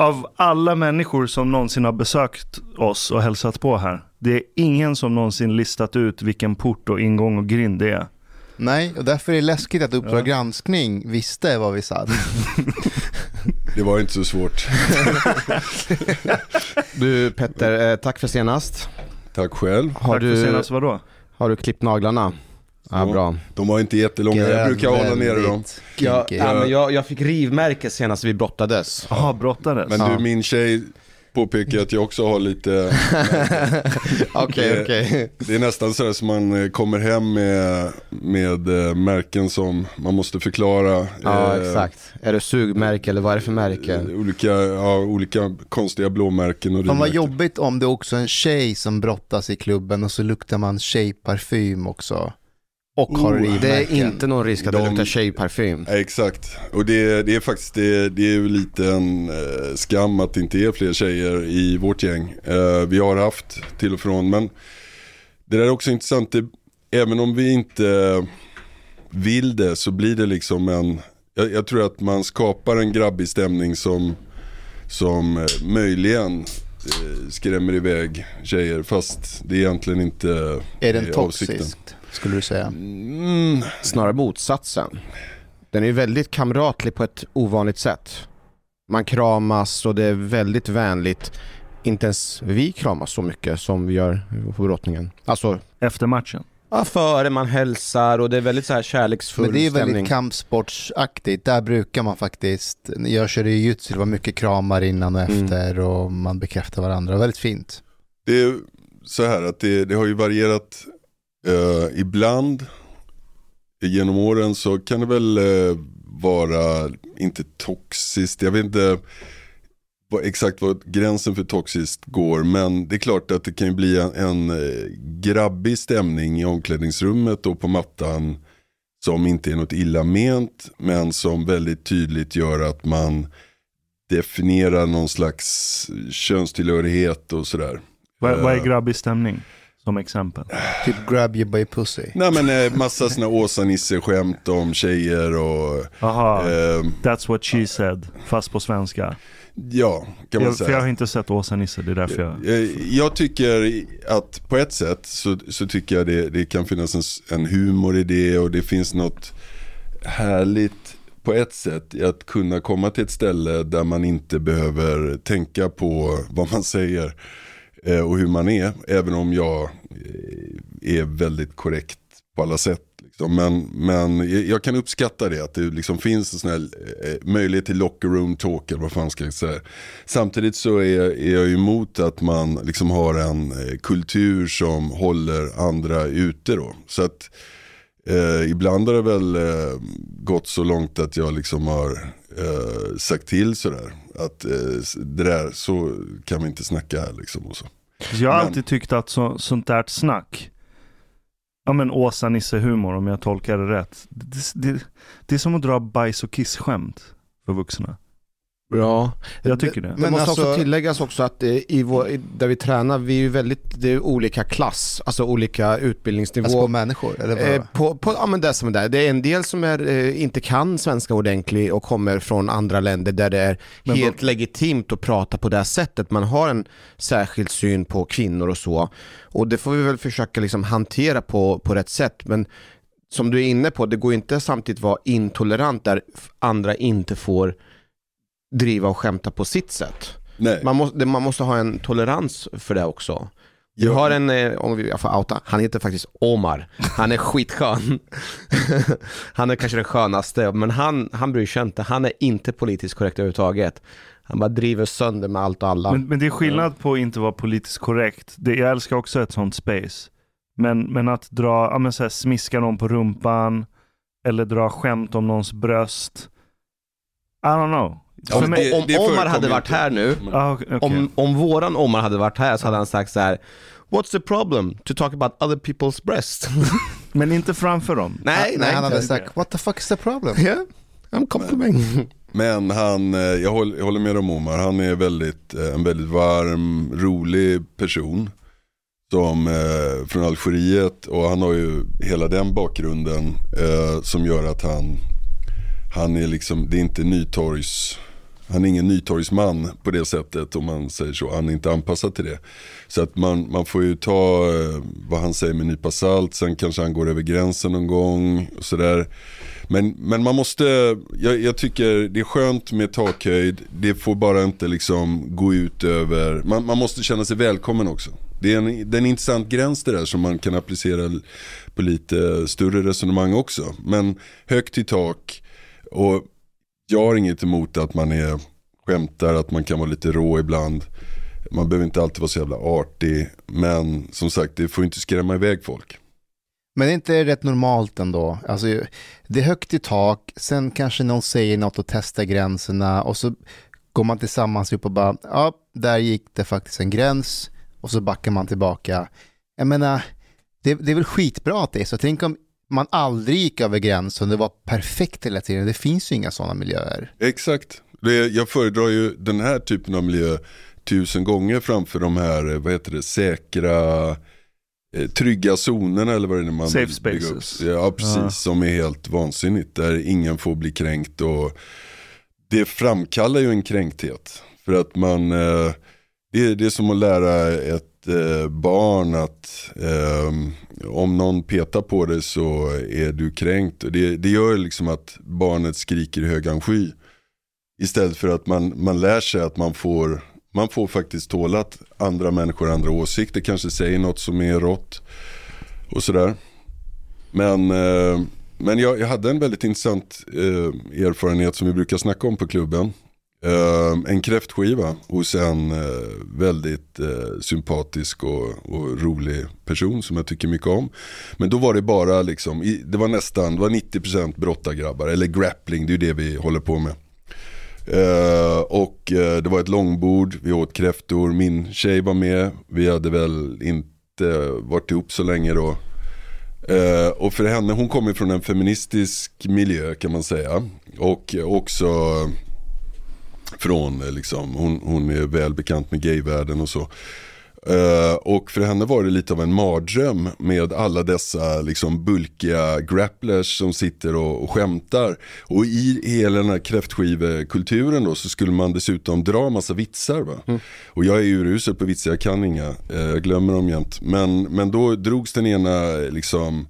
av alla människor som någonsin har besökt oss och hälsat på här, det är ingen som någonsin listat ut vilken port och ingång och grind det är. Nej, och därför är det läskigt att Uppdrag Ja. granskning visste vad vi sa. Det var inte så svårt. Du Petter, eh, tack för senast. Tack själv. Har Tack för du, senast vadå? har du klippt naglarna? Ja, bra. De var inte jättelånga, jag brukar hålla nere dem. Jag, ja, men jag, jag fick rivmärke senast vi brottades. Jaha, brottades? Men Ja. du, min tjej påpekar att jag också har lite, Okej, Det- okej. det är nästan sådär som man eh, kommer hem med, med eh, märken som man måste förklara. Ja, Eh, exakt. Är det sugmärke eller vad är det för märke? Olika, ja, olika konstiga blåmärken och Fan vad jobbigt om det också är en tjej som brottas i klubben och så luktar man tjejparfym också. Och har Oh. Det är inte någon risk att det De- luktar tjejparfym. Exakt, och det, det är faktiskt det, det är ju lite en eh, skam att det inte är fler tjejer i vårt gäng. Eh, vi har haft till och från, men det där är också intressant. Det, även om vi inte vill det så blir det liksom en, jag, jag tror att man skapar en grabbig stämning som, som eh, möjligen skrämmer iväg tjejer fast det egentligen inte Är den är toxiskt, skulle du säga? Mm, Snarare motsatsen. Den är ju väldigt kamratlig på ett ovanligt sätt. Man kramas och det är väldigt vänligt. Inte ens vi kramas så mycket som vi gör på brottningen. Alltså, Efter matchen? ja, före man hälsar och det är väldigt så här kärleksfull Men det är ju väldigt kampsportsaktigt. Där brukar man faktiskt, jag körde ju jutsu, det var mycket kramar innan och Mm. efter och man bekräftar varandra. Väldigt fint. Det är så här att det, det har ju varierat eh, ibland genom åren så kan det väl eh, vara, inte toxiskt, jag vet inte vad, exakt vad gränsen för toxiskt går men det är klart att det kan ju bli en, en eh, grabbig stämning i omklädningsrummet och på mattan som inte är något illa ment men som väldigt tydligt gör att man definierar någon slags könstillhörighet och sådär. Vad, vad är Eh. grabbig stämning? Som exempel. Typ grab you by pussy. Nej men eh, massa sådana Åsa-Nisse-skämt om tjejer och Jaha, eh, that's what she said. Fast på svenska. ja, kan man Jag, för jag har säga. inte sett Åsa-Nisse, det är därför jag... Eh, Jag tycker att på ett sätt så, så tycker jag det, det kan finnas en, en humor i det och det finns något härligt på ett sätt i att kunna komma till ett ställe där man inte behöver tänka på vad man säger eh, Eh, och hur man är. Även om jag eh, är väldigt korrekt på alla sätt. Liksom. Men, men jag- kan uppskatta det, att det liksom finns en sån här eh, möjlighet till locker room talk eller vad fan ska jag säga. Samtidigt så är, är jag emot att man liksom har en eh, kultur som håller andra ute då. Så att eh, ibland har det väl eh, gått så långt att jag liksom har eh, sagt till sådär. Att eh, det där, så kan vi inte snacka här liksom och så. Jag har Men- alltid tyckt att så, sånt där snack, ja men Åsa-Nisse-humor om jag tolkar det rätt. Det, det, det är som att dra bajs och kiss-skämt för vuxna. Ja, Jag tycker det. Det Men måste alltså- också tilläggas också att i vår, där vi tränar, vi är ju väldigt, det är olika klass, alltså olika utbildningsnivå. Alltså på människor, eller vad? Eh, på, på, ja men det som är där. Det är en del som är, eh, inte kan svenska ordentligt och kommer från andra länder där det är Men helt legitimt att prata på det här sättet. Man har en särskild syn på kvinnor och så. Och det får vi väl försöka liksom hantera på, på rätt sätt. Men som du är inne på, det går inte samtidigt vara intolerant där andra inte får driva och skämta på sitt sätt. Nej. Man måste, man måste ha en tolerans för det också. Ja. har en, eh, om vi, jag får outa, han heter faktiskt Omar. Han är skitskön. han är kanske den skönaste, men han, han bryr sig inte. Han är inte politiskt korrekt överhuvudtaget. Han bara driver sönder med allt och alla. Men, men det är skillnad på att inte vara politiskt korrekt. Det, jag älskar också ett sånt space. Men, men att dra, ja men så här, smiska någon på rumpan eller dra skämt om någons bröst. I don't know. Ja, men mig, det- om Omar hade varit inte. här nu, ah, okej. om, om våran Omar hade varit här så hade han sagt så här. What's the problem to talk about other people's breast? Men inte framför dem. nej, Nej, nej. han hade sagt, what the fuck is the problem? Yeah, I'm complimenting. Men han, eh, jag håller, jag håller med om Omar, han är väldigt, eh, en väldigt varm, rolig person. Som eh, från Algeriet och han har ju hela den bakgrunden eh, som gör att han, han är liksom, det är inte Nytorgs, han är ingen Nytorgsman på det sättet om man säger så. Han är inte anpassad till det. Så att man, man får ju ta eh, vad han säger med en nypa salt. Sen kanske han går över gränsen någon gång och sådär. Men, men man måste, jag, jag, tycker det är skönt med takhöjd. Det får bara inte liksom gå ut över, man, man måste känna sig välkommen också. Det är, en, det är en intressant gräns det där som man kan applicera på lite större resonemang också. Men högt i tak och jag har inget emot att man är skämtar, att man kan vara lite rå ibland. Man behöver inte alltid vara så jävla artig. Men som sagt, det får inte skrämma iväg folk. Men det är inte rätt normalt ändå? Alltså, det är högt i tak, sen kanske någon säger något och testar gränserna och så går man tillsammans upp och bara, ja, där gick det faktiskt en gräns och så backar man tillbaka. Jag menar, det, det är väl skitbra att det är så. Tänk om man aldrig gick över gränsen, det var perfekt hela tiden. Det finns ju inga sådana miljöer. Exakt. Det, jag föredrar ju den här typen av miljö tusen gånger framför de här, vad heter det, säkra, eh, trygga zonerna eller vad det är man Safe spaces. Ja, precis. Ja. Som är helt vansinnigt. Där ingen får bli kränkt och det framkallar ju en kränkthet. För att man, eh, det, är, det är som att lära ett eh, barn att eh, om någon petar på dig så är du kränkt. Det, det gör liksom att barnet skriker i högan sky. Istället för att man, man lär sig att man får, man får faktiskt tåla att andra människor har andra åsikter, kanske säger något som är rått och sådär. Men, eh, men jag, jag, hade en väldigt intressant eh, erfarenhet som vi brukar snacka om på klubben. Uh, en kräftskiva hos en uh, väldigt uh, sympatisk och, och, rolig person som jag tycker mycket om. Men då var det bara liksom, i, det var nästan, det var 90% brottargrabbar, eller grappling, det är ju det vi håller på med. Ehm, och eh, det var ett långbord, vi åt kräftor, min tjej var med, vi hade väl inte varit ihop så länge då. Ehm, och för henne, hon kommer från en feministisk miljö kan man säga. Och också från eh, liksom, hon, hon är väl bekant med gayvärlden och så. Uh, och för henne var det lite av en mardröm med alla dessa liksom bulkiga grapplers som sitter och, och skämtar. Och i hela den här kräftskivekulturen då så skulle man dessutom dra massa vitsar. Va? Mm. Och jag är ju urusel på vitsar, jag kan inga, uh, jag glömmer dem jämt. Men, men då drogs den ena liksom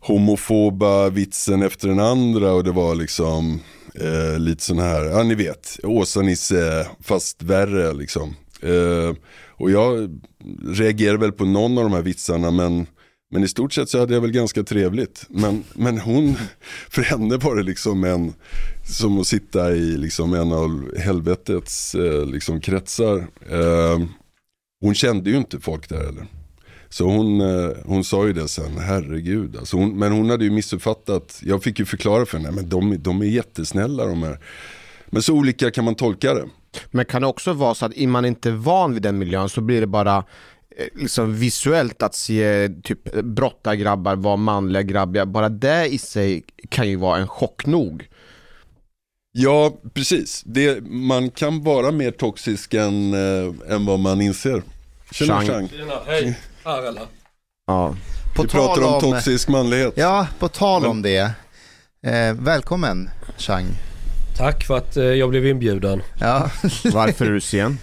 homofoba vitsen efter den andra och det var liksom Eh, lite sån här, ja ni vet, Åsa-Nisse fast värre liksom. Eh, och jag reagerar väl på någon av de här vitsarna men, men i stort sett så hade jag väl ganska trevligt. Men, men hon, för henne var det liksom en, som att sitta i liksom en av helvetets eh, liksom kretsar. Eh, hon kände ju inte folk där heller. Så hon, eh, hon sa ju det sen, herregud. Alltså hon, men hon hade ju missuppfattat, jag fick ju förklara för henne, men de, de är jättesnälla de här. Men så olika kan man tolka det. Men kan det också vara så att är man inte van vid den miljön så blir det bara eh, liksom visuellt att se typ brottargrabbar vara manliga grabbiga, bara det i sig kan ju vara en chock nog. Ja, precis. Det, man kan vara mer toxisk än, äh, än vad man inser. Tjena Chang. Tjena, hej. Här eller? Ja. På Vi pratar om, om toxisk manlighet. Ja, på tal om det. Eh, välkommen Chang. Tack för att eh, jag blev inbjuden. Ja. Varför är du sen?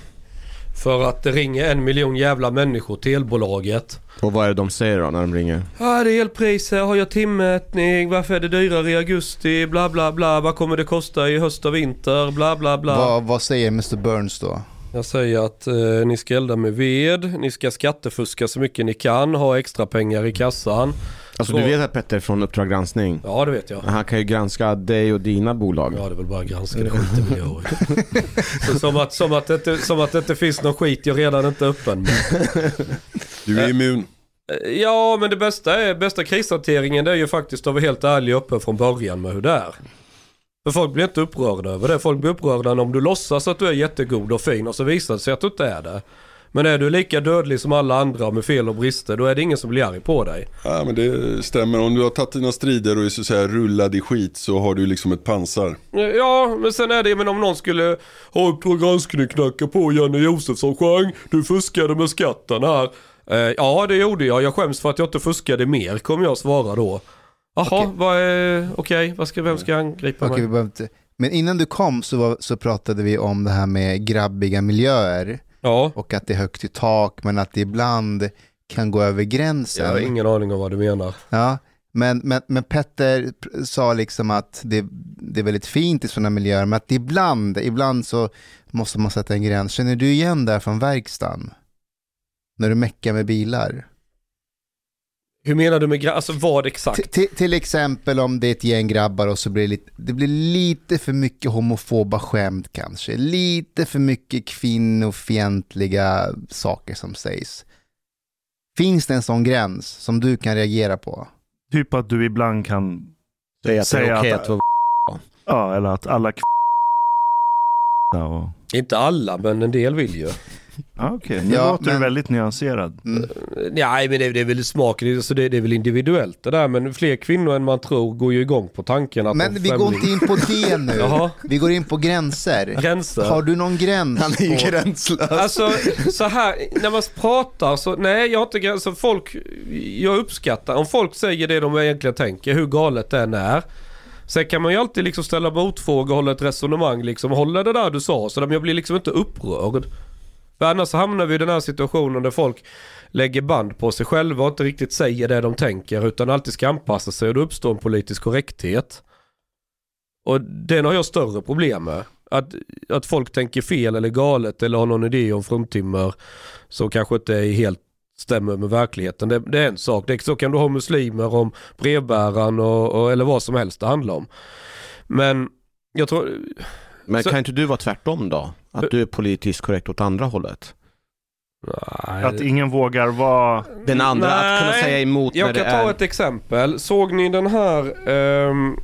För att det ringer en miljon jävla människor till elbolaget. Och vad är det de säger då när de ringer? Ja det är elpriser, har jag timmätning, varför är det dyrare i augusti, bla bla bla, vad kommer det kosta i höst och vinter, bla bla bla. Vad, vad säger Mr Burns då? Jag säger att eh, ni ska elda med ved, ni ska skattefuska så mycket ni kan, ha extra pengar i kassan. Alltså så... du vet att Petter från Uppdrag granskning? Ja det vet jag. Han kan ju granska dig och dina bolag. Ja det är väl bara granska det vi gör så som att, som, att det, som att det inte finns någon skit jag redan inte är öppen med. Du är immun. Eh, ja men det bästa är, bästa krishanteringen det är ju faktiskt att vara helt ärlig och öppen från början med hur det är. För folk blir inte upprörda över det. Folk blir upprörda om du låtsas att du är jättegod och fin och så visar det sig att du inte är det. Men är du lika dödlig som alla andra med fel och brister, då är det ingen som blir arg på dig. Ja men det stämmer. Om du har tagit dina strider och är så att säga rullad i skit så har du liksom ett pansar. Ja, men sen är det, men om någon skulle ha Uppdrag granskning knacka på Janne Josefsson Chang, du fuskade med skatten här. Eh, ja, det gjorde jag. Jag skäms för att jag inte fuskade mer, kommer jag svara då. Jaha, okay. okej, okay, vad ska, vem ska angripa okay, mig? Inte, Men innan du kom så, var, så pratade vi om det här med grabbiga miljöer Ja, och att det är högt i tak men att det ibland kan gå över gränsen. jag har ingen aning om vad du menar. Ja, men, men, men Petter sa liksom att det, det är väldigt fint i sådana miljöer, men att ibland, ibland så måste man sätta en gräns. Känner du igen det här från verkstaden? När du meckar med bilar? Hur menar du med gra- Alltså vad exakt? T- till- exempel om det är ett gäng grabbar och så blir det lite, det blir lite för mycket homofoba skämt kanske. Lite för mycket kvinnofientliga saker som sägs. Finns det en sån gräns som du kan reagera på? Typ att du ibland kan, Säg att det är Säg okej att- att vara ja, eller att alla och... Inte alla, men en del vill ju. Ja, okej. Nu Ja, låter du men- väldigt nyanserad. Mm. Nej, men det, det är väl smaken, så det, det är väl individuellt det där. Men fler kvinnor än man tror går ju igång på tanken att Men vi går främling. inte in på det nu. Vi går in på gränser. Gränser. Har du någon gräns? Han är ju på- gränslös. Alltså så här, när man pratar så, nej jag har inte gränser. Folk, jag uppskattar om folk säger det de egentligen tänker, hur galet det än är. Sen kan man ju alltid liksom ställa motfrågor och hålla ett resonemang liksom. Hålla det där du sa, så men jag blir liksom inte upprörd. För annars så hamnar vi i den här situationen där folk lägger band på sig själva och inte riktigt säger det de tänker utan alltid ska anpassa sig och då uppstår en politisk korrekthet. Och den har jag större problem med. Att, att folk tänker fel eller galet eller har någon idé om fruntimmer som kanske inte är helt stämmer med verkligheten. Det, det är en sak. Det, så kan du ha muslimer om brevbäraren och, och, eller vad som helst det handlar om. Men jag tror... Men Så- kan inte du vara tvärtom då? Att du är politiskt korrekt åt andra hållet? Nej, Att ingen vågar vara... Den andra, att kunna Nej, säga emot när Jag det kan ta är... ett exempel. Såg ni den här, ehm,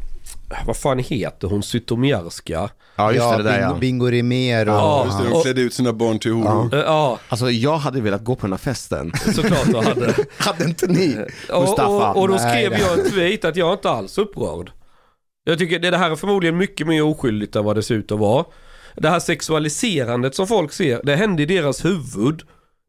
vad fan heter hon, Zytomierska? Ja just ja, det, det där bingo, ja. Bingo Rimér och... Ja. Just det, de Och- klädde ut sina barn till horor. Eh, Ja, Alltså jag hade velat gå på den här festen. såklart du hade. hade inte ni? Och, Mustafa. och, och då Nej, skrev det- jag en tweet att jag inte alls upprörd. Jag tycker det det här är förmodligen mycket mer oskyldigt än vad det ser ut att vara. Det här sexualiserandet som folk ser, det hände i deras huvud.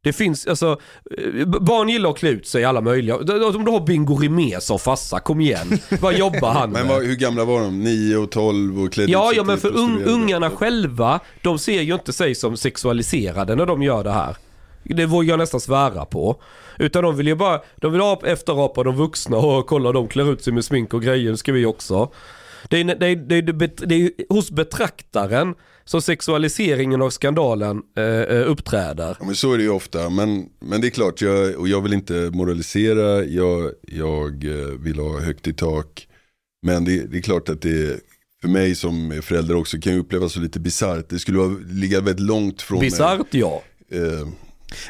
Det finns, alltså, eh, barn gillar att klä ut sig i alla möjliga. Om du har Bingo Rimér som farsa, kom igen. Vad jobbar han med? Men vad, hur gamla var de? 9 och 12 och klädde Ja, ja men till för un, ungarna själva, de ser ju inte sig som sexualiserade när de gör det här. Det vågar jag nästan svära på. Utan de vill ju bara, de vill ha efterapa de vuxna och kolla de klär ut sig med smink och grejer, det ska vi också. Det är, det är, det är, det är, hos betraktaren som sexualiseringen och skandalen eh, eh, uppträder. Ja, men så är det ju ofta, men, men det är klart, jag, och jag vill inte moralisera, jag, jag eh, vill ha högt i tak. Men det, det är klart att det för mig som är förälder också kan ju upplevas så lite bisarrt. Det skulle vara, ligga väldigt långt från Bisarrt ja. Eh,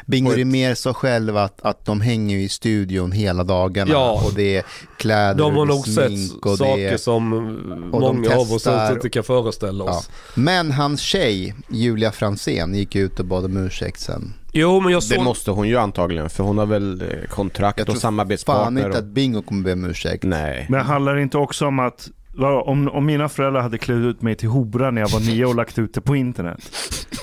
Bingo Rimér sa själv att, att de hänger i studion hela dagarna Ja. och det är kläder De har nog sett smink och det saker är... som och de många av oss inte kan föreställa Ja. oss. Men hans tjej, Julia Fransén, gick ut och bad om ursäkt sen. Jo men jag såg... Det måste hon ju antagligen, för hon har väl eh, Jag kontrakt tror och Fan samarbetspartner. inte Och... att Bingo kommer be om ursäkt. Nej. Men handlar det inte också om att om, om mina föräldrar hade klätt ut mig till hora när jag var nio och lagt ut det på internet.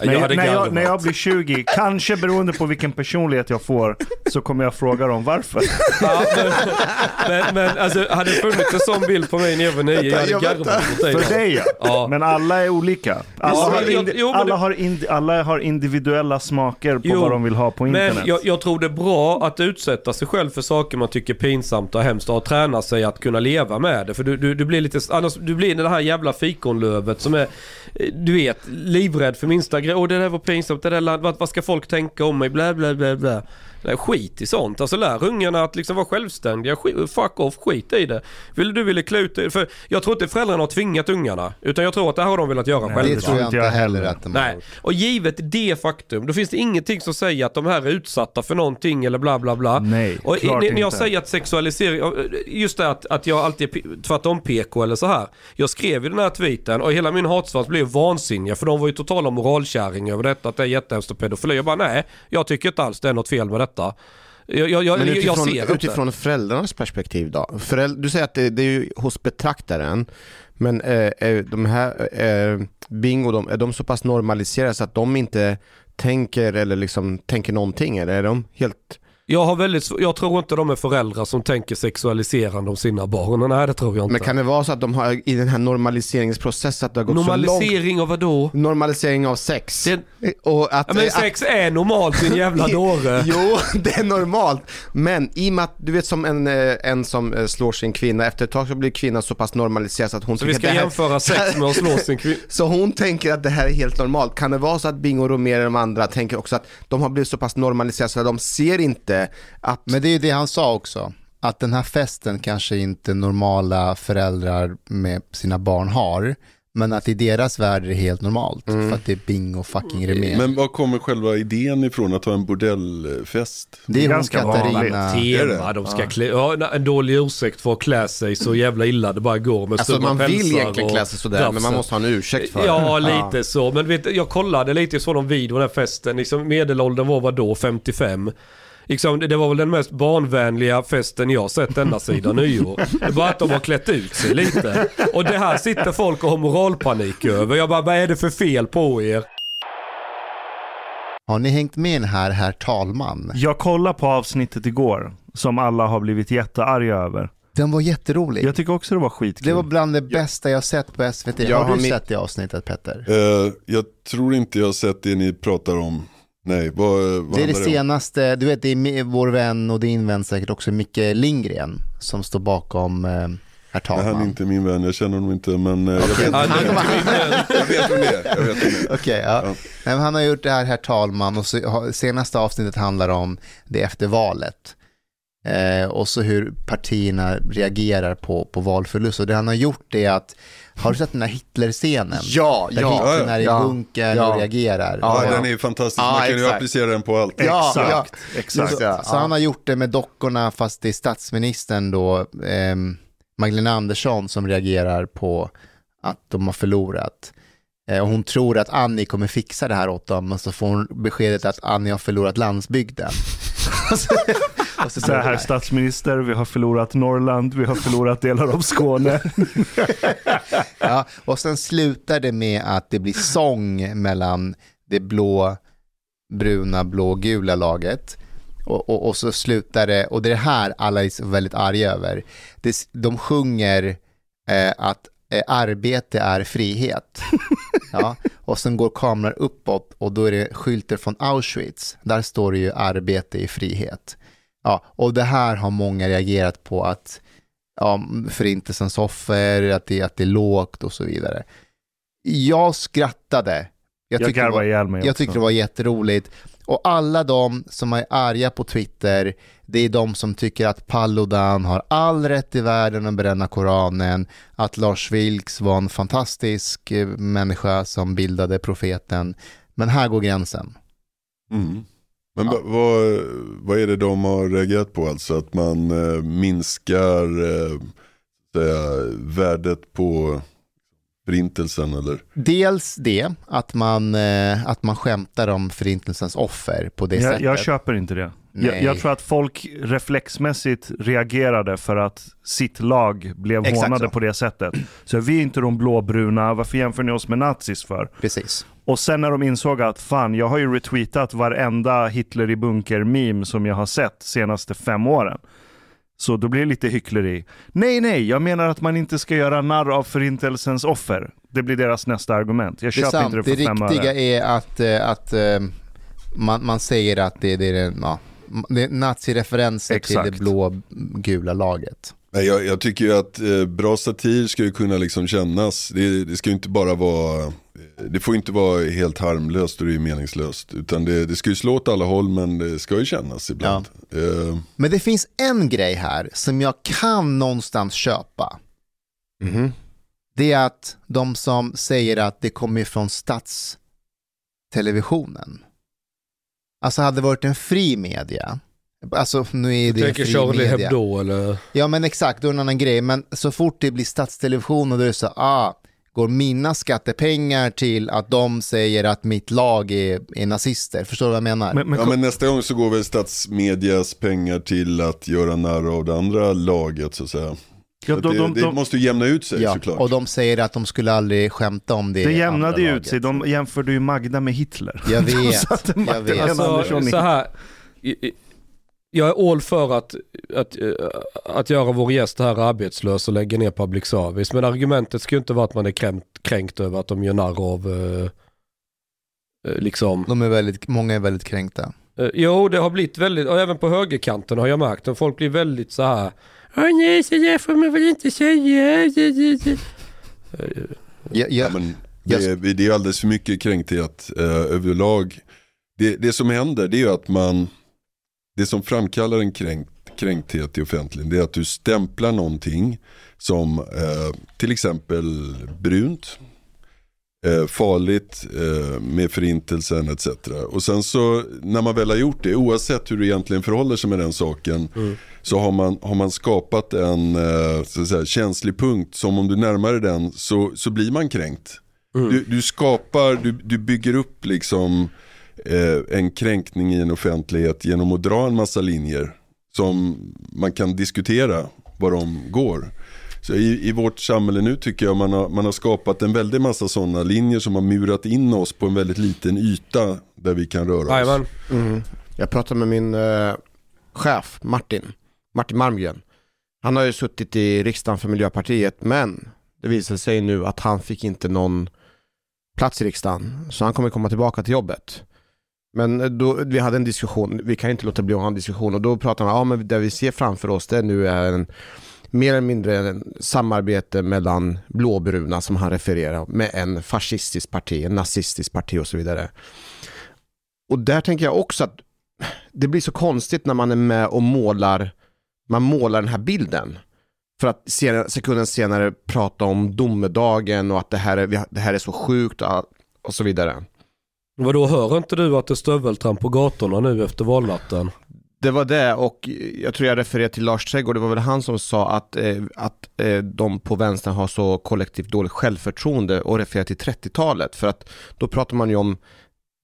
jag när, när, jag, när jag blir 20, kanske beroende på vilken personlighet jag får, så kommer jag fråga dem varför. Ja, men, men, men alltså, hade det funnits en sån bild på mig när jag var nio, jag hade jag garvat. För dig ja. Ja. Men alla är olika. Alla, Ja, har, indi- jo, alla, det- har, indi- alla har individuella smaker på Jo, vad de vill ha på internet. Men jag, jag tror det är bra att utsätta sig själv för saker man tycker är pinsamt och hemskt och träna sig att kunna leva med det. För du, du, du blir lite, annars, du blir det här jävla fikonlövet som är, du vet, livrädd för minsta grej. Åh det där var pinsamt, det där, land- vad, vad ska folk tänka om mig, blä blä blä blä. Nej, skit i sånt. Alltså lär ungarna att liksom vara självständiga. Skit, fuck off, skit i det. Vill du ville klä ut dig? För jag tror inte föräldrarna har tvingat ungarna. Utan jag tror att det här har de velat göra Nej, själva. Det tror jag inte heller att de har Nej, gjort. och givet det faktum, då finns det ingenting som säger att de här är utsatta för någonting eller bla bla bla. Nej, Och klart när jag inte. säger att sexualisering, just det att, att jag alltid är tvärtom PK eller så här. Jag skrev ju den här tweeten och hela min hatsvans blev vansinniga för de var ju totala moralkärringar över detta att det är jättehemskt och pedofili. Jag bara nej, jag tycker inte alls det är något fel med detta. Jag, jag, jag, Men jag utifrån, inte. utifrån föräldrarnas perspektiv då? Föräld- du säger att det, det är ju hos betraktaren, men eh, eh, de här eh, bingo, de, är de så pass normaliserade så att de inte tänker eller liksom tänker någonting eller är de helt Jag, har väldigt, jag tror inte de är föräldrar som tänker sexualiserande om sina barn. Nej det tror jag inte. Men kan det vara så att de har i den här normaliseringsprocessen att det har gått så långt? Normalisering av vadå? Normalisering av sex. Det, Och att, ja, men att- sex är normalt din jävla dåre. Jo, det är normalt. Men i och med att du vet som en, eh, en som eh, slår sin kvinna, efter ett tag så blir kvinnan så pass normaliserad så att hon Så vi tycker ska att här, jämföra sex med att slå sin kvinna. Så hon tänker att det här är helt normalt. Kan det vara så att Bingo Romér och de andra tänker också att de har blivit så pass normaliserade så att de ser inte att Men det är ju det han sa också. Att den här festen kanske inte normala föräldrar med sina barn har. Men att i deras värld är det helt normalt. För att det är bingo fucking Remé. Men var kommer själva idén ifrån att ha en bordellfest? Det är Ganska Katarina. Tema, de ska klä, ja, en dålig ursäkt för att klä sig så jävla illa det bara går med Alltså man vill egentligen klä sig sådär men man måste ha en ursäkt för Ja, det. lite så. Men vet, jag kollade lite, jag såg någon video den här festen. Liksom, medelåldern var vad då? 55? Liksom, det var väl den mest barnvänliga festen jag sett ända sedan nyår. Det är bara att de har klätt ut sig lite. Och det här sitter folk och har moralpanik över. Jag bara, vad är det för fel på er? Har ni hängt med här herr talman? Jag kollade på avsnittet igår, som alla har blivit jättearga över. Den var jätterolig. Jag tycker också det var skitkul. Det var bland det bästa jag sett på SVT. Jag har har du sett det avsnittet Petter? Eh, jag tror inte jag har sett det ni pratar om. Nej, vad, vad Det är det om? senaste, du vet det är vår vän och din vän säkert också Micke Lindgren som står bakom eh, herr Nej, han är talman. inte min vän, jag känner honom inte men eh, jag, vet, Ja, det- jag vet vem det är. Jag vet vem det är. Okej, ja. Ja. Nej, han har gjort det här herr talman och så, senaste avsnittet handlar om det efter valet. Eh, och så hur partierna reagerar på, på valförlust. Och det han har gjort är att, har du sett den här Hitler-scenen? Ja, Där ja. Hitler är i ja, bunkern ja. och reagerar. Ja, Ja, den är ju fantastisk, Ja, man kan ju exakt. applicera den på allt. Ja, Exakt, ja. exakt. Så, Ja. så han har gjort det med dockorna fast det är statsministern då, ehm, Magdalena Andersson som reagerar på att de har förlorat. Eh, och hon tror att Annie kommer fixa det här åt dem, men så får hon beskedet att Annie har förlorat landsbygden. så, här, statsminister, vi har förlorat Norrland, vi har förlorat delar av Skåne. ja, och sen slutar det med att det blir sång mellan det blå, bruna, blå, gula laget. Och, och, och så slutar det, och det är det här alla är så väldigt arga över. Det, de sjunger eh, att eh, arbete är frihet. Ja, och sen går kameran uppåt och då är det skyltar från Auschwitz. Där står det ju arbete i frihet. Ja, och det här har många reagerat på att ja, förintelsens offer, att det, att det är lågt och så vidare. Jag skrattade. Jag tyckte det var- garvade ihjäl mig jag också. tyckte det var jätteroligt. Och alla de som är arga på Twitter, det är de som tycker att Paludan har all rätt i världen att bränna Koranen, att Lars Vilks var en fantastisk eh, människa som bildade profeten. Men här går gränsen. Mm. Men Ja. va- vad, vad är det de har reagerat på alltså? Att man eh, minskar eh, säga, värdet på förintelsen eller? Dels det, att man, eh, att man skämtar om förintelsens offer på det Jag, sättet. jag köper inte det. Jag, jag tror att folk reflexmässigt reagerade för att sitt lag blev Exakt hånade så. på det sättet. Så vi är inte de blåbruna, varför jämför ni oss med nazis för? Precis. Och sen när de insåg att fan, jag har ju retweetat varenda Hitler i bunker-meme som jag har sett senaste fem åren. Så då blir det lite hyckleri. Nej, nej, jag menar att man inte ska göra narr av förintelsens offer. Det blir deras nästa argument. Jag Det köper sant. inte Det det för fem riktiga öre. är att, eh, att eh, man, man säger att det, det är den, ja, det nazireferenser till det blå gula laget. Nej, jag, jag tycker ju att eh, bra satir ska ju kunna liksom kännas. Det, det ska ju inte bara vara, eh, det får ju inte vara helt harmlöst och det är meningslöst. Utan det, det ska ju slå åt alla håll men det ska ju kännas ibland. Eh, Men det finns en grej här som jag kan någonstans köpa. Mhm. Det är att de som säger att det kommer från statstelevisionen. Alltså hade det varit en fri media. Alltså nu är Du det en tänker fri Charlie media. Hebdo eller? Ja men exakt, då är det en annan grej. Men så fort det blir statstelevision och då är det så, ah, går mina skattepengar till att de säger att mitt lag är, är nazister? Förstår du vad jag menar? Men, men, ja men nästa gång så går väl statsmedias pengar till att göra narr av det andra laget så att säga. Ja, de, det, de, det de, måste ju jämna ut sig ja, såklart. och de säger att de skulle aldrig skämta om det det jämnade ju ut sig. De jämförde ju Magda med Hitler. Jag vet, jag vet. Alltså så här. jag är all för att, att, eh, att göra vår gäst här arbetslös och lägga ner public service. Men argumentet ska ju inte vara att man är kränkt, kränkt över att de gör narr av eh, eh, liksom. De är väldigt, många är väldigt kränkta. Eh, jo, det har blivit väldigt, och även på högerkanten har jag märkt, att folk blir väldigt så här. Åh nej, så där får man väl inte säga. Ja, ja, Ja, men det, är, det är alldeles för mycket kränkthet eh, överlag. Det, det som händer det är ju att man, det som framkallar en kränkt, kränkthet i offentligheten det är att du stämplar någonting som eh, till exempel brunt, eh, farligt eh, med förintelsen etc. Och sen så när man väl har gjort det, oavsett hur det egentligen förhåller sig med den saken, så har man, har man skapat en eh, så att säga, känslig punkt som om du närmar dig den så, så blir man kränkt. Du, du skapar, du, du bygger upp liksom eh, en kränkning i en offentlighet genom att dra en massa linjer som man kan diskutera var de går. Så i, I vårt samhälle nu tycker jag man har, man har skapat en väldig massa sådana linjer som har murat in oss på en väldigt liten yta där vi kan röra oss. Mm. Jag pratade med min eh, chef Martin, Martin Malmgren. Han har ju suttit i riksdagen för Miljöpartiet men det visar sig nu att han fick inte någon plats i riksdagen så han kommer komma tillbaka till jobbet. Men eh, då, vi hade en diskussion, vi kan inte låta bli att ha en diskussion och då pratade han om ja, men det vi ser framför oss det nu är en mer eller mindre en samarbete mellan blåbruna som han refererar med en fascistisk parti, en nazistisk parti och så vidare. Och där tänker jag också att det blir så konstigt när man är med och målar, man målar den här bilden. För att senare, sekunden senare prata om domedagen och att det här är, det här är så sjukt och, och så vidare. Vadå, hör inte du att det är stöveltramp på gatorna nu efter valnatten? Det var det och jag tror jag refererade till Lars Trädgård, det var väl han som sa att, eh, att eh, de på vänstern har så kollektivt dåligt självförtroende och refererade till 30-talet för att då pratar man ju om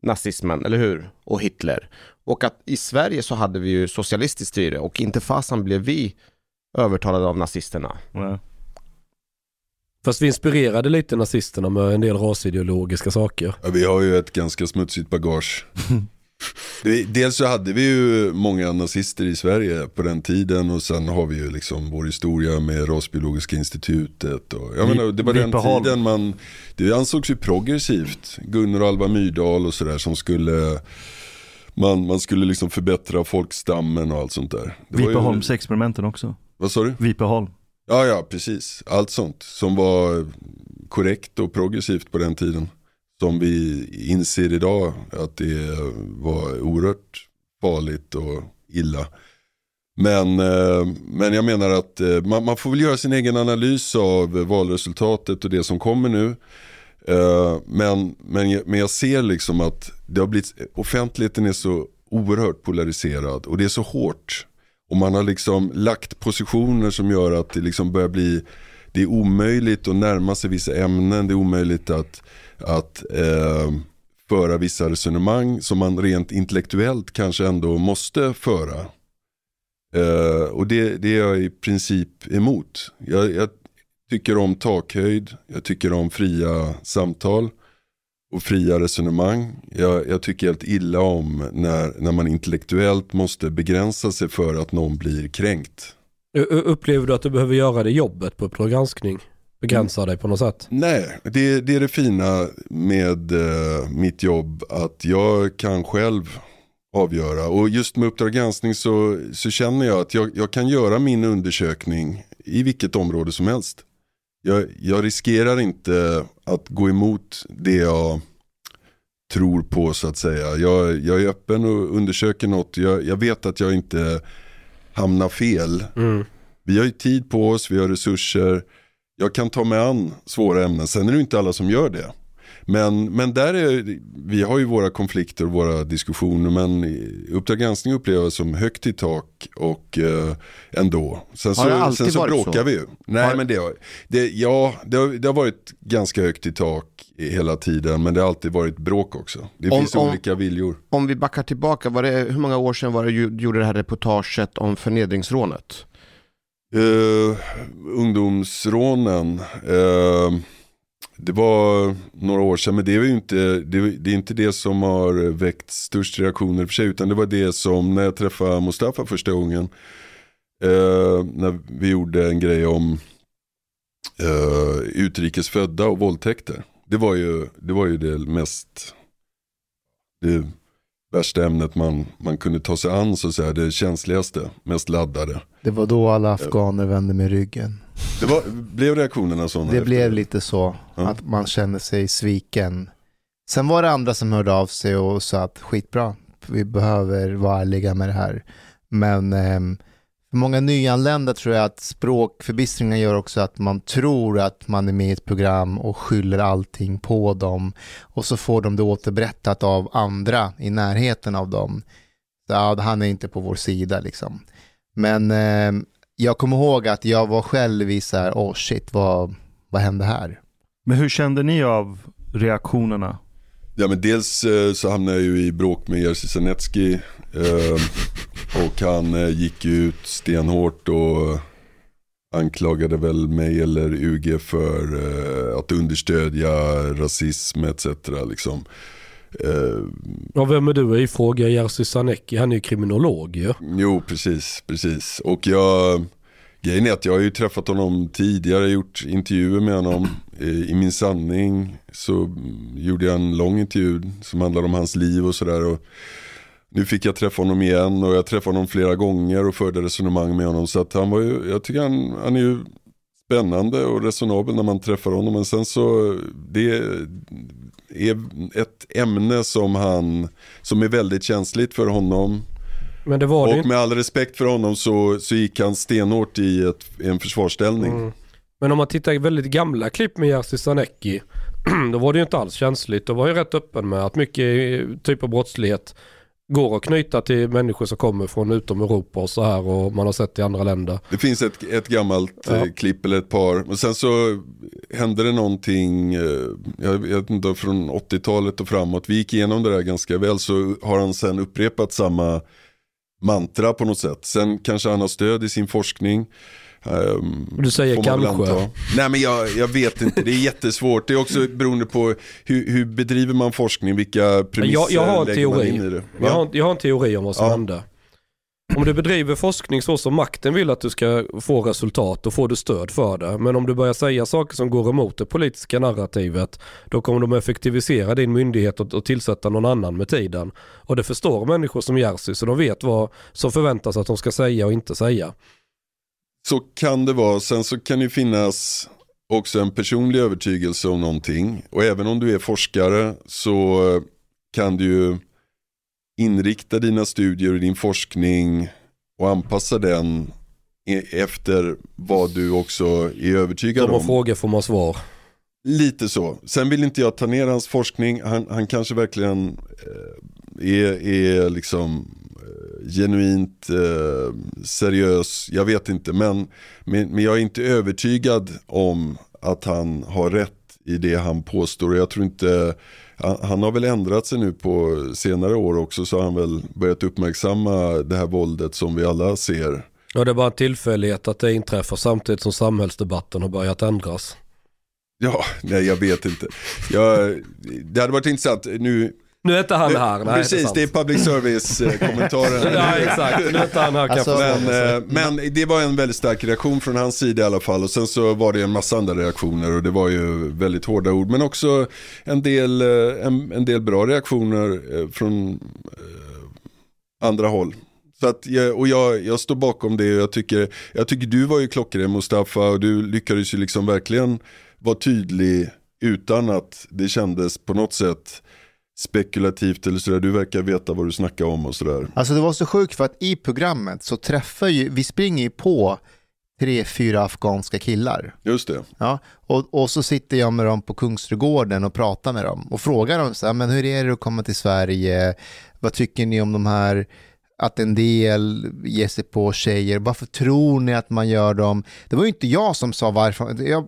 nazismen, eller hur? Och Hitler. Och att i Sverige så hade vi ju socialistiskt styre och inte fasen blev vi övertalade av nazisterna. Ja. Fast vi inspirerade lite nazisterna med en del rasideologiska saker. Ja, vi har ju ett ganska smutsigt bagage. Dels så hade vi ju många nazister i Sverige på den tiden och sen har vi ju liksom vår historia med Rasbiologiska institutet. Och, jag menar, det var den tiden man, det ansågs ju progressivt. Gunnar och Alva Myrdal och sådär som skulle, man, man skulle liksom förbättra folkstammen och allt sånt där. Vipeholmsexperimenten också. Vad sa du? Vipeholm. Ja, ja, precis. Allt sånt som var korrekt och progressivt på den tiden. Som vi inser idag att det var oerhört farligt och illa. Men, eh, men jag menar att eh, man, man får väl göra sin egen analys av valresultatet och det som kommer nu. Eh, men, men, jag- men jag ser liksom att det har blivit, offentligheten är så oerhört polariserad och det är så hårt. Och man har liksom lagt positioner som gör att det liksom börjar bli Det är omöjligt att närma sig vissa ämnen, det är omöjligt att, att eh, föra vissa resonemang som man rent intellektuellt kanske ändå måste föra. Eh, och det, det är jag i princip emot. Jag, jag tycker om takhöjd, jag tycker om fria samtal och fria resonemang. Jag, jag tycker helt illa om när, när man intellektuellt måste begränsa sig för att någon blir kränkt. Upplever du att du behöver göra det jobbet på Uppdrag granskning? Begränsa dig på något sätt? Nej, det, det är det fina med eh, mitt jobb att jag kan själv avgöra. Och just med Uppdrag granskning så, så känner jag att jag, jag kan göra min undersökning i vilket område som helst. Jag, jag riskerar inte att gå emot det jag tror på så att säga. Jag, jag är öppen och undersöker något. Jag, jag vet att jag inte hamnar fel. Mm. Vi har ju tid på oss, vi har resurser. Jag kan ta mig an svåra ämnen. Sen är det inte alla som gör det. Men, men där är, vi har ju våra konflikter och våra diskussioner. Men Uppdrag granskning upplever jag som högt i tak och eh, ändå. Sen Har det så, alltid sen så varit bråkar så? vi ju. Nej Har- men det, det, ja, det, har, det har varit ganska högt i tak hela tiden. Men det har alltid varit bråk också. Det Om- finns om- olika viljor. Om vi backar tillbaka, var det, hur många år sedan var det gjorde det här reportaget om förnedringsrånet? Uh, ungdomsrånen. eh, Det var några år sedan, men det är ju inte det, det är inte det som har väckt störst reaktioner för sig, utan det var det som när jag träffade Mustafa första gången, eh, när vi gjorde en grej om eh, utrikesfödda och våldtäkter. Det var ju det, var ju det mest, det värsta ämnet man, man kunde ta sig an, så att säga, det känsligaste, mest laddade. Det var då alla afghaner vände med ryggen. Det var, blev reaktionerna sådana? Det efter blev lite så, Ja. att man kände sig sviken. Sen var det andra som hörde av sig och sa att skitbra, vi behöver vara ärliga med det här. Men ehm, för många nyanlända tror jag att språkförbistringen gör också att man tror att man är med i ett program och skyller allting på dem. Och så får de det återberättat av andra i närheten av dem. Så, ja, han är inte på vår sida liksom. Men ehm, jag kommer ihåg att jag var själv i så här, oh shit, vad, vad hände här? Men hur kände ni av reaktionerna? Ja men dels eh, så hamnade jag ju i bråk med Jerzy Sarnecki eh, och han eh, gick ut stenhårt och anklagade väl mig eller UG för eh, att understödja rasism etc. Liksom. Eh, Ja, vem är du i fråga Jerzy Sarnecki? Han är ju kriminolog ju. jo precis, precis. Och jag, grejen är att jag har ju träffat honom tidigare, gjort intervjuer med honom. I min sanning så mm, gjorde jag en lång intervju som handlade om hans liv och sådär. Nu fick jag träffa honom igen och jag träffade honom flera gånger och förde resonemang med honom. Så att han var ju, jag tycker han, han är ju spännande och resonabel när man träffar honom. Men sen så, det är ett ämne som han, som är väldigt känsligt för honom. Men det var det Och med all respekt för honom så, så gick han stenhårt i ett, en försvarsställning. Mm. Men om man tittar i väldigt gamla klipp med Jerzy Sarnecki, då var det ju inte alls känsligt. Då var ju rätt öppen med att mycket eh, typ av brottslighet går att knyta till människor som kommer från utom Europa och så här och man har sett i andra länder. Det finns ett, ett gammalt Ja. eh, klipp eller ett par. Men sen så hände det någonting, eh, jag vet inte, från 80-talet och framåt. Vi gick igenom det där ganska väl. Så har han sen upprepat samma mantra på något sätt. Sen kanske han har stöd i sin forskning. Ehm, Du säger man kanske. Nej men jag, jag vet inte, det är jättesvårt. Det är också beroende på hur, hur bedriver man forskning, vilka premisser Jag, jag har en lägger man teori. in i det. Jag har, jag har en teori om vad som Ja. hände. Om du bedriver forskning så som makten vill att du ska få resultat, då får du stöd för det. Men om du börjar säga saker som går emot det politiska narrativet, då kommer de effektivisera din myndighet och, och tillsätta någon annan med tiden. Och det förstår människor som Jerzy, så de vet vad som förväntas att de ska säga och inte säga. Så kan det vara. Sen så kan det finnas också en personlig övertygelse om någonting. Och även om du är forskare så kan du ju inrikta dina studier och din forskning och anpassa den e- efter vad du också är övertygad Om man om. frågar får man svar. Lite så. Sen vill inte jag ta ner hans forskning. Han, han kanske verkligen eh, är, är liksom eh, genuint eh, seriös. Jag vet inte. Men, men, men jag är inte övertygad om att han har rätt i det han påstår. Jag tror inte, han, han har väl ändrat sig nu på senare år också. Så har han väl börjat uppmärksamma det här våldet som vi alla ser. Ja, det är bara en tillfällighet att det inträffar samtidigt som samhällsdebatten har börjat ändras. Ja, nej jag vet inte. Jag, det hade varit intressant. Nu, Nu är inte han här. Nej, Precis, sant. det är public service-kommentaren. Ja, exakt. Nu är inte han här. Alltså. Men, eh, men det var en väldigt stark reaktion från hans sida i alla fall. Och sen så var det en massa andra reaktioner och det var ju väldigt hårda ord. Men också en del, eh, en, en del bra reaktioner eh, från andra håll. Så att, jag- och jag, jag står bakom det och jag tycker, jag tycker du var ju klockren Mustafa och du lyckades ju liksom verkligen vara tydlig utan att det kändes på något sätt spekulativt eller sådär. Du verkar veta vad du snackar om och sådär. Alltså det var så sjukt för att i programmet så träffar ju, vi springer ju på tre, fyra afghanska killar. Just det. Ja, och, och så sitter jag med dem på Kungsträdgården och pratar med dem och frågar dem så här, men hur är det att komma till Sverige? Vad tycker ni om de här, att en del ger sig på tjejer? Varför tror ni att man gör dem? Det var ju inte jag som sa varför, jag,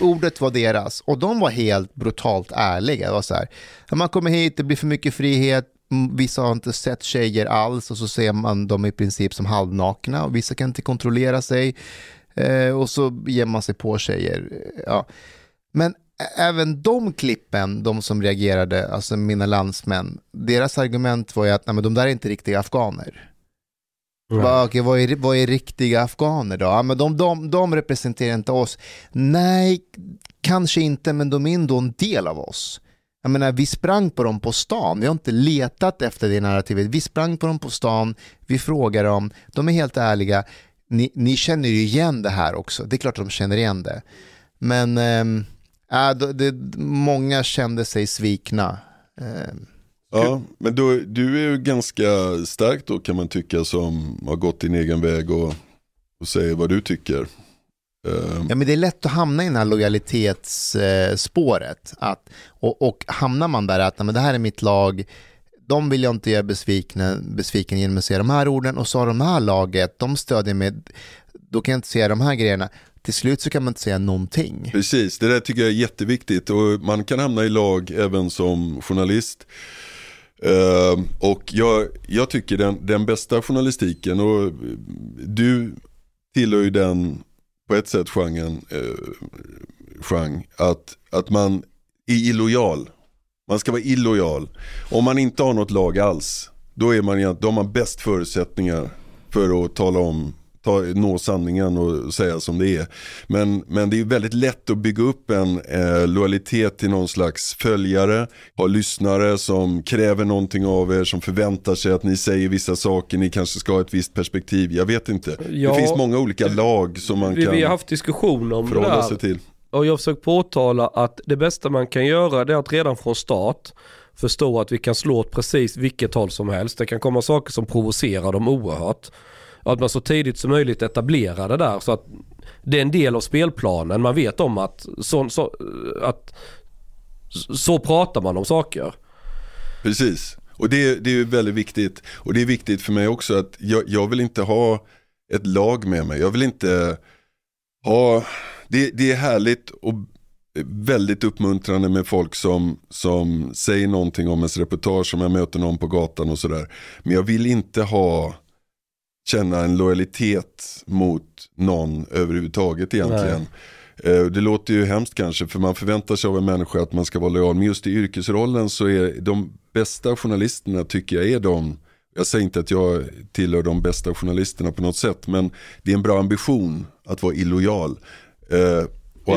ordet var deras och de var helt brutalt ärliga. Det var så här, man kommer hit, det blir för mycket frihet, Mm, Vissa har inte sett tjejer alls och så ser man dem i princip som halvnakna och vissa kan inte kontrollera sig. Eh, och så ger man sig på tjejer. Ja. Men även de klippen, de som reagerade, alltså mina landsmän, deras argument var ju att nej, men de där är inte riktiga afghaner. Va, okej, vad, är, vad är riktiga afghaner då? Ja, men de, de, de representerar inte oss. Nej, kanske inte, men de är ändå en del av oss. Jag menar, vi sprang på dem på stan. Vi har inte letat efter det narrativet. Vi sprang på dem på stan, vi frågar dem, de är helt ärliga. Ni, ni känner ju igen det här också. Det är klart att de känner igen det. Men ähm, äh, det, många kände sig svikna. Ähm, Ja, men då, du är ju ganska stark då kan man tycka som har gått din egen väg och, och säger vad du tycker. Uh, Ja, men det är lätt att hamna i det här lojalitetsspåret. Att, och, och hamnar man där att men det här är mitt lag, de vill jag inte göra besvikna, besviken genom att säga de här orden och så har de här laget, de stödjer mig, då kan jag inte säga de här grejerna. Till slut så kan man inte säga någonting. Precis, det där tycker jag är jätteviktigt och man kan hamna i lag även som journalist. Uh, och jag, jag tycker den, den bästa journalistiken och du tillhör ju den på ett sätt genren, uh, genre, att, att man är illojal. Man ska vara illojal. Om man inte har något lag alls, då, är man, då har man bäst förutsättningar för att tala om ta, nå sanningen och säga som det är. Men, men det är väldigt lätt att bygga upp en eh, lojalitet till någon slags följare, ha lyssnare som kräver någonting av er, som förväntar sig att ni säger vissa saker, ni kanske ska ha ett visst perspektiv, jag vet inte. Ja, det finns många olika lag som man vi, kan vi har haft diskussioner om det förhålla där. sig till. Och jag har försökt påtala att det bästa man kan göra det är att redan från start förstå att vi kan slå åt precis vilket håll som helst. Det kan komma saker som provocerar dem oerhört. Och att man så tidigt som möjligt etablerar det där så att det är en del av spelplanen. Man vet om att så, så, att så pratar man om saker. Precis, och det, det är väldigt viktigt. Och det är viktigt för mig också att jag, jag vill inte ha ett lag med mig. Jag vill inte ha, det, det är härligt och väldigt uppmuntrande med folk som, som säger någonting om ens reportage, Som jag möter någon på gatan och sådär. Men jag vill inte ha, känna en lojalitet mot någon överhuvudtaget egentligen. Eh, Det låter ju hemskt kanske för man förväntar sig av en människa att man ska vara lojal. Men just i yrkesrollen så är de bästa journalisterna tycker jag är de jag säger inte att jag tillhör de bästa journalisterna på något sätt men det är en bra ambition att vara illojal. Eh,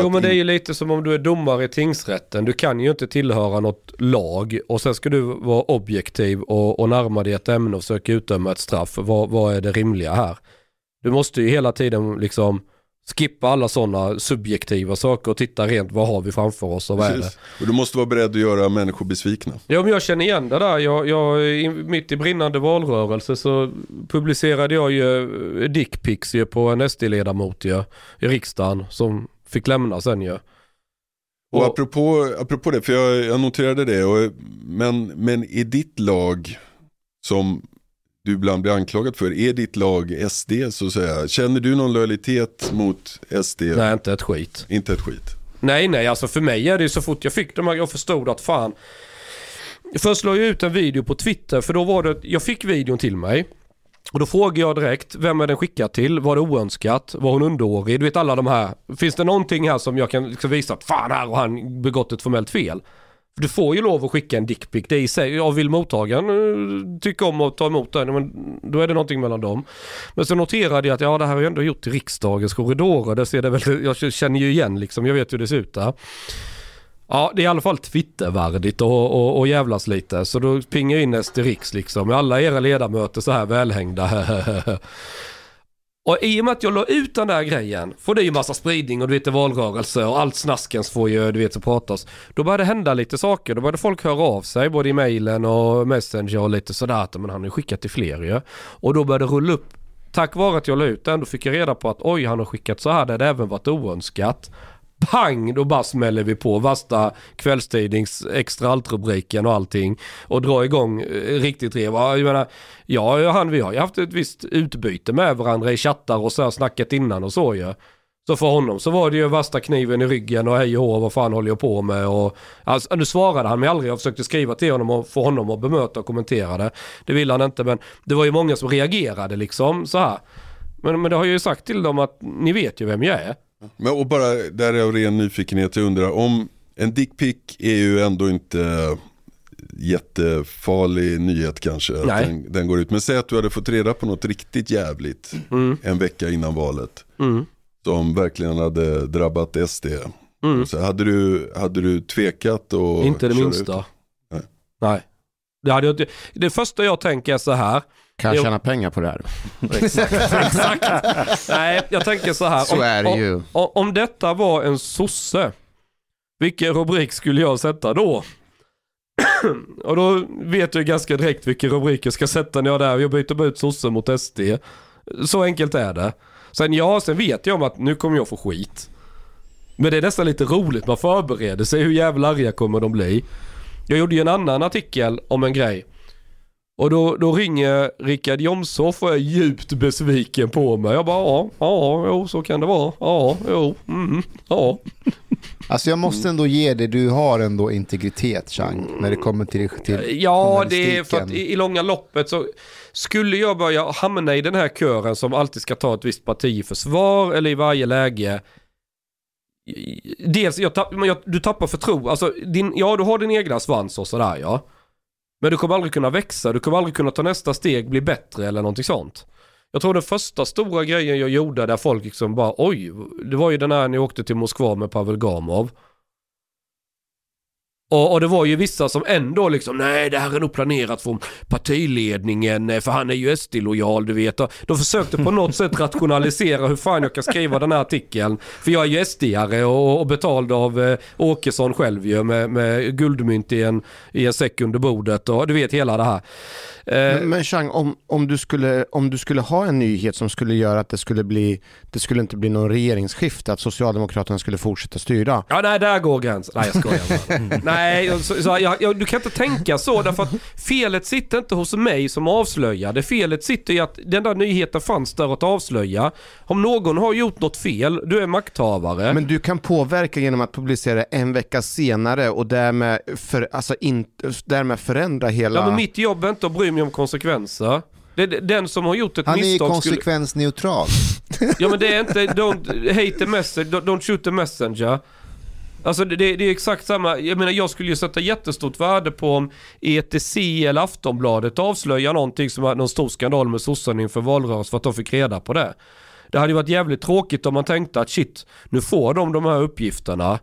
Jo men det är ju lite som om du är domare i tingsrätten. Du kan ju inte tillhöra något lag och sen ska du vara objektiv och, och närma dig ett ämne och försöka utdöma ett straff. Vad, vad är det rimliga här? Du måste ju hela tiden liksom skippa alla sådana subjektiva saker och titta rent vad har vi framför oss och vad är det? Precis. Och du måste vara beredd att göra människor besvikna. Ja men jag känner igen det där. Jag, jag, mitt i brinnande valrörelse så publicerade jag ju eh, dickpics på en SD-ledamot i riksdagen som fick lämna sen ju. Och Och- apropå, apropå det, för jag, jag noterade det, och, men, men i ditt lag som du ibland blir anklagad för, är ditt lag SD så att säga? Känner du någon lojalitet mot SD? Nej inte ett skit. Inte ett skit. Nej, nej, alltså för mig är det ju så fort jag fick de här, jag förstod att fan. Först la jag ut en video på Twitter för då var det, jag fick videon till mig. Och då frågar jag direkt, vem är den skickad till? Var det oönskat? Var hon underårig? Du vet alla de här. Finns det någonting här som jag kan liksom visa att fan här har han begått ett formellt fel? Du får ju lov att skicka en dickpic. Det är i sig, jag vill mottagaren eh, tycka om att ta emot den, men då är det någonting mellan dem. Men så noterade jag att ja det här har jag ändå gjort i riksdagens korridorer. Det ser det väl, jag känner ju igen liksom, jag vet hur det ser ut där. Ja, det är i alla fall Twittervärdigt och, och, och jävlas lite. Så då pingar jag in Esterix liksom. Med alla era ledamöter så här välhängda. och i och med att jag la ut den där grejen, får det ju massa spridning och du vet det är valrörelse och allt snaskens får ju, du vet, så pratas. Då började det hända lite saker. Då började folk höra av sig, både i mejlen och messenger och lite sådär. Att, men han har ju skickat till fler ju. Och då började det rulla upp. Tack vare att jag la ut den, då fick jag reda på att oj, han har skickat så här, det hade även varit oönskat. Pang, då bara smäller vi på värsta kvällstidnings extra allt-rubriken och allting. Och drar igång eh, riktigt rev. Jag menar, jag och han vi har ju haft ett visst utbyte med varandra i chattar och så här snackat innan och så ju. Så för honom så var det ju värsta kniven i ryggen och hej och hå, vad fan håller jag på med och... Alltså, nu svarade han mig aldrig, jag försökte skriva till honom och få honom att bemöta och kommentera det. Det ville han inte men det var ju många som reagerade liksom så här. Men, men det har jag ju sagt till dem att ni vet ju vem jag är. Men och bara där är av ren nyfikenhet, jag undrar om, en dickpic är ju ändå inte jättefarlig nyhet kanske. Den, den går ut. Men säg att du hade fått reda på något riktigt jävligt Mm. en vecka innan valet. Mm. Som verkligen hade drabbat SD. Mm. Så hade, du, hade du tvekat och Inte det minsta. ut? Nej. Nej. Det, hade jag inte. det första jag tänker är så här. Kan jag Jo. tjäna pengar på det här? Exakt. Nej, jag tänker så här. Så är det om, ju. Om, om detta var en sosse, vilken rubrik skulle jag sätta då? Och då vet jag ganska direkt vilken rubrik jag ska sätta när jag är där. Jag byter bara ut sosse mot SD. Så enkelt är det. Sen ja, sen vet jag om att nu kommer jag få skit. Men det är nästan lite roligt, man förbereder sig. Hur jävla arga kommer de bli? Jag gjorde ju en annan artikel om en grej. Och då, då ringer Rickard Jomshoff och är djupt besviken på mig. Jag bara ja, ja, jo så kan det vara. Ja, jo, mm, ja. Alltså jag måste ändå ge dig, du har ändå integritet Chang, när det kommer till, till Ja, det är för att i, i långa loppet så skulle jag börja hamna i den här kören som alltid ska ta ett visst parti i försvar eller i varje läge. Dels, jag tapp, jag, du tappar förtro, alltså din, ja du har din egna svans och sådär ja. Men du kommer aldrig kunna växa, du kommer aldrig kunna ta nästa steg, bli bättre eller någonting sånt. Jag tror den första stora grejen jag gjorde där folk liksom bara oj, det var ju den här när jag åkte till Moskva med Pavel Gamov. Och, och det var ju vissa som ändå liksom, nej det här är nog planerat från partiledningen eh, för han är ju SD-lojal du vet. De försökte på något sätt rationalisera hur fan jag kan skriva den här artikeln. För jag är ju SD-are och, och betald av eh, Åkesson själv ju med, med guldmynt i en, i en säck under bordet och du vet hela det här. Eh, Men, men Chang, om, om, du skulle, om du skulle ha en nyhet som skulle göra att det skulle bli, det skulle inte bli någon regeringsskifte, att Socialdemokraterna skulle fortsätta styra. Ja, nej, där går gränsen. Nej, jag skojar bara. Nej, så, så, jag, jag, du kan inte tänka så därför att felet sitter inte hos mig som avslöjade. Felet sitter i att den där nyheten fanns där att avslöja. Om någon har gjort något fel, du är makthavare. Men du kan påverka genom att publicera en vecka senare och därmed, för, alltså in, därmed förändra hela... Ja, men mitt jobb är inte att bry mig om konsekvenser. Det, den som har gjort ett Han är ju misstag skulle... konsekvensneutral. Ja men det är inte, don't hate the message, don't shoot the messenger. Alltså det, det är exakt samma, jag menar jag skulle ju sätta jättestort värde på om ETC eller Aftonbladet avslöjar någonting som var någon stor skandal med sossarna inför valrörelsen för att de fick reda på det. Det hade ju varit jävligt tråkigt om man tänkte att shit, nu får de de här uppgifterna.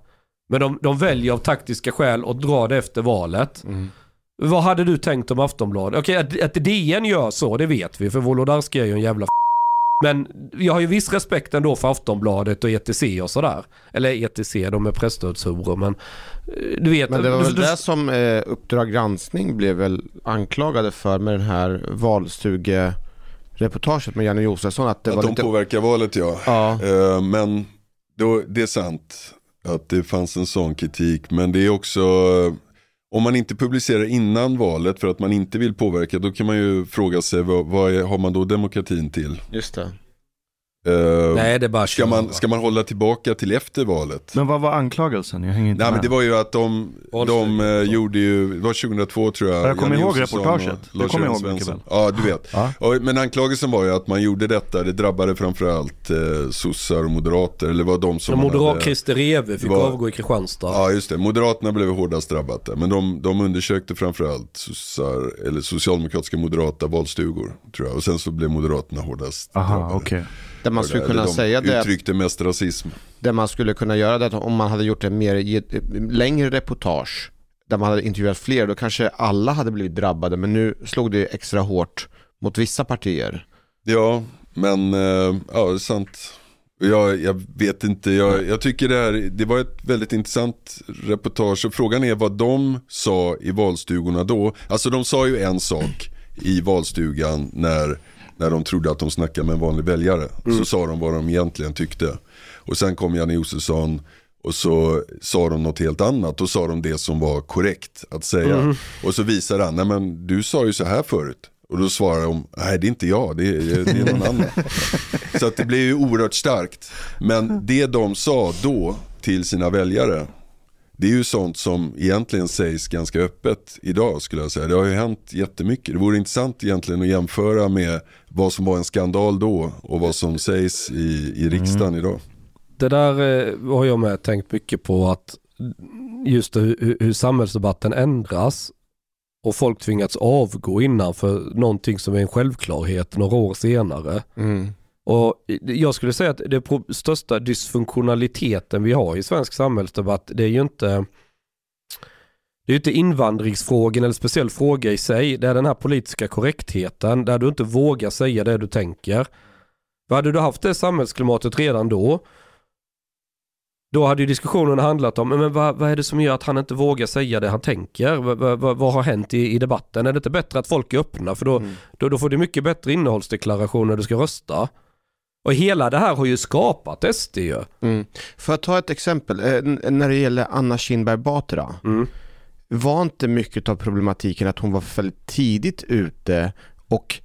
Men de, de väljer av taktiska skäl att dra det efter valet. Vad hade du tänkt om Aftonbladet? Okej, att, att DN gör så, det vet vi. För Wolodarski är ju en jävla men jag har ju viss respekt ändå för Aftonbladet och ETC och sådär. Eller ETC, de är presstödshoror men eh, du vet. Men det var väl du, det som eh, Uppdrag granskning blev väl anklagade för med den här valstugereportaget med Janne Josefsson. Att det Att var de lite... påverkar valet ja. Ja. Eh, men då, det är sant att det fanns en sån kritik. Men det är också, om man inte publicerar innan valet för att man inte vill påverka, då kan man ju fråga sig vad, vad är, har man då demokratin till? Just det. Eh, nej det är bara ska, man, ska man hålla tillbaka till efter valet? Men vad var anklagelsen? Jag hänger inte Nej med. men det var ju att de, de eh, gjorde ju, det var 2002 tror jag. Ja, jag kommer ihåg Josefsson reportaget. Det kommer jag ihåg mycket Svensson. Ja du vet. Ja. Och, men anklagelsen var ju att man gjorde detta, det drabbade framförallt eh, sossar och moderater. Eller var de som man Moderat hade- Christer Rewe fick var- avgå i Kristianstad. Ja just det, Moderaterna blev hårdast drabbat där. Men de, de undersökte framförallt sossar, eller socialdemokratiska moderata valstugor. Tror jag. Och sen så blev Moderaterna hårdast Aha, drabbade. okej. Det man skulle kunna de säga det, uttryckte mest rasism. det man skulle kunna göra det om man hade gjort en mer längre reportage där man hade intervjuat fler, då kanske alla hade blivit drabbade. Men nu slog det extra hårt mot vissa partier. Ja, men eh, ja det är sant. Jag, jag vet inte, jag, jag tycker det här, det var ett väldigt intressant reportage. Frågan är vad de sa i valstugorna då. Alltså de sa ju en sak i valstugan när, när de trodde att de snackade med en vanlig väljare. Så sa de vad de egentligen tyckte. Och sen kom Janne Josefsson och så sa de något helt annat. Då sa de det som var korrekt att säga. Och så visade han, nej men du sa ju så här förut. Och då svarar de, nej det är inte jag, det är, det är någon annan. Så att det blev ju oerhört starkt. Men det de sa då till sina väljare, det är ju sånt som egentligen sägs ganska öppet idag skulle jag säga. Det har ju hänt jättemycket. Det vore intressant egentligen att jämföra med vad som var en skandal då och vad som sägs i, i riksdagen idag. Det där eh, har jag med tänkt mycket på att just hur, hur- samhällsdebatten ändras och folk tvingats avgå innan för någonting som är en självklarhet några år senare. Mm. Och jag skulle säga att det pro- största dysfunktionaliteten vi har i svensk samhällsdebatt det är ju inte det är ju inte invandringsfrågan eller speciell fråga i sig. Det är den här politiska korrektheten där du inte vågar säga det du tänker. För hade du haft det samhällsklimatet redan då då hade ju diskussionen handlat om men vad, vad är det som gör att han inte vågar säga det han tänker? Vad, vad, vad, har hänt i, i debatten? Är det inte bättre att folk är öppna? För då, Mm. då, då får du mycket bättre innehållsdeklaration när du ska rösta. Och hela det här har ju skapat SD ju. Mm. För att ta ett exempel, eh, när det gäller Anna Kinberg Batra. Mm. Var inte mycket av problematiken att hon var väldigt tidigt ute och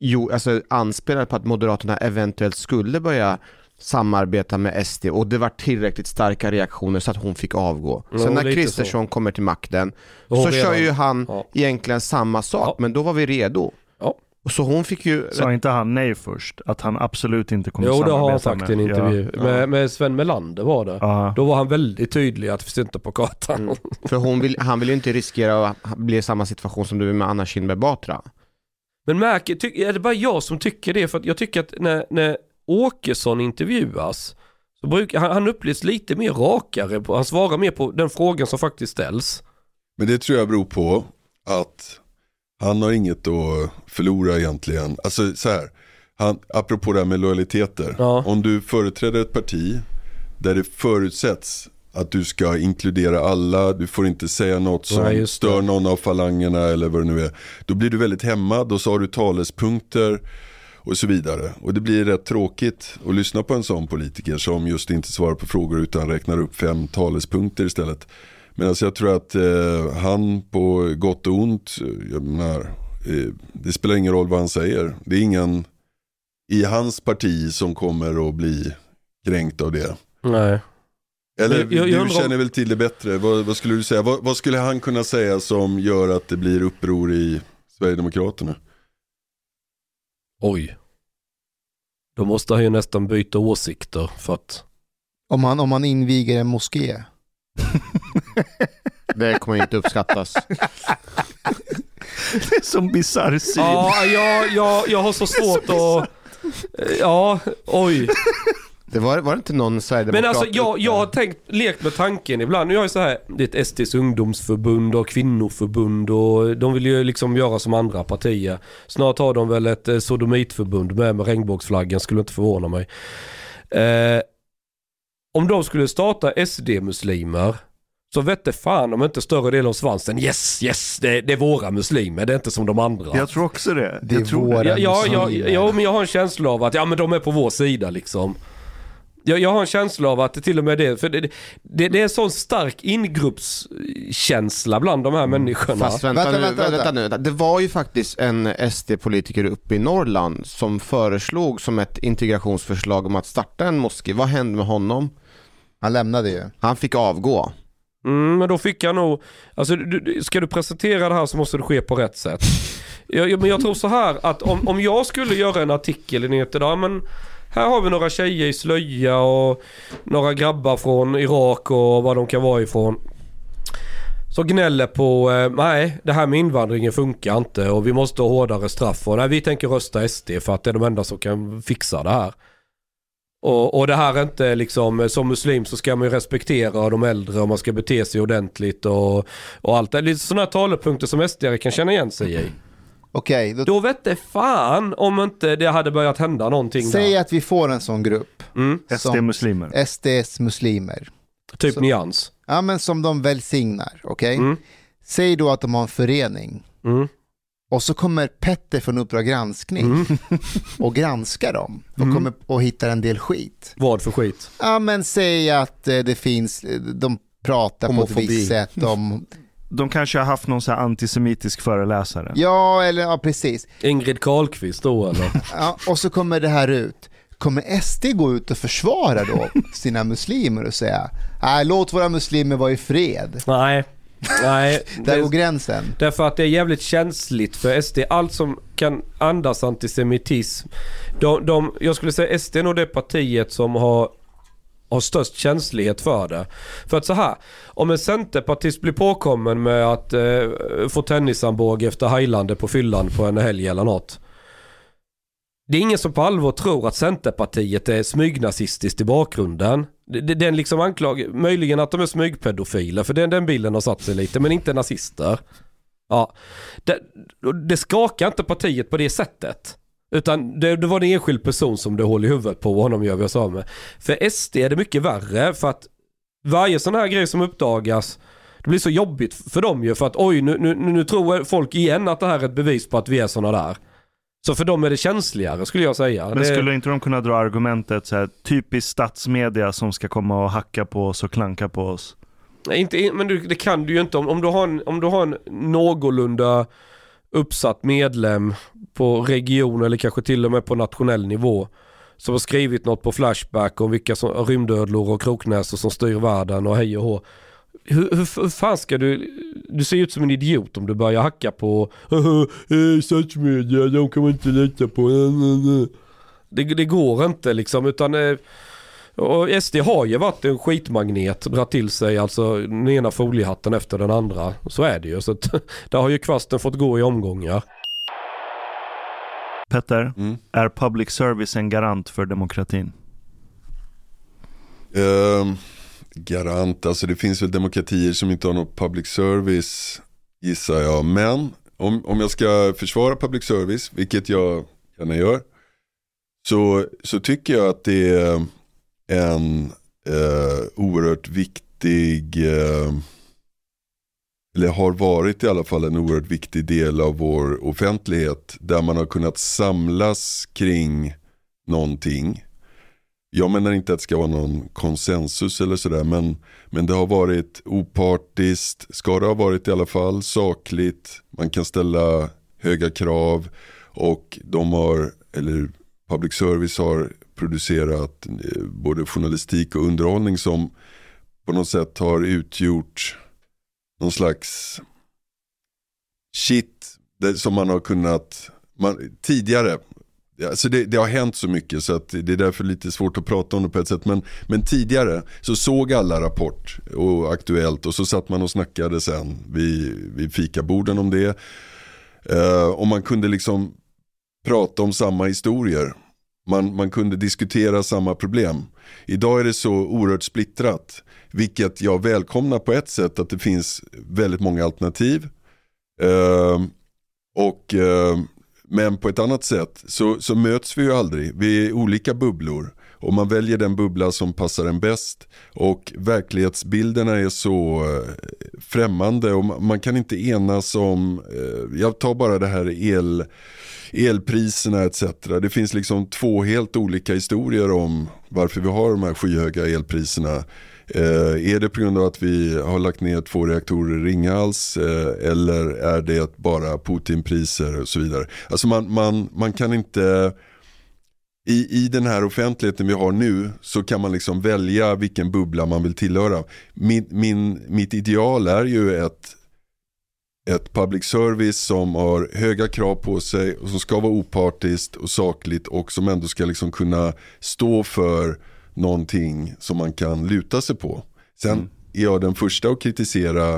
jo, alltså anspelade på att Moderaterna eventuellt skulle börja samarbeta med SD och det var tillräckligt starka reaktioner så att hon fick avgå. Ja, Sen när Kristersson kommer till makten så kör ju han Ja. egentligen samma sak, Ja. men då var vi redo. Så hon fick ju... Sa inte han nej först? Att han absolut inte kommer Jo det har han samarbeta sagt i en med- intervju. Ja. Med, med Sven Melander var det. Ja. Då var han väldigt tydlig att det finns inte på kartan. Mm. För hon vill, han vill ju inte riskera att bli i samma situation som du är med Anna Kinberg Batra. Men märker, ty, är det bara jag som tycker det? För att jag tycker att när, när Åkesson intervjuas så brukar han, han upplevs lite mer rakare. På, han svarar mer på den frågan som faktiskt ställs. Men det tror jag beror på att han har inget att förlora egentligen. Alltså så här, han, apropå det här med lojaliteter. Ja. Om du företräder ett parti där det förutsätts att du ska inkludera alla, du får inte säga något som det. stör någon av falangerna eller vad det nu är. Då blir du väldigt hämmad och så har du talespunkter och så vidare. Och det blir rätt tråkigt att lyssna på en sån politiker som just inte svarar på frågor utan räknar upp fem talespunkter istället. Men alltså jag tror att eh, han på gott och ont, jag menar, eh, det spelar ingen roll vad han säger. Det är ingen i hans parti som kommer att bli kränkt av det. Nej. Eller Jag- jag du undrar om- känner väl till det bättre. Vad, vad skulle du säga? Vad, vad skulle han kunna säga som gör att det blir uppror i Sverigedemokraterna? Oj. Då måste han ju nästan byta åsikter för att... Om man, om man inviger en moské. Det kommer inte uppskattas. Det är som bisarr syn. Ja, jag, jag, jag har så svårt att... Ja, oj. Det var, var det inte någon sverigedemokrat? Men alltså jag, jag har tänkt, lekt med tanken ibland. Jag är så här, det är ett SDs ungdomsförbund och kvinnoförbund och de vill ju liksom göra som andra partier. Snart har de väl ett eh, sodomitförbund med, med regnbågsflaggan, skulle inte förvåna mig. Eh, om de skulle starta SD-muslimer så vette fan om inte större delen av svansen, yes, yes, det, det är våra muslimer, det är inte som de andra. Jag tror också det. Det är jag tror våra- det. Ja, ja, ja, men jag har en känsla av att ja, men de är på vår sida liksom. Jag, jag har en känsla av att det till och med det, för det, det, det är en sån stark ingruppskänsla bland de här människorna. Fast vänta, Vänta, nu, vänta, vänta, vänta. nu. Det var ju faktiskt en SD-politiker uppe i Norrland som föreslog som ett integrationsförslag om att starta en moské. Vad hände med honom? Han lämnade ju. Han fick avgå. Mm, men då fick jag nog, alltså du, ska du presentera det här så måste det ske på rätt sätt. Jag, jag, men jag tror så här att om, om jag skulle göra en artikel i nyheter idag, men här har vi några tjejer i slöja och några grabbar från Irak och vad de kan vara ifrån. Så gnäller på, eh, nej det här med invandringen funkar inte och vi måste ha hårdare straff och nej vi tänker rösta SD för att det är de enda som kan fixa det här. Och, och det här är inte liksom, som muslim så ska man ju respektera de äldre och man ska bete sig ordentligt och, och allt det. Lite sådana här talepunkter som SD kan känna igen sig i. Okej, då Då vette fan om inte det hade börjat hända någonting säg där. att vi får en sån grupp. Mm, SD-muslimer. SDs muslimer. typ Så- nyans. Ja men som de välsignar, okej? Mm. Säg då att de har en förening. Mm. Och så kommer Petter från Uppdrag granskning Mm. och granskar dem. Och Mm. kommer och hittar en del skit. Vad för skit? Ja men säg att eh, det finns, eh, de pratar på Homofobi. ett visst sätt om, De kanske har haft någon så här antisemitisk föreläsare. ja eller ja precis. Ingrid Carlqvist då eller? Ja, och så kommer det här ut. Kommer SD gå ut och försvara då sina muslimer och säga nej låt våra muslimer vara i fred. Nej. Nej. Där det- går gränsen. Därför att det är jävligt känsligt för SD. Allt som kan andas antisemitism. De, de, jag skulle säga SD är nog det partiet som har har störst känslighet för det. För att så här, om en centerpartist blir påkommen med att eh, få tennisarmbåge efter Highlander på fyllan på en helg eller något. Det är ingen som på allvar tror att Centerpartiet är smygnazistiskt i bakgrunden. Det, det, den liksom anklag, möjligen att de är smygpedofiler, för den, den bilden har satt sig lite, men inte nazister. Ja, det, det skakar inte partiet på det sättet. Utan det, det var en enskild person som det håller i huvudet på och honom gör vi oss av med. För SD är det mycket värre för att varje sån här grej som uppdagas det blir så jobbigt för dem ju för att oj nu, nu, nu tror folk igen att det här är ett bevis på att vi är såna där. Så för dem är det känsligare skulle jag säga. Men det... skulle inte de kunna dra argumentet så här, typiskt statsmedia som ska komma och hacka på oss och klanka på oss? Nej, inte, men du, det kan du ju inte om, om, du har en, om du har en någorlunda uppsatt medlem på region eller kanske till och med på nationell nivå som har skrivit något på Flashback om vilka som, rymdödlor och kroknäsor som styr världen och hej och hå. Hur, hur, hur fan ska du, du ser ut som en idiot om du börjar hacka på eh, statsmedia, de kan man inte lita på. Det, det går inte liksom utan eh, och SD har ju varit en skitmagnet, dra till sig alltså den ena foliehatten efter den andra. Så är det ju. Så att, där har ju kvasten fått gå i omgångar. Petter, Mm. är public service en garant för demokratin? Ehm, garant, alltså det finns väl demokratier som inte har någon public service gissar jag. Men om, om jag ska försvara public service, vilket jag gärna gör, så, så tycker jag att det är en eh, oerhört viktig, eh, eller har varit i alla fall en oerhört viktig del av vår offentlighet, där man har kunnat samlas kring någonting. Jag menar inte att det ska vara någon konsensus eller sådär men, men det har varit opartiskt, ska det ha varit i alla fall, sakligt, man kan ställa höga krav och de har, eller public service har producerat eh, både journalistik och underhållning som på något sätt har utgjort någon slags shit som man har kunnat, man, tidigare, Alltså det, det har hänt så mycket så att det är därför lite svårt att prata om det på ett sätt. Men, men tidigare så såg alla Rapport och Aktuellt och så satt man och snackade sen vid, vid fikaborden om det. Eh, och man kunde liksom prata om samma historier. Man, man kunde diskutera samma problem. Idag är det så oerhört splittrat. Vilket jag välkomnar på ett sätt att det finns väldigt många alternativ. Eh, och eh, men på ett annat sätt så, så möts vi ju aldrig. Vi är olika bubblor. Och man väljer den bubbla som passar en bäst. Och verklighetsbilderna är så eh, främmande och man kan inte enas om, eh, jag tar bara det här el, elpriserna etc. Det finns liksom två helt olika historier om varför vi har de här skyhöga elpriserna. Eh, är det på grund av att vi har lagt ner två reaktorer i Ringhals eh, eller är det bara Putinpriser och så vidare. Alltså man, man, man kan inte, i, i den här offentligheten vi har nu så kan man liksom välja vilken bubbla man vill tillhöra. Min, min, mitt ideal är ju ett, ett public service som har höga krav på sig och som ska vara opartiskt och sakligt och som ändå ska liksom kunna stå för någonting som man kan luta sig på. Sen Mm. är jag den första att kritisera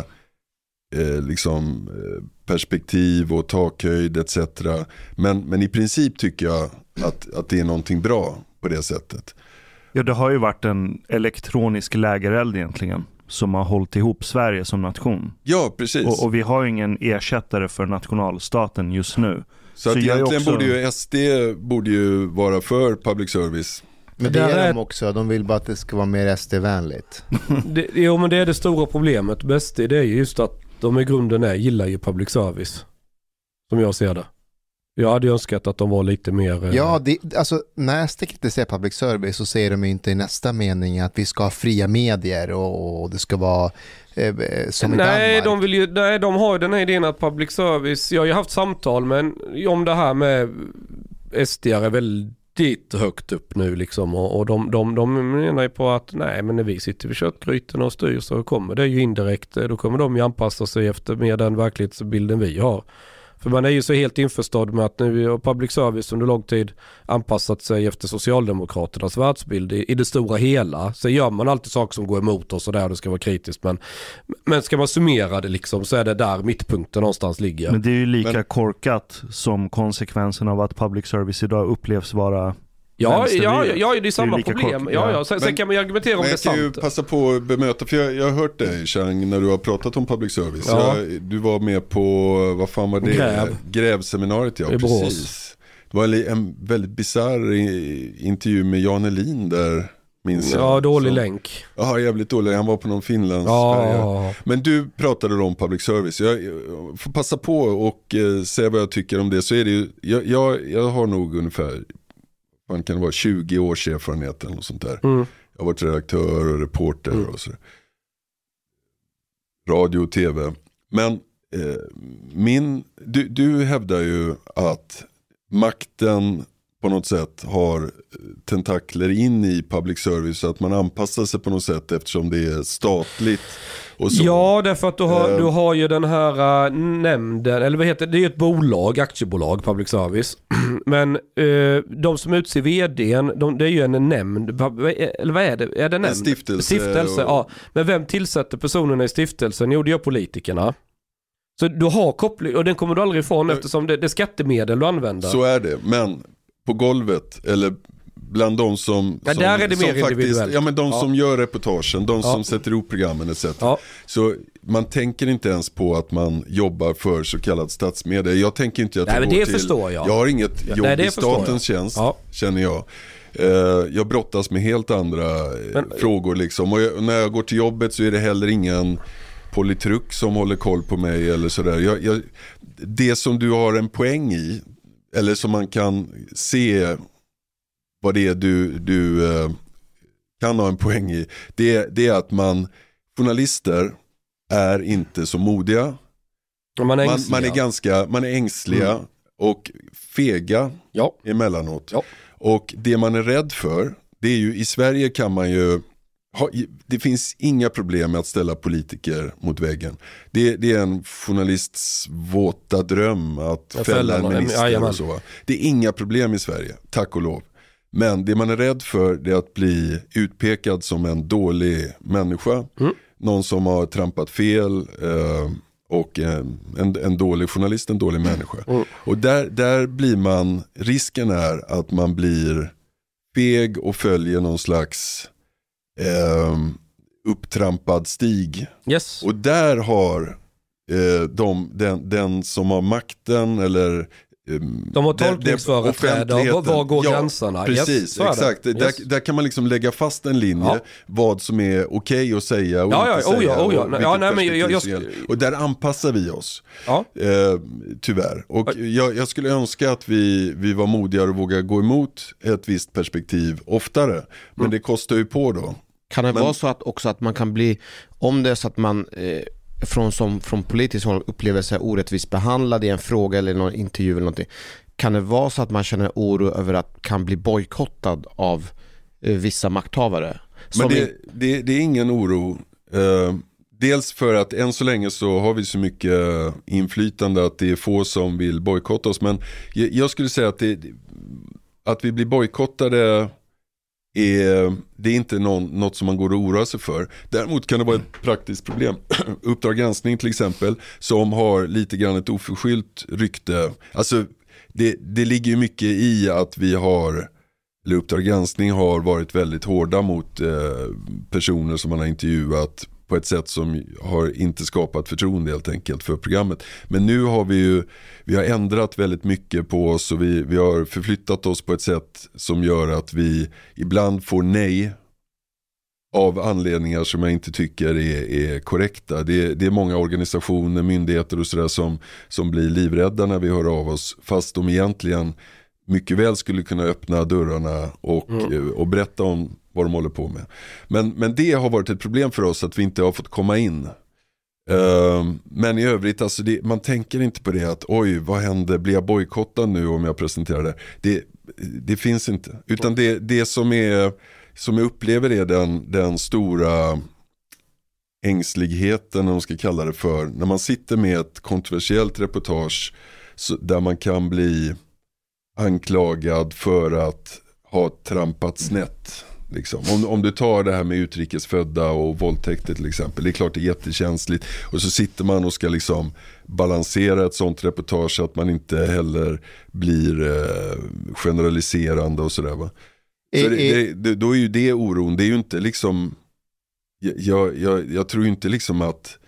eh, liksom, eh, perspektiv och takhöjd etc. Men, men i princip tycker jag att, att det är någonting bra på det sättet. Ja, det har ju varit en elektronisk lägereld egentligen som har hållit ihop Sverige som nation. Ja, precis. Och, och vi har ju ingen ersättare för nationalstaten just nu. så så egentligen också- borde ju SD borde ju vara för public service. Men det är de också, de vill bara att det ska vara mer SD-vänligt. Jo men det är det stora problemet. Bäst det är ju just att de i grunden är, gillar ju public service. Som jag ser det. Jag hade önskat att de var lite mer... eh, Ja, det, alltså när SD kritiserar public service så säger de ju inte i nästa mening att vi ska ha fria medier och, och det ska vara eh, som i nej, Danmark. de vill ju, nej, de har ju den här idén att public service, jag har ju haft samtal men om det här med SD är väldigt riktigt högt upp nu liksom och, och de, de, de menar ju på att nej men när vi sitter vid köttgrytorna och styr så kommer det ju indirekt, eh, då kommer de ju anpassa sig efter mer den verklighetsbilden vi har. För man är ju så helt införstådd med att nu har public service under lång tid anpassat sig efter Socialdemokraternas världsbild i, i det stora hela. Sen gör man alltid saker som går emot oss och där det ska vara kritiskt. Men, men ska man summera det liksom så är det där mittpunkten någonstans ligger. Men det är ju lika Men- korkat som konsekvensen av att public service idag upplevs vara ja, ja, ja, det är samma lika problem. kort. Ja, Ja. Sen, sen Men- kan man ju argumentera om det är jag kan ju sant. passa på att bemöta, för jag, jag har hört dig Chang när du har pratat om public service. Ja. Jag, du var med på, vad fan var det? Gräv. Grävseminariet ja, I precis. Det var en, en väldigt bisarr intervju med Jan Elin där, minns jag. Ja, dålig Som- länk. Ja, jävligt dålig. Han var på någon Finlandsfärja. Ja, Men du pratade då om public service. Jag, jag får passa på och eh, säga vad jag tycker om det. Så är det ju, jag, jag, jag har nog ungefär, man kan vara 20 års erfarenhet eller något sånt där. mm. Jag har varit redaktör och reporter Mm. och så. Radio och tv. Men eh, min, du, du hävdar ju att makten på något sätt har tentakler in i public service så att man anpassar sig på något sätt eftersom det är statligt. Och så. Ja, därför att du har, du har ju den här uh, nämnden, eller vad heter det, det är ju ett bolag, aktiebolag, public service. Men eh, de som utser vdn, de, det är ju en nämnd, eller vad är det? Är det En nämnd? stiftelse. Stiftelse, och- ja. Men vem tillsätter personerna i stiftelsen? Jo, det gör politikerna. Så du har koppling, och den kommer du aldrig ifrån eftersom det, det är skattemedel du använder. Så är det, men på golvet eller bland de som, Ja, som, där är det mer individuellt. Ja men de Ja. som gör reportagen, de Ja. som sätter ihop programmen etc. Ja. Så man tänker inte ens på att man jobbar för så kallad statsmedia. Jag tänker inte att Nej, jag men går det till, förstår jag. Jag har inget jobb nej, det i statens tjänst, känner jag. Eh, jag brottas med helt andra eh, Men- frågor liksom. Och jag, när jag går till jobbet så är det heller ingen politruk som håller koll på mig eller sådär. Jag, jag, det som du har en poäng i, eller som man kan se vad det är du, du eh, kan ha en poäng i, det, det är att man, journalister är inte så modiga. Man är Man, man är ganska, man är ängsliga Mm. och fega Ja. emellanåt. Ja. Och det man är rädd för, det är ju i Sverige kan man ju det finns inga problem med att ställa politiker mot väggen. Det, det är en journalists våta dröm att fälla en minister och så. Det är inga problem i Sverige, tack och lov. Men det man är rädd för är att bli utpekad som en dålig människa. Mm. Någon som har trampat fel eh, och eh, en, en dålig journalist, en dålig människa. Mm. Och där, där blir man, risken är att man blir feg och följer någon slags eh, upptrampad stig. Yes. Och där har eh, de, den, den som har makten eller ehm, De har tolkningsföreträde, offentligheten. var, var går Ja, gränserna? Precis, yes, exakt. Yes. Där, där kan man liksom lägga fast en linje, Ja. vad som är okej att säga och Ja, inte ja, oh säga. oh ja. och Ja, nej, men jag- jag- gäller. Och där anpassar vi oss, Ja. eh, tyvärr. Och jag, jag skulle önska att vi, vi var modigare och vågade gå emot ett visst perspektiv oftare. Men Mm. det kostar ju på då. Kan det Men- vara så att också att man kan bli, om det är så att man eh, från, som, från politiskt håll upplever sig orättvist behandlad i en fråga eller någon intervju eller någonting. Kan det vara så att man känner oro över att kan bli bojkottad av eh, vissa makthavare? Men det, in- det, det är ingen oro. Eh, dels för att än så länge så har vi så mycket inflytande att det är få som vill bojkotta oss. Men jag, jag skulle säga att, det, att vi blir bojkottade är, det är inte någon, något som man går och oroar sig för. Däremot kan det vara ett praktiskt problem. Uppdrag granskning till exempel, som har lite grann ett oförskyllt rykte. Alltså det, det ligger ju mycket i att vi har eller Uppdrag granskning har varit väldigt hårda mot eh, personer som man har intervjuat på ett sätt som har inte skapat förtroende helt enkelt för programmet. Men nu har vi ju vi har ändrat väldigt mycket på oss och vi, vi har förflyttat oss på ett sätt som gör att vi ibland får nej av anledningar som jag inte tycker är, är korrekta. Det, det är många organisationer, myndigheter och sådär som, som blir livrädda när vi hör av oss fast de egentligen mycket väl skulle kunna öppna dörrarna och, eh, och berätta om vad de håller på med. Men, men det har varit ett problem för oss att vi inte har fått komma in. Ehm, men i övrigt, alltså det, man tänker inte på det att oj, vad händer, blir jag bojkottad nu om jag presenterar det? Det, det finns inte. Utan det, det som, är, som jag upplever är den, den stora ängsligheten, om man ska kalla det för, när man sitter med ett kontroversiellt reportage så, där man kan bli anklagad för att ha trampat snett. Liksom. Om, om du tar det här med utrikesfödda och våldtäkter till exempel. Det är klart det är jättekänsligt. Och så sitter man och ska liksom balansera ett sånt reportage så att man inte heller blir eh, generaliserande och sådär. Va? Så Är- det, är- det, det, då är ju det oron. Det är ju inte liksom, jag, jag, jag tror inte liksom att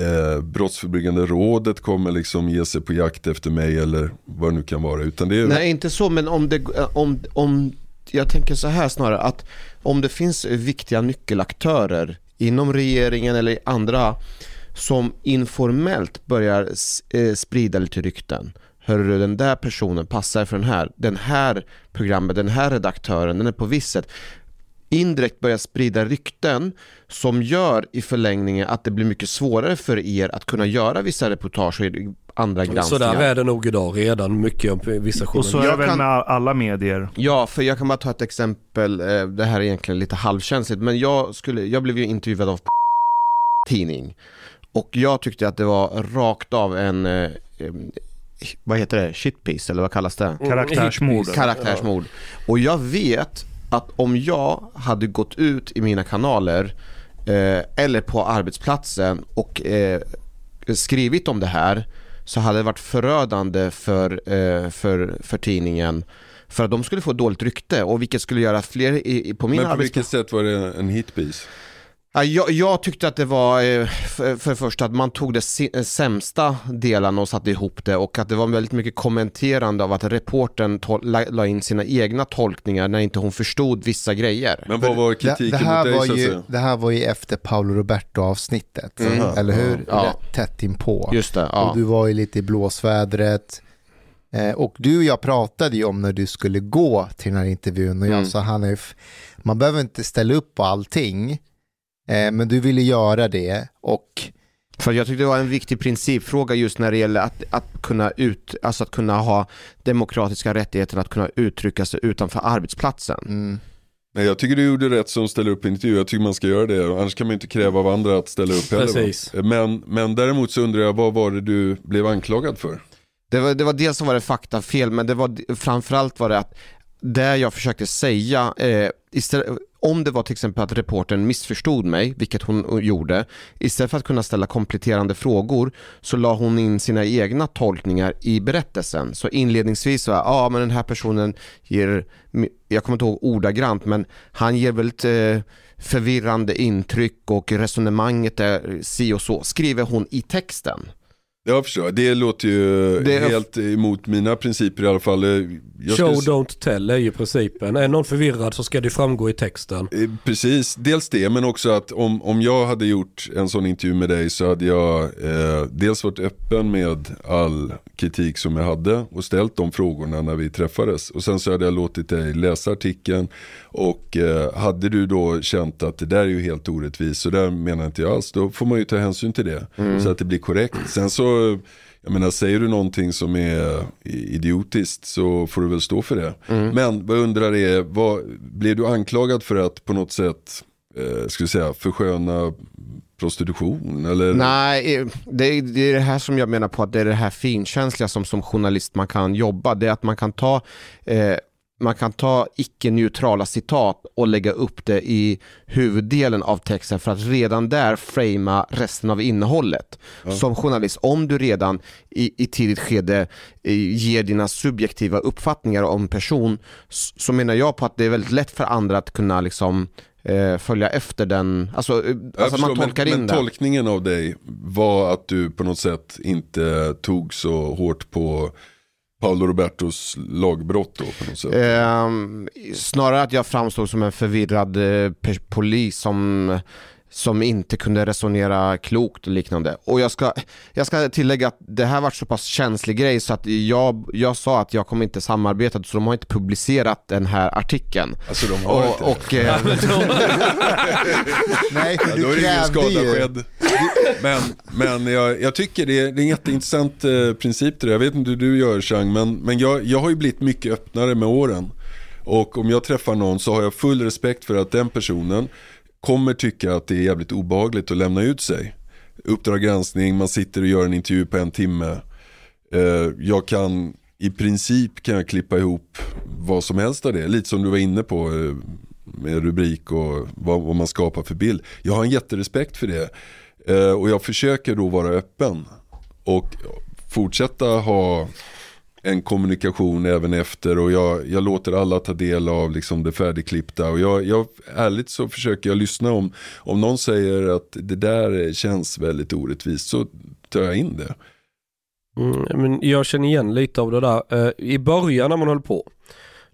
eh, Brottsförebyggande rådet kommer liksom ge sig på jakt efter mig eller vad det nu kan vara. Utan det är, Nej, inte så, men om det, om, om, jag tänker så här snarare att om det finns viktiga nyckelaktörer inom regeringen eller andra som informellt börjar eh, sprida lite rykten. Hörru, den där personen passar för den här, den här programmet, den här redaktören, den är på visst sätt indirekt börjar sprida rykten som gör i förlängningen att det blir mycket svårare för er att kunna göra vissa reportage i andra Så granskningar. där är det nog idag redan mycket om vissa Och så är det Jag väl kan- med alla medier. Ja, för jag kan bara ta ett exempel, eh, det här är egentligen lite halvkänsligt, men jag, skulle, jag blev ju intervjuad av tidning och jag tyckte att det var rakt av en, eh, eh, vad heter det, shitpiece eller vad kallas det? Karaktärsmord. Karaktärsmord. Och jag vet att om jag hade gått ut i mina kanaler eh, eller på arbetsplatsen och eh, skrivit om det här så hade det varit förödande för, eh, för, för tidningen för att de skulle få dåligt rykte och vilket skulle göra fler i, på min men på arbetsplats vilket sätt var det en hitpiece? Ja, jag, jag tyckte att det var, eh, för, för det första, att man tog de si- eh, sämsta delarna och satte ihop det och att det var väldigt mycket kommenterande av att reportern tol- la, la in sina egna tolkningar när inte hon förstod vissa grejer. Men vad var Det, kritiken det, här mot dig var ju, det här var ju efter Paolo Roberto-avsnittet, Mm. eller hur? Ja. Rätt tätt inpå. Just det, Och ja. du var ju lite i blåsvädret. Eh, och du och jag pratade ju om när du skulle gå till den här intervjun och jag Mm. sa Hanif, man behöver inte ställa upp på allting, men du ville göra det och För jag tyckte det var en viktig principfråga just när det gäller att, att kunna ut, alltså att kunna ha demokratiska rättigheter att kunna uttrycka sig utanför arbetsplatsen. mm, Nej, jag tycker du gjorde rätt som ställer upp i intervju. Jag tycker man ska göra det. Annars kan man inte kräva av andra att ställa upp heller. Precis. Men, men däremot så undrar jag, vad var det du blev anklagad för? Det var, det var dels så var det faktafel, men det var framförallt var det att det jag försökte säga, eh, istället, om det var till exempel att reportern missförstod mig, vilket hon gjorde, istället för att kunna ställa kompletterande frågor så la hon in sina egna tolkningar i berättelsen. Så inledningsvis så, ja ah, men den här personen ger, jag kommer inte ihåg ordagrant, men han ger väldigt eh, förvirrande intryck och resonemanget är si och så, skriver hon i texten. Jag förstår, det låter ju Det är- helt emot mina principer i alla fall. Jag Show skulle- don't tell är ju principen. Är någon förvirrad så ska det framgå i texten. Eh, Precis, dels det men också att om, om jag hade gjort en sån intervju med dig så hade jag eh, dels varit öppen med all kritik som jag hade och ställt de frågorna när vi träffades. Och sen så hade jag låtit dig läsa artikeln och eh, hade du då känt att det där är ju helt orättvist så där menar inte jag alls. Då får man ju ta hänsyn till det så att det blir korrekt. Sen så jag menar, säger du någonting som är idiotiskt så får du väl stå för det. Men vad jag undrar är, vad, blev du anklagad för att på något sätt, eh, vi säga, försköna prostitution? Eller? Nej, eh, det är, det är det här som jag menar på att det är det här finkänsliga som som journalist man kan jobba. Det är att man kan ta eh, man kan ta icke-neutrala citat och lägga upp det i huvuddelen av texten för att redan där framea resten av innehållet. Som journalist, om du redan i, i tidigt skede eh, ger dina subjektiva uppfattningar om person så menar jag på att det är väldigt lätt för andra att kunna liksom eh, följa efter den, alltså, eh, alltså man tolkar men, in men det. tolkningen av dig var att du på något sätt inte tog så hårt på Paolo Robertos lagbrott då på något sätt. Ehm, snarare att jag framstod som en förvirrad eh, polis som, som inte kunde resonera klokt och liknande. Och jag ska, jag ska tillägga att det här var så pass känslig grej så att jag, jag sa att jag kommer inte samarbeta så de har inte publicerat den här artikeln. Alltså de har inte Och, och, eh, nej, Ja, för är du krävde ju. Men, men jag, jag tycker det är, det är en jätteintressant eh, princip det. Jag vet inte hur du gör Chang, men, men jag, jag har ju blivit mycket öppnare med åren. Och om jag träffar någon så har jag full respekt för att den personen kommer tycka att det är jävligt obehagligt att lämna ut sig. Uppdrag granskning, man sitter och gör en intervju på en timme. Eh, jag kan i princip kan jag klippa ihop vad som helst av det. Lite som du var inne på eh, med rubrik och vad, vad man skapar för bild. Jag har en jätterespekt för det. Eh, och jag försöker då vara öppen. Och fortsätta ha en kommunikation även efter och jag, jag låter alla ta del av liksom det färdigklippta. Och jag, jag, ärligt så försöker jag lyssna om, om någon säger att det där känns väldigt orättvist så tar jag in det. Mm, men jag känner igen lite av det där. Eh, I början när man höll på,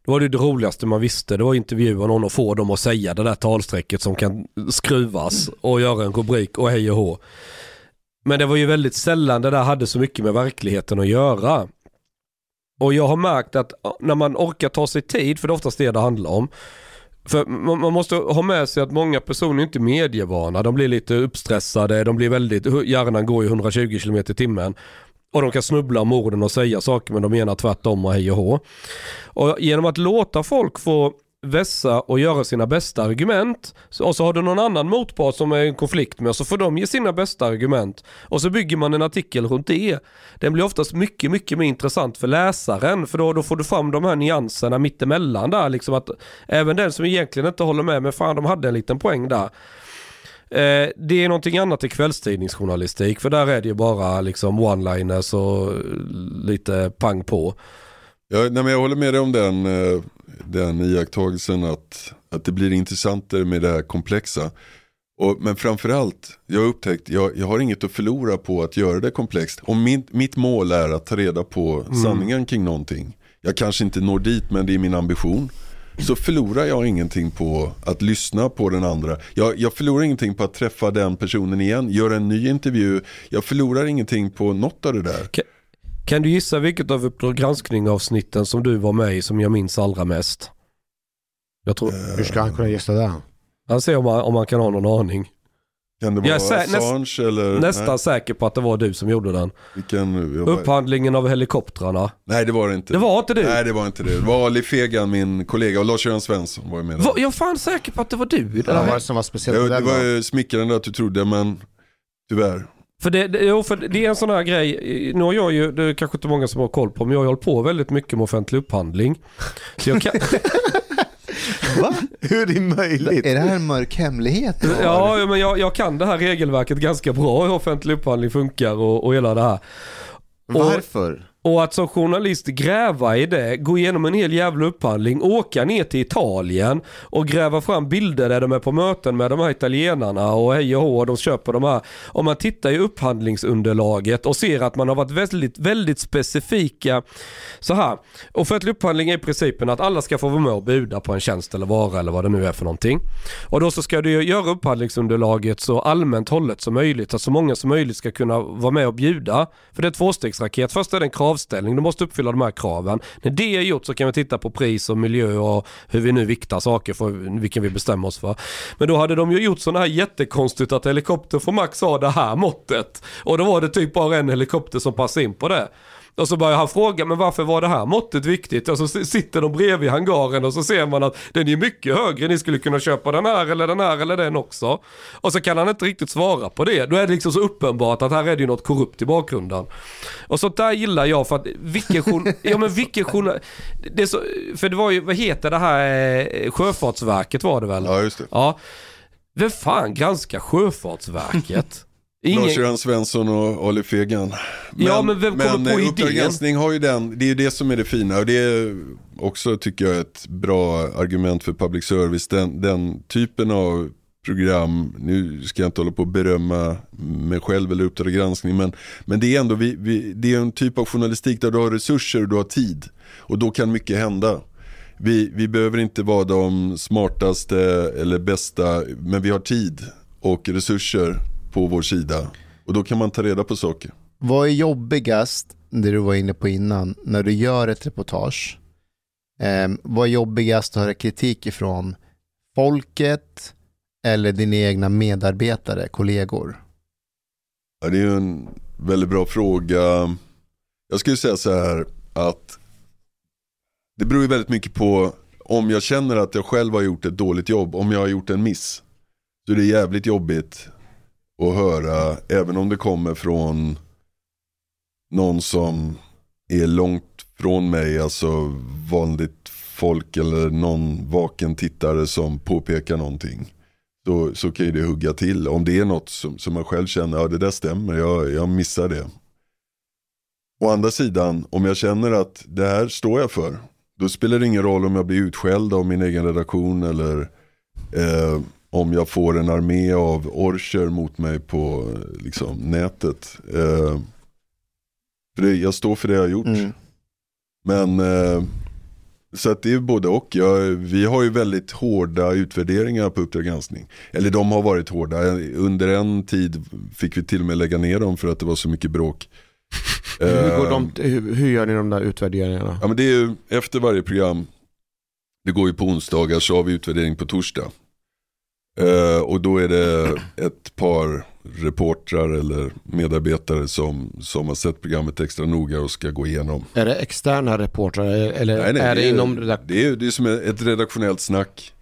då var det det roligaste man visste. Det var att intervjua någon och få dem att säga det där talsträcket som kan skruvas och göra en rubrik och hej och hå. Men det var ju väldigt sällan det där hade så mycket med verkligheten att göra. Och jag har märkt att när man orkar ta sig tid, för det är oftast det det handlar om. För man måste ha med sig att många personer är inte medievana. De blir lite uppstressade, de blir väldigt, hjärnan går i 120 km i timmen. Och de kan snubbla om orden och säga saker men de menar tvärtom och hej och hå. Och genom att låta folk få vässa och göra sina bästa argument. Och så har du någon annan motpart som är i en konflikt med och så får de ge sina bästa argument. Och så bygger man en artikel runt det. Den blir oftast mycket, mycket mer intressant för läsaren för då, då får du fram de här nyanserna mittemellan där. Liksom att även den som egentligen inte håller med, men fan de hade en liten poäng där. Eh, det är någonting annat i kvällstidningsjournalistik för där är det ju bara liksom one-liners och lite pang på. Ja, nej, men jag håller med dig om den, eh, den iakttagelsen att, att det blir intressantare med det här komplexa. Och, men framförallt, jag har upptäckt, jag, jag har inget att förlora på att göra det komplext. Om min, mitt mål är att ta reda på mm. sanningen kring någonting. Jag kanske inte når dit men det är min ambition så förlorar jag ingenting på att lyssna på den andra. Jag, jag förlorar ingenting på att träffa den personen igen, göra en ny intervju. Jag förlorar ingenting på något av det där. Kan, kan du gissa vilket av Uppdrag granskning avsnitten som du var med i som jag minns allra mest? Jag tror... Hur ska han kunna gissa det? Han ser om man, om man kan ha någon aning. Kan det vara jag är Assange näst, eller? Nästan nej. säker på att det var du som gjorde den. Vilken, jag Upphandlingen av helikoptrarna. Nej det var det inte. Det var inte du? Nej det var inte det. Det var Ali Fegan, min kollega och Lars-Göran Svensson var med. Var, jag är fan säker på att det var du. Det var det som var speciellt ja, Det var ju smickrande att du trodde men tyvärr. För det, det, jo, för det är en sån här grej, nu har jag ju, det är kanske inte många som har koll på, men jag har hållit på väldigt mycket med offentlig upphandling. Så jag kan... Va? Hur är det möjligt? Är det här en mörk hemlighet? Ja, men jag, jag, kan det här regelverket ganska bra, hur offentlig upphandling funkar och, och hela det här. Varför? Och att som journalist gräva i det, gå igenom en hel jävla upphandling, åka ner till Italien och gräva fram bilder där de är på möten med de här italienarna och hej och hå, de köper de här. Om man tittar i upphandlingsunderlaget och ser att man har varit väldigt, väldigt specifika. Så här, offentlig upphandling är i principen att alla ska få vara med och buda på en tjänst eller vara eller vad det nu är för någonting. Och då så ska du göra upphandlingsunderlaget så allmänt hållet som möjligt, att så många som möjligt ska kunna vara med och bjuda. För det är tvåstegsraket. Först är det en krav kravställning. Du måste uppfylla de här kraven. När det är gjort så kan vi titta på pris och miljö och hur vi nu viktar saker för vilken vi bestämmer oss för. Men då hade de ju gjort sådana här jättekonstigt att helikopter får max ha det här måttet. Och då var det typ bara en helikopter som passade in på det. Och så börjar han fråga, men varför var det här måttet viktigt? Och så sitter de bredvid hangaren och så ser man att den är mycket högre, ni skulle kunna köpa den här eller den här eller den också. Och så kan han inte riktigt svara på det. Då är det liksom så uppenbart att här är det ju något korrupt i bakgrunden. Och sånt där gillar jag för att vilken journal... ja men vilken journal... Det så... För det var ju, vad heter det här, eh, Sjöfartsverket var det väl? Ja just det. Ja. Vem fan granskar Sjöfartsverket? Ingen... Lars-Göran Svensson och Ali Fegan. Men, ja men vem kommer men, på eh, idén? har ju den, det är ju det som är det fina och det är också tycker jag ett bra argument för public service. Den, den typen av program, nu ska jag inte hålla på att berömma mig själv eller Uppdrag granskning men, men det är ändå vi, vi, det är en typ av journalistik där du har resurser och du har tid och då kan mycket hända. Vi, vi behöver inte vara de smartaste eller bästa men vi har tid och resurser på vår sida. Och då kan man ta reda på saker. Vad är jobbigast, det du var inne på innan, när du gör ett reportage? Eh, vad är jobbigast att höra kritik ifrån? Folket eller dina egna medarbetare, kollegor? Ja, det är en väldigt bra fråga. Jag skulle säga så här att det beror ju väldigt mycket på om jag känner att jag själv har gjort ett dåligt jobb, om jag har gjort en miss. Så det är jävligt jobbigt att höra, även om det kommer från någon som är långt från mig, alltså vanligt folk eller någon vaken tittare som påpekar någonting. Så, så kan ju det hugga till. Om det är något som, som man själv känner, ja det där stämmer, jag, jag missar det. Å andra sidan, om jag känner att det här står jag för, då spelar det ingen roll om jag blir utskälld av min egen redaktion eller eh, om jag får en armé av orcher mot mig på liksom, nätet. Eh, för det, jag står för det jag har gjort. Mm. Men eh, så att det är både och. Jag, vi har ju väldigt hårda utvärderingar på Uppdrag granskning. Eller de har varit hårda. Under en tid fick vi till och med lägga ner dem för att det var så mycket bråk. Hur, går Eh, de, hur, hur gör ni de där utvärderingarna? Ja men det är ju efter varje program, det går ju på onsdagar så har vi utvärdering på torsdag. Eh, och då är det ett par reportrar eller medarbetare som, som har sett programmet extra noga och ska gå igenom. Är det externa reportrar eller Nej, nej, är det, är, inom redak- det, är, det är som ett redaktionellt snack.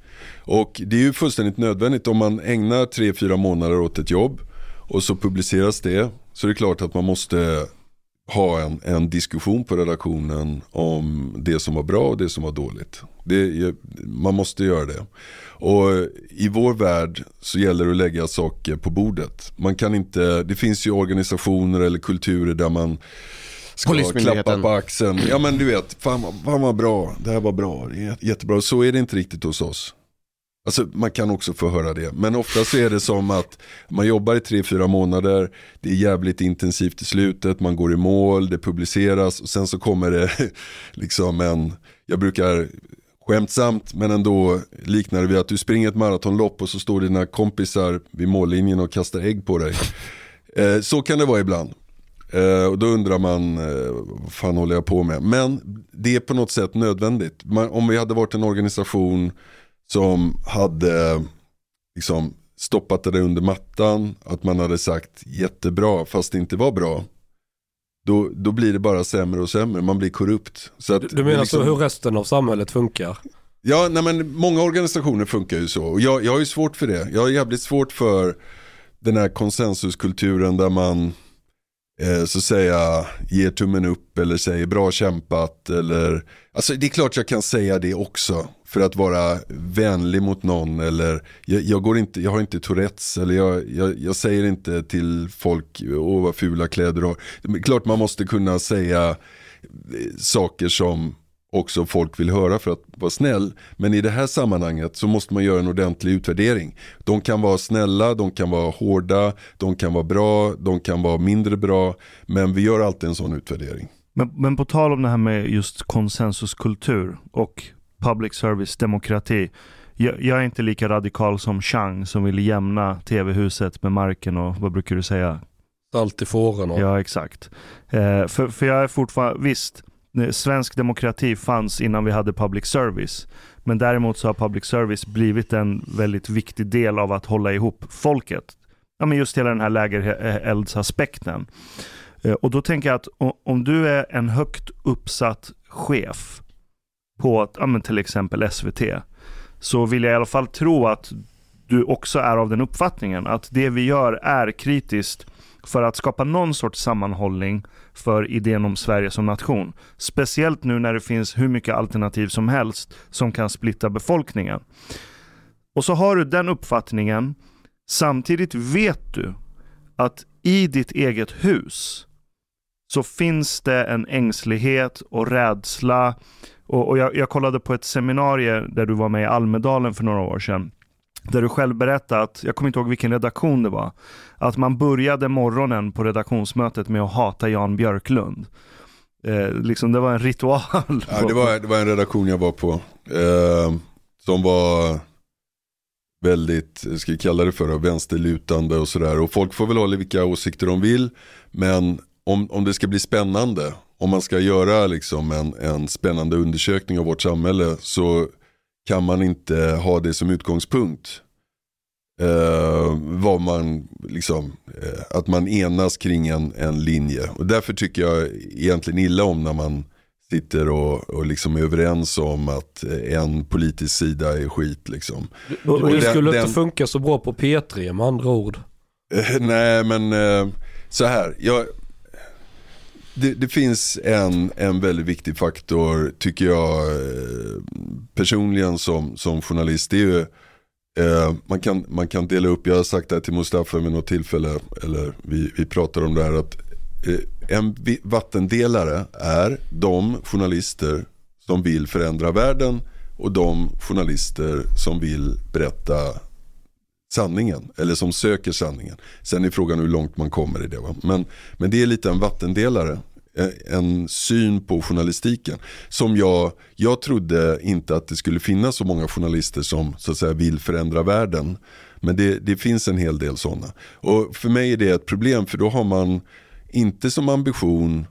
Och det är ju fullständigt nödvändigt om man ägnar tre fyra månader åt ett jobb och så publiceras det. Så är det klart att man måste ha en, en diskussion på redaktionen om det som var bra och det som var dåligt. Det, man måste göra det. Och i vår värld så gäller det att lägga saker på bordet. Man kan inte, det finns ju organisationer eller kulturer där man ska klappa på axeln. Ja men du vet, fan, vad- fan vad bra, det här var bra, jättebra. Så är det inte riktigt hos oss. Alltså man kan också få höra det. Men ofta så är det som att man jobbar i tre, fyra månader. Det är jävligt intensivt i slutet. Man går i mål, det publiceras och sen så kommer det liksom en, jag brukar skämtsamt men ändå liknar det vid att du springer ett maratonlopp och så står dina kompisar vid mållinjen och kastar ägg på dig. Eh, så kan det vara ibland. Eh, och då undrar man, eh, vad fan håller jag på med? Men det är på något sätt nödvändigt. Man, om vi hade varit en organisation som hade liksom, stoppat det under mattan, att man hade sagt jättebra fast det inte var bra. Då, då blir det bara sämre och sämre, man blir korrupt. Så Du det menar liksom- så hur resten av samhället funkar? Ja, nej men många organisationer funkar ju så. Och jag, jag har ju svårt för det. Jag har jävligt svårt för den här konsensuskulturen där man eh, så säga ger tummen upp eller säger bra kämpat. Eller, alltså det är klart jag kan säga det också för att vara vänlig mot någon. Eller jag, jag, går inte, jag har inte Tourettes eller jag, jag, jag säger inte till folk, åh vad fula kläder du har. Det är klart man måste kunna säga eh, saker som också folk vill höra för att vara snäll. Men i det här sammanhanget så måste man göra en ordentlig utvärdering. De kan vara snälla, de kan vara hårda, de kan vara bra, de kan vara mindre bra. Men vi gör alltid en sån utvärdering. Men, men på tal om det här med just konsensuskultur och public service demokrati. Jag, jag är inte lika radikal som Chang som vill jämna tv-huset med marken och vad brukar du säga? Salt i fåren Ja, exakt. Eh, för, för jag är fortfarande, visst, eh, svensk demokrati fanns innan vi hade public service. Men däremot så har public service blivit en väldigt viktig del av att hålla ihop folket. Ja, men just hela den här lägereldsaspekten. Eh, och då tänker jag att om du är en högt uppsatt chef på ja, men till exempel SVT, så vill jag i alla fall tro att du också är av den uppfattningen att det vi gör är kritiskt för att skapa någon sorts sammanhållning för idén om Sverige som nation. Speciellt nu när det finns hur mycket alternativ som helst som kan splitta befolkningen. Och så har du den uppfattningen. Samtidigt vet du att i ditt eget hus så finns det en ängslighet och rädsla. Och, och jag, jag kollade på ett seminarium där du var med i Almedalen för några år sedan. Där du själv berättade att, jag kommer inte ihåg vilken redaktion det var, att man började morgonen på redaktionsmötet med att hata Jan Björklund. Eh, liksom det var en ritual. Ja, det, var, det var en redaktion jag var på. Eh, som var väldigt, ska vi kalla det för, vänsterlutande och sådär. Och folk får väl hålla vilka åsikter de vill. Men om, om det ska bli spännande, om man ska göra liksom en, en spännande undersökning av vårt samhälle så kan man inte ha det som utgångspunkt. Eh, vad man, liksom, eh, att man enas kring en, en linje. Och därför tycker jag egentligen illa om när man sitter och, och liksom är överens om att en politisk sida är skit. Liksom. Du, Och den- skulle den- inte funka så bra på P3 med andra ord. Eh, nej men eh, så här, jag, det, det finns en, en väldigt viktig faktor, tycker jag eh, personligen som, som journalist. Det är ju, eh, man, kan, man kan dela upp, jag har sagt det här till Mustafa vid något tillfälle, eller vi, vi pratar om det här, att eh, en vattendelare är de journalister som vill förändra världen och de journalister som vill berätta sanningen eller som söker sanningen. Sen är frågan hur långt man kommer i det. Va? Men, men det är lite en vattendelare. Eh, en syn på journalistiken. Som jag, jag trodde inte att det skulle finnas så många journalister som så att säga vill förändra världen. Men det, det finns en hel del sådana. Och för mig är det ett problem för då har man inte som ambition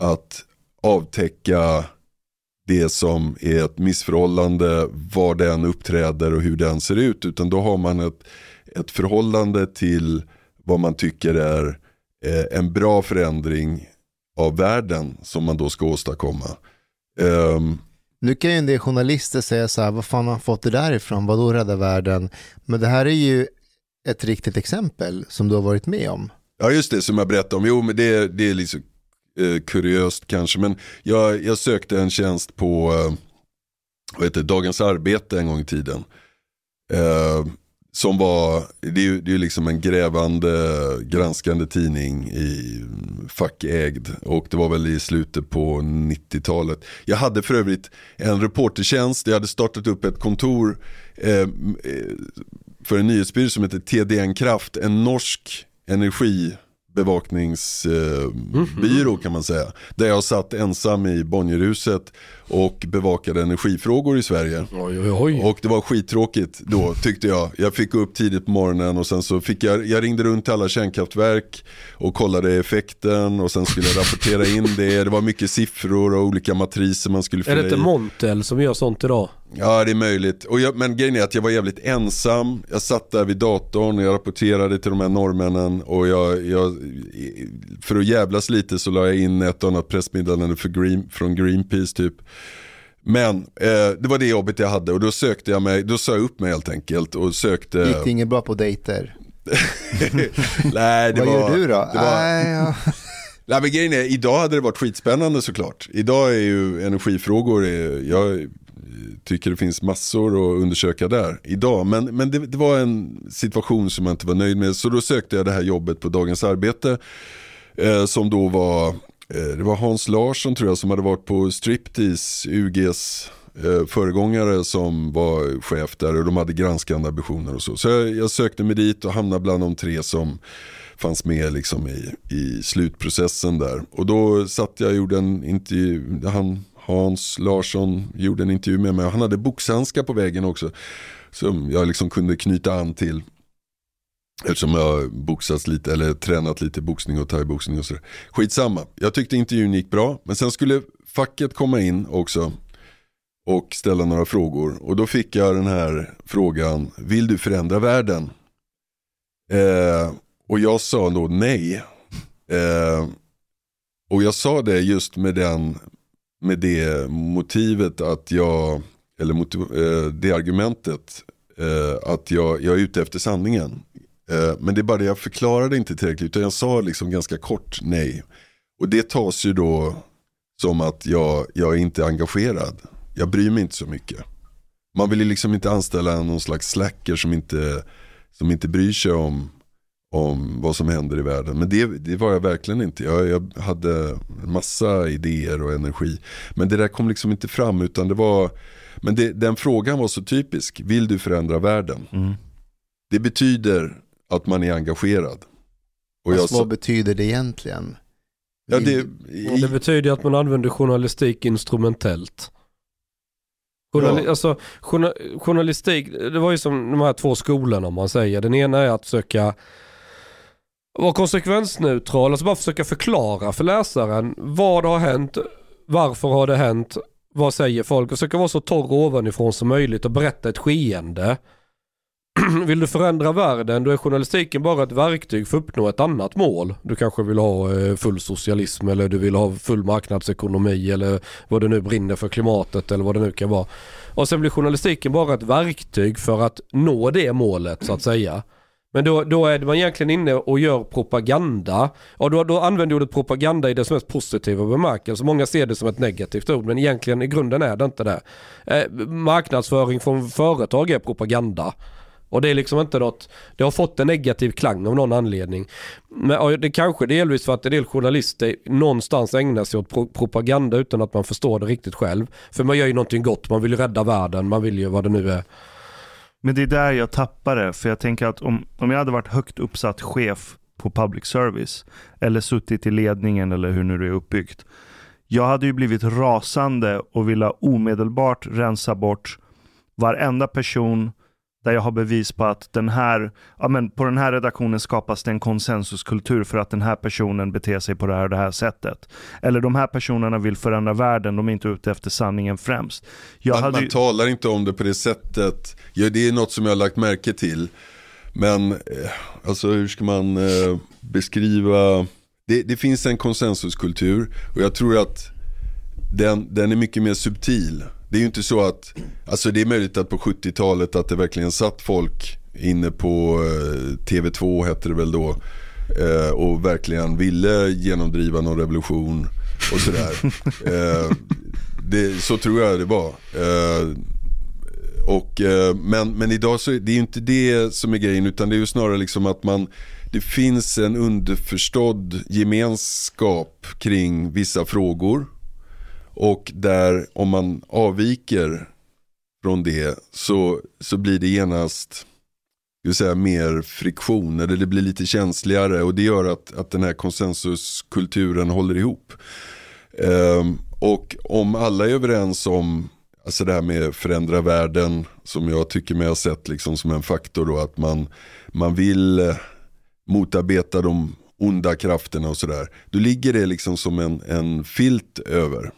att avtäcka det som är ett missförhållande, var den uppträder och hur den ser ut. Utan då har man ett, ett förhållande till vad man tycker är eh, en bra förändring av världen som man då ska åstadkomma. Ehm, Nu kan ju en del journalister säga så här, vad fan har han fått det där ifrån, vadå rädda världen? Men det här är ju ett riktigt exempel som du har varit med om. Ja just det som jag berättade om, jo men det, det är liksom eh, kuriöst kanske. Men jag, jag sökte en tjänst på eh, vad heter, Dagens Arbete en gång i tiden. Eh, som var, det är ju det är liksom en grävande, granskande tidning i fackägd. Och det var väl i slutet på 90-talet. Jag hade för övrigt en reportertjänst, jag hade startat upp ett kontor eh, eh för en nyhetsbyrå som heter TDN Kraft, en norsk energi energibevakningsbyrå kan man säga. Där jag satt ensam i Bonnierhuset och bevakade energifrågor i Sverige. Oj, oj, oj. Och det var skittråkigt då tyckte jag. Jag fick upp tidigt på morgonen och sen så fick jag, jag ringde runt till alla kärnkraftverk och kollade effekten och sen skulle jag rapportera in det. Det var mycket siffror och olika matriser man skulle är fylla det inte. Montel som gör sånt idag? Ja det är möjligt. Och jag, men grejen är att jag var jävligt ensam. Jag satt där vid datorn och jag rapporterade till de här norrmännen. Och jag, jag, för att jävlas lite så la jag in ett och annat pressmeddelande Green, från Greenpeace typ. Men eh, det var det jobbet jag hade och då sökte jag mig, då sa jag upp mig helt enkelt och sökte. Gick det inget bra på dejter? Nej, det Vad var, gör du då? Det var, Nej, ja. Nej men grejen är, idag hade det varit skitspännande såklart. Idag är ju energifrågor, är, jag tycker det finns massor att undersöka där idag. Men, men det, det var en situation som jag inte var nöjd med. Så då sökte jag det här jobbet på Dagens Arbete. Eh, som då var, eh, Eh, det var Hans Larsson tror jag som hade varit på Striptease, UGs eh, föregångare som var chef där och de hade granskande ambitioner och så. Så jag, jag sökte mig dit och hamnade bland de tre som fanns med liksom i, i slutprocessen där. Och då satt jag och gjorde en intervju, han, Hans Larsson gjorde en intervju med mig och han hade boxhandskar på väggen också. Som jag liksom kunde knyta an till. Eftersom jag har boxats lite eller tränat lite boxning och thaiboxning och sådär. Skitsamma, jag tyckte intervjun gick bra. Men sen skulle facket komma in också och ställa några frågor. Och då fick jag den här frågan, vill du förändra världen? Eh, och jag sa då nej. Eh, och jag sa det just med, den, med det motivet att jag, eller motiv, eh, det argumentet, eh, att jag, jag är ute efter sanningen. Eh, men det är bara det, jag förklarade inte tillräckligt, utan jag sa liksom ganska kort nej. Och det tas ju då som att jag, jag är inte engagerad. Jag bryr mig inte så mycket. Man vill ju liksom inte anställa någon slags slacker som inte, som inte bryr sig om, om vad som händer i världen. Men det, det var jag verkligen inte. Jag, jag hade massa idéer och energi. Men det där kom liksom inte fram utan det var, men det, den frågan var så typisk. Vill du förändra världen? Mm. Det betyder att man är engagerad. Och jag Fast sa, vad betyder det egentligen? ja, det, Och det betyder att man använder journalistik instrumentellt. Journali- Ja. alltså, journa- journalistik, det var ju som de här två skolorna om man säger. Den ena är att söka vara konsekvensneutral, alltså bara försöka förklara för läsaren vad har hänt, varför har det hänt, vad säger folk och försöka vara så torr ovanifrån som möjligt och berätta ett skeende. Vill du förändra världen då är journalistiken bara ett verktyg för att uppnå ett annat mål. Du kanske vill ha eh, full socialism eller du vill ha full marknadsekonomi eller vad det nu brinner för klimatet eller vad det nu kan vara. Och sen blir journalistiken bara ett verktyg för att nå det målet så att säga. Men då, då är man egentligen inne och gör propaganda. Och då, då använder ordet propaganda i dess mest positiva bemärkelse. Många ser det som ett negativt ord men egentligen i grunden är det inte det. Eh, marknadsföring från företag är propaganda. Och det är liksom inte något, det har fått en negativ klang av någon anledning. Men det kanske delvis för att en del journalister någonstans ägnar sig åt pro propaganda utan att man förstår det riktigt själv. För man gör ju någonting gott, man vill ju rädda världen, man vill ju vad det nu är. Men det är där jag tappar det. För jag tänker att om, om jag hade varit högt uppsatt chef på public service, eller suttit i ledningen eller hur nu det är uppbyggt. Jag hade ju blivit rasande och vilja omedelbart rensa bort varenda person där jag har bevis på att den här, ja men på den här redaktionen skapas det en konsensuskultur för att den här personen beter sig på det här och det här sättet. Eller de här personerna vill förändra världen, de är inte ute efter sanningen främst. Jag man, hade... man talar inte om det på det sättet, ja, det är något som jag har lagt märke till. Men eh, alltså hur ska man eh, beskriva, det, det, finns en konsensuskultur och jag tror att den, den är mycket mer subtil. Det är ju inte så att, alltså det är möjligt att på 70-talet att det verkligen satt folk inne på eh, TV2 hette det väl då eh, och verkligen ville genomdriva någon revolution och sådär. eh, det, så tror jag det var. Och, men, men idag så är det ju inte det som är grejen utan det är ju snarare liksom att man det finns en underförstådd gemenskap kring vissa frågor och där om man avviker från det så, så blir det genast säga, mer friktion eller det blir lite känsligare och det gör att, att den här konsensuskulturen håller ihop. Ehm, och om alla är överens om alltså det här med förändra världen som jag tycker mig ha sett liksom som en faktor då att man, man vill eh, motarbeta de onda krafterna och sådär. Då ligger det liksom som en, en filt över.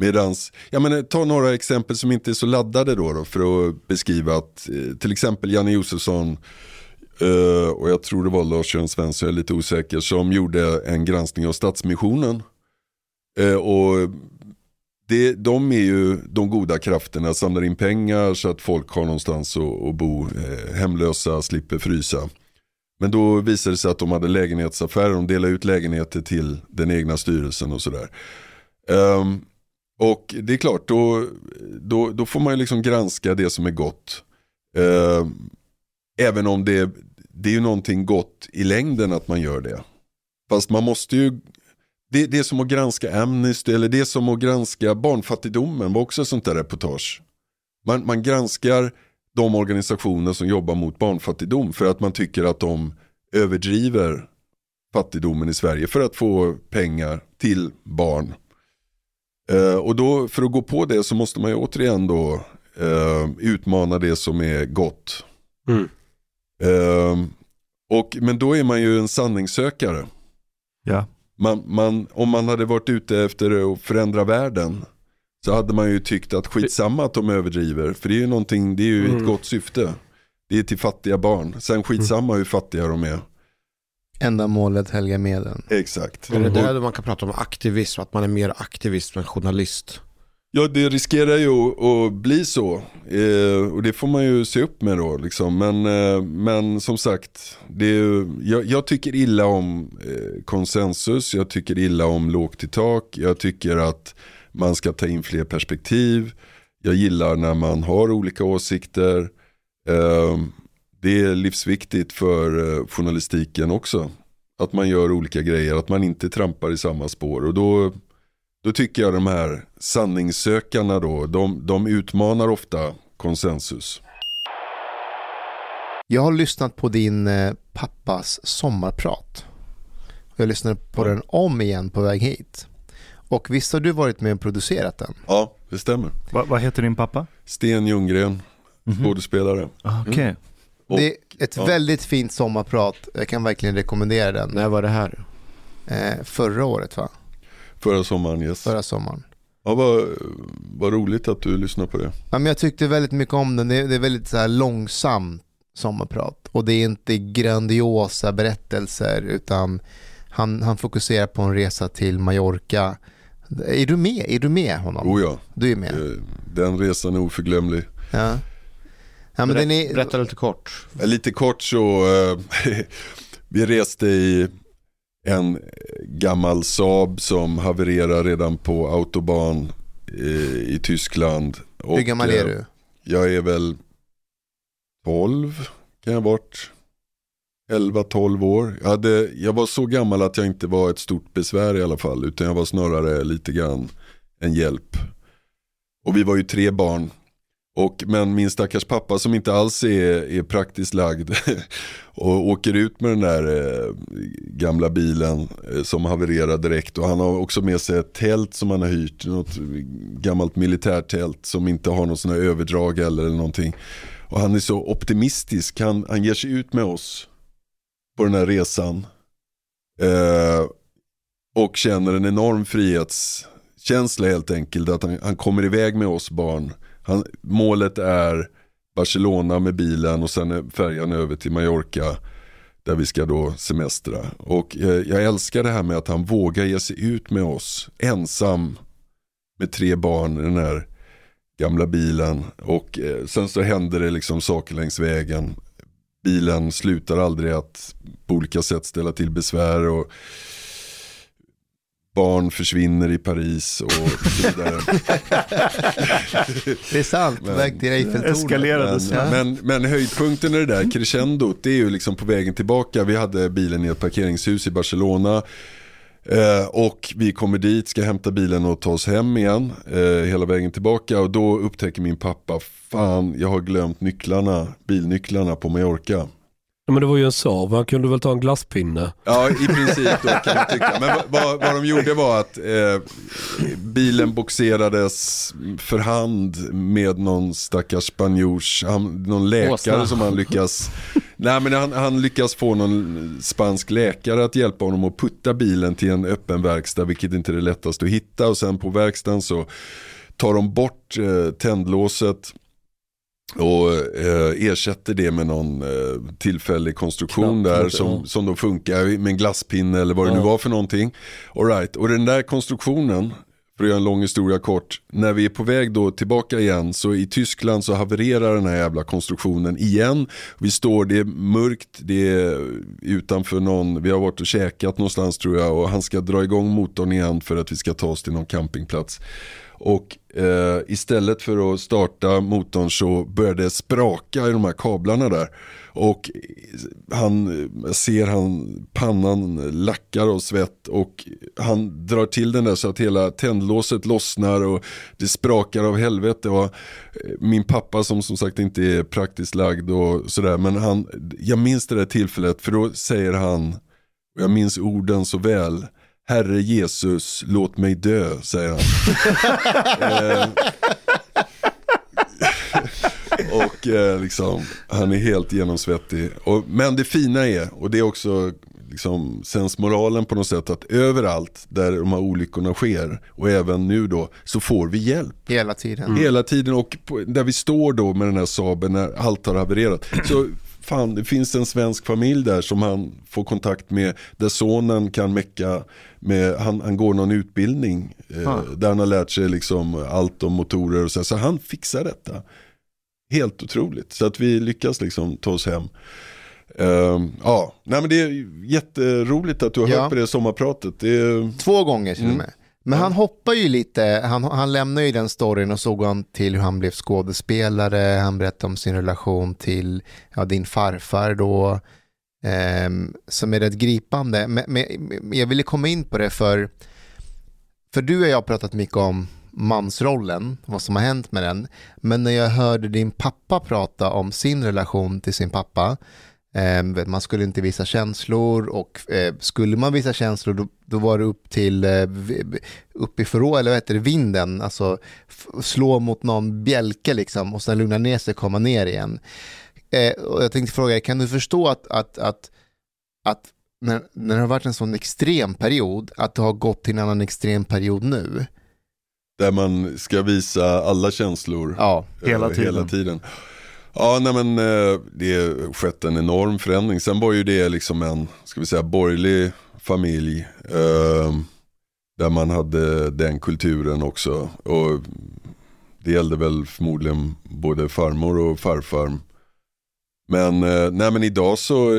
Medans, jag menar, eh, ta några exempel som inte är så laddade då, då för att beskriva att eh, till exempel Janne Josefsson eh, och jag tror det var Lars-Göran Svensson, jag är lite osäker, som gjorde en granskning av Stadsmissionen. Och det, de är ju de goda krafterna, samlar in pengar så att folk har någonstans att, att bo, hemlösa slipper frysa. Men då visade det sig att de hade lägenhetsaffärer, de delade ut lägenheter till den egna styrelsen och sådär. Um, och det är klart, då, då, då får man ju liksom granska det som är gott. Eh, även om det, det är ju någonting gott i längden att man gör det. Fast man måste ju, det, det är som att granska Amnesty eller det är som att granska barnfattigdomen var också ett sånt där reportage. Man, man granskar de organisationer som jobbar mot barnfattigdom för att man tycker att de överdriver fattigdomen i Sverige för att få pengar till barn. Uh, och då för att gå på det så måste man ju återigen då uh, utmana det som är gott. Mm. Uh, och, men då är man ju en sanningssökare. Ja. Man, man, om man hade varit ute efter att förändra världen så hade man ju tyckt att skitsamma att de överdriver. För det är ju någonting, det är ju mm. ett gott syfte. Det är till fattiga barn. Sen skitsamma mm. hur fattiga de är. Ändamålet helgar medlen. Exakt. Är det där man kan prata om aktivism, att man är mer aktivist än journalist? Ja, det riskerar ju att bli så. Eh, och det får man ju se upp med då. Liksom. Men, eh, men som sagt, det är, jag, jag, tycker illa om eh, konsensus, jag tycker illa om lågt i tak, jag tycker att man ska ta in fler perspektiv. Jag gillar när man har olika åsikter. Det är livsviktigt för eh, journalistiken också. Att man gör olika grejer, att man inte trampar i samma spår. Och då, då tycker jag de här sanningssökarna då, de, de utmanar ofta konsensus. Jag har lyssnat på din eh, pappas sommarprat. Jag lyssnade på den om igen på väg hit. Och visst har du varit med och producerat den? Ja, det stämmer. Va, vad heter din pappa? Sten Ljunggren, mm -hmm. skådespelare. Ah, okej. Okay. Mm. Och, det är ett ja. väldigt fint sommarprat. Jag kan verkligen rekommendera den. När var det här? Eh, förra året va? Förra sommaren, yes. Förra sommaren. Ja, vad, vad roligt att du lyssnar på det. Ja, men jag tyckte väldigt mycket om den. Det är, det är väldigt så här långsamt sommarprat. Och det är inte grandiosa berättelser utan han, han fokuserar på en resa till Mallorca. Är du med? Är du med honom? Oh ja. Du är med. Den resan är oförglömlig. Ja. Ja, men den är, Berätta lite kort. Eh, Lite kort så, eh, vi reste i en gammal Saab som havererar redan på autobahn eh, i Tyskland. Och, hur gammal är eh, du? Jag är väl 12 kan jag ha varit. 11-12 år. Jag, hade, jag var så gammal att jag inte var ett stort besvär i alla fall. Utan jag var snarare lite grann en hjälp. Och vi var ju tre barn. Och, men min stackars pappa som inte alls är, är praktiskt lagd och åker ut med den där eh, gamla bilen eh, som havererar direkt. Och han har också med sig ett tält som han har hyrt, något gammalt militärtält som inte har något sån här överdrag eller, eller någonting. Och han är så optimistisk, han, han ger sig ut med oss på den här resan. Eh, och känner en enorm frihetskänsla helt enkelt. Att han, han kommer iväg med oss barn. Han, målet är Barcelona med bilen och sen är färjan över till Mallorca. Där vi ska då semestra. Och eh, jag älskar det här med att han vågar ge sig ut med oss ensam. Med tre barn i den här gamla bilen. Och eh, sen så händer det liksom saker längs vägen. Bilen slutar aldrig att på olika sätt ställa till besvär. och Barn försvinner i Paris och så vidare. Det är sant, Men- väg till Eiffeltornet. Men, men, men höjdpunkten i det där crescendot det är ju liksom på vägen tillbaka. Vi hade bilen i ett parkeringshus i Barcelona. Eh, och vi kommer dit, ska hämta bilen och ta oss hem igen. Eh, hela vägen tillbaka. Och då upptäcker min pappa, fan jag har glömt nycklarna, bilnycklarna på Mallorca. Ja, men det var ju en Saab, han kunde väl ta en glasspinne. Ja, i princip då kan man tycka. Men vad- vad, de gjorde var att eh, bilen boxerades för hand med någon stackars spanjors, han, någon läkare Åsna. som han lyckas, nej men han, han lyckas få någon spansk läkare att hjälpa honom att putta bilen till en öppen verkstad, vilket inte är det lättaste att hitta. Och sen på verkstaden så tar de bort eh, tändlåset och eh, ersätter det med någon eh, tillfällig konstruktion Knapp, där som, som då funkar med en glasspinne eller vad det Ja. nu var för någonting. All right. Och den där konstruktionen, för att göra en lång historia kort, när vi är på väg då tillbaka igen så i Tyskland så havererar den här jävla konstruktionen igen. Vi står, det är mörkt, det är utanför någon, vi har varit och käkat någonstans tror jag och han ska dra igång motorn igen för att vi ska ta oss till någon campingplats. Och eh, istället för att starta motorn så började det spraka i de här kablarna där. Och han ser han, pannan lackar av svett och han drar till den där så att hela tändlåset lossnar och det sprakar av helvete. Och eh, min pappa som som sagt inte är praktiskt lagd och sådär men han, jag minns det där tillfället för då säger han, och jag minns orden så väl, Herre Jesus, låt mig dö, säger han. Eh, och eh, liksom, han är helt genomsvettig. Och, men det fina är, och det är också liksom, sensmoralen på något sätt, att överallt där de här olyckorna sker, och även nu då, så får vi hjälp. Hela tiden. Mm. Hela tiden och på, där vi står då med den här Saaben när allt har havererat. Så fan, det finns en svensk familj där som han får kontakt med. Där sonen kan mecka med, han, han går någon utbildning. Eh, Ah. Där han har lärt sig liksom allt om motorer och så. Så han fixar detta. Helt otroligt. Så att vi lyckas liksom ta oss hem. Ehm, ja, nej men det är jätteroligt att du har Ja. hört på det sommarpratet. Det är, Två gånger till och Mm. Men han hoppar ju lite, han, han lämnar ju den storyn och såg han till hur han blev skådespelare, han berättade om sin relation till ja, din farfar då, ehm, som är rätt gripande. Men, men, jag ville komma in på det för, för du och jag har pratat mycket om mansrollen, vad som har hänt med den. Men när jag hörde din pappa prata om sin relation till sin pappa, eh, man skulle inte visa känslor och eh, skulle man visa känslor då, då var det upp till eh, upp i förå, eller vad heter det, vinden, alltså slå mot någon bjälke liksom och sen lugna ner sig och komma ner igen. Eh, och jag tänkte fråga, kan du förstå att, att, att, att när, när det har varit en sån extrem period, att det har gått till en annan extrem period nu? där man ska visa alla känslor. Ja, Hela tiden. hela tiden. Ja, nej men eh, det har skett en enorm förändring. Sen var ju det liksom en, ska vi säga, borgerlig familj. Eh, där man hade den kulturen också. Och det gällde väl förmodligen både farmor och farfar. Men, eh, nej men idag så,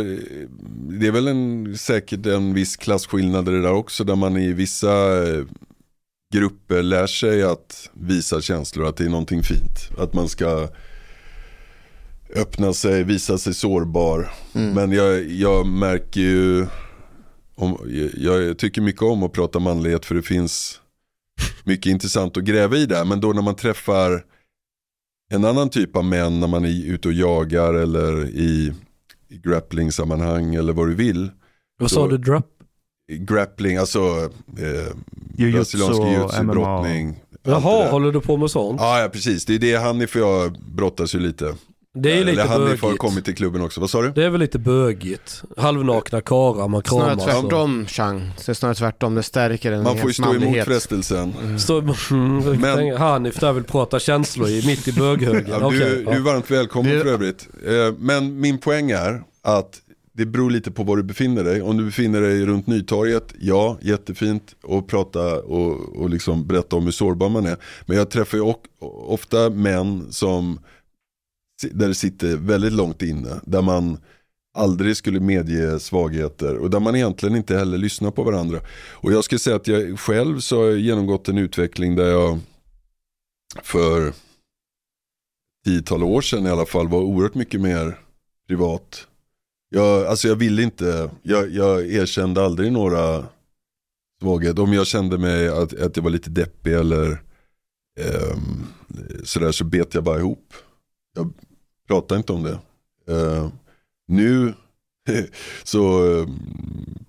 det är väl en, säkert en viss klasskillnad i det där också, där man i vissa grupper lär sig att visa känslor, att det är någonting fint. Att man ska öppna sig, visa sig sårbar. Mm. Men jag, jag märker ju, om, jag tycker mycket om att prata manlighet för det finns mycket intressant att gräva i där. Men då när man träffar en annan typ av män när man är ute och jagar eller i, i grappling-sammanhang eller vad du vill. Vad sa du? Drop? Grappling, alltså eh, brasiliansk och jujutsu, MMA. brottning. allt det Jaha, håller du på med sånt? Ja, ja, precis. Det är det Hanif och jag brottas ju lite. Det är ju lite Eller har bögigt. kommit till klubben också. Vad sa du? Det är väl lite bögigt. Halvnakna karlar man Snarare kramas. och- tvärtom, Chang. Det är snarare tvärtom, det stärker en Man får ju stå emot frestelsen. Stå, mm, Men- Hanif där vill prata känslor i, mitt i böghögen. Ja, du, ja. du är varmt välkommen Det- för övrigt. Eh, Men min poäng är att det beror lite på var du befinner dig. Om du befinner dig runt Nytorget, ja, jättefint att prata och, och liksom berätta om hur sårbar man är. Men jag träffar ju ofta män som, där det sitter väldigt långt inne, där man aldrig skulle medge svagheter och där man egentligen inte heller lyssnar på varandra. Och jag skulle säga att jag själv så har jag genomgått en utveckling där jag för tiotal år sedan i alla fall var oerhört mycket mer privat. Jag, alltså jag ville inte, jag, jag erkände aldrig några svagheter. Om jag kände mig att, att jag var lite deppig eller eh, sådär så bet jag bara ihop. Jag pratar inte om det. Eh, nu så ehm,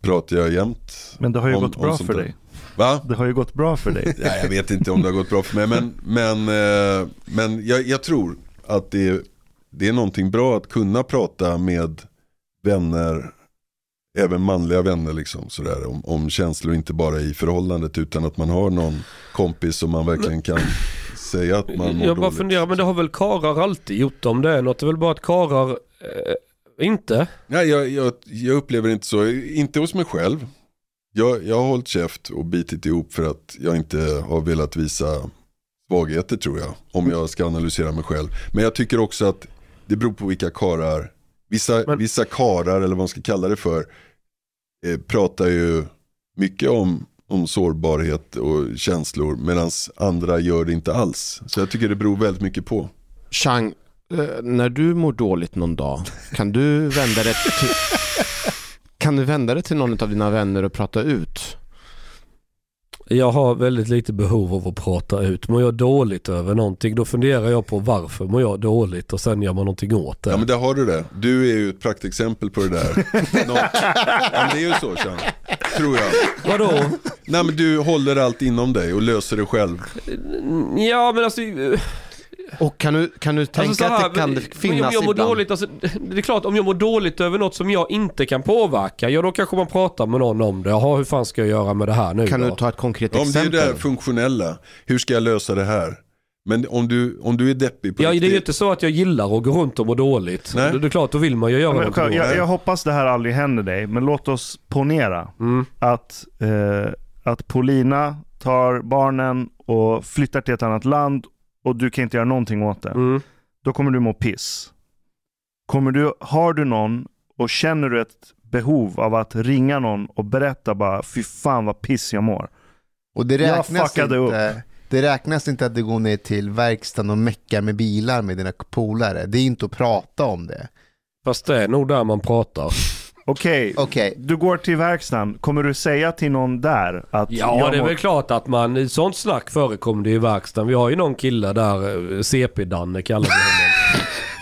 pratar jag jämt. Men det har ju Om- gått bra för dig. Va? Det har ju gått bra för dig. Nej, jag vet inte om det har gått bra för mig. Men, men, eh, men jag, jag tror att det, det är någonting bra att kunna prata med vänner, även manliga vänner liksom, sådär, om, om känslor inte bara i förhållandet utan att man har någon kompis som man verkligen kan säga att man mår Jag bara dåligt. funderar, men det har väl karar alltid gjort om det är något? Det är väl bara att karar eh, inte? Nej, jag, jag, jag upplever inte så, inte hos mig själv. Jag, jag har hållit käft och bitit ihop för att jag inte har velat visa svagheter tror jag. Om jag ska analysera mig själv. Men jag tycker också att det beror på vilka karar. Vissa, Men- vissa karar, eller vad man ska kalla det för, eh, pratar ju mycket om, om sårbarhet och känslor. Medan andra gör det inte alls. Så jag tycker det beror väldigt mycket på. Chang, eh, när du mår dåligt någon dag, kan du vända dig till, kan du vända dig till någon av dina vänner och prata ut? Jag har väldigt lite behov av att prata ut. Mår jag dåligt över någonting då funderar jag på varför mår jag dåligt och sen gör man någonting åt det. Ja men där har du det. Du är ju ett praktexempel på det där. Nå- ja, det är ju så Sean. Tror jag. Vadå? Nej men du håller allt inom dig och löser det själv. Ja men alltså... Och kan du, kan du tänka alltså så här, att det kan det finnas om jag mår ibland? dåligt, alltså, Det är klart om jag mår dåligt över något som jag inte kan påverka, ja då kanske man pratar med någon om det. Jaha hur fan ska jag göra med det här nu Kan då? du ta ett konkret Om det är exempel? det funktionella. Hur ska jag lösa det här? Men om du, om du är deppig på Ja det är ju riktigt. inte så att jag gillar att gå runt och må dåligt. Nej. Det, det är klart, då vill man ju göra Men, åt jag, det. jag hoppas det här aldrig händer dig, men låt oss ponera Mm. att, eh, att Polina tar barnen och flyttar till ett annat land och du kan inte göra någonting åt det. Mm. Då kommer du må piss. Kommer du, har du någon och känner du ett behov av att ringa någon och berätta bara fy fan vad piss jag mår. Och det Jag räknas, fuckade inte, det räknas inte att du går ner till verkstaden och meckar med bilar med dina polare. Det är inte att prata om det. Fast det är nog där man pratar. Okej, Okej, du går till verkstaden. Kommer du säga till någon där att Ja, jag det är mår- väl klart att man, sånt snack förekommer det i verkstaden. Vi har ju någon kille där, eh, CP-Danne kallar vi honom.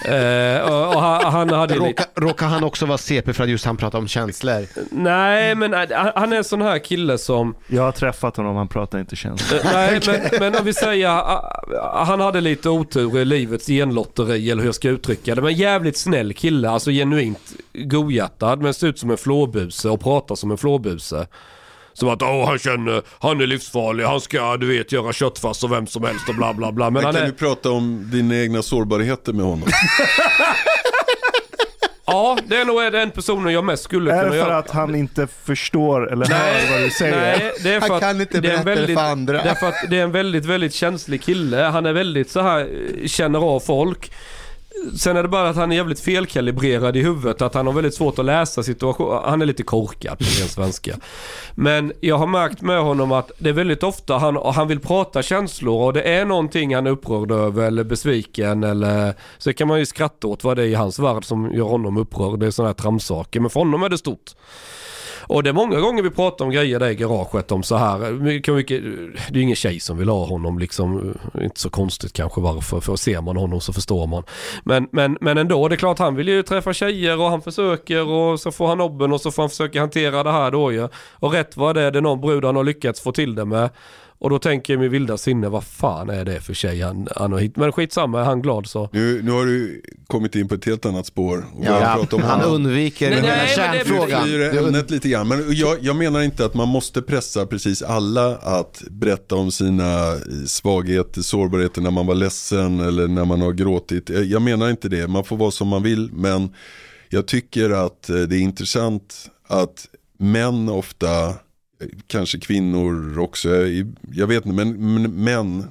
Eh, och, och han, han hade lite... Råkar, råkar han också vara CP för att just han pratar om känslor? Nej, men eh, han är en sån här kille som... Jag har träffat honom, han pratar inte känslor. eh, Nej, men, men om vi säger, ah, han hade lite otur i livets genlotteri eller hur jag ska uttrycka det. Men jävligt snäll kille, alltså genuint godhjärtad men ser ut som en flåbuse och pratar som en flåbuse. Som att åh han känner, han är livsfarlig, han ska du vet göra köttfärs och vem som helst och bla bla bla. Men Men han kan är, du prata om dina egna sårbarheter med honom? ja det är nog den personen jag mest skulle Är kunna det för göra. att han inte förstår eller hör vad du säger? Nej, det är för han att kan inte det är en berätta det väldigt, för andra. Därför att det är en väldigt, väldigt känslig kille. Han är väldigt så här, eh, känner av folk. Sen är det bara att han är jävligt felkalibrerad i huvudet. Att han har väldigt svårt att läsa situationen. Han är lite korkad på ren svenska. Men jag har märkt med honom att det är väldigt ofta han, han vill prata känslor och det är någonting han är upprörd över eller besviken eller så kan man ju skratta åt vad det är i hans värld som gör honom upprörd. Det är sådana här tramsaker. Men för honom är det stort. Och det är många gånger vi pratar om grejer där i garaget om så här. Mycket, mycket, det är ingen tjej som vill ha honom liksom. Inte så konstigt kanske varför. För ser man honom så förstår man. Men, men, men ändå, det är klart han vill ju träffa tjejer och han försöker och så får han nobben och så får han försöka hantera det här då ju. Och rätt vad det är det är någon brud han har lyckats få till det med. Och då tänker jag i min vilda sinne, vad fan är det för tjej han, han har hit? Men skitsamma, är han glad så. Nu, nu har du kommit in på ett helt annat spår. Och Ja, om han honom. undviker Nej, hela nej, det- Du kärnfrågan. flyr ämnet lite grann. Men jag, jag menar inte att man måste pressa precis alla att berätta om sina svagheter, sårbarheter när man var ledsen eller när man har gråtit. Jag jag menar inte det, man får vara som man vill. Men jag tycker att eh, det är intressant att män ofta, eh, kanske kvinnor också, jag vet inte, men, men män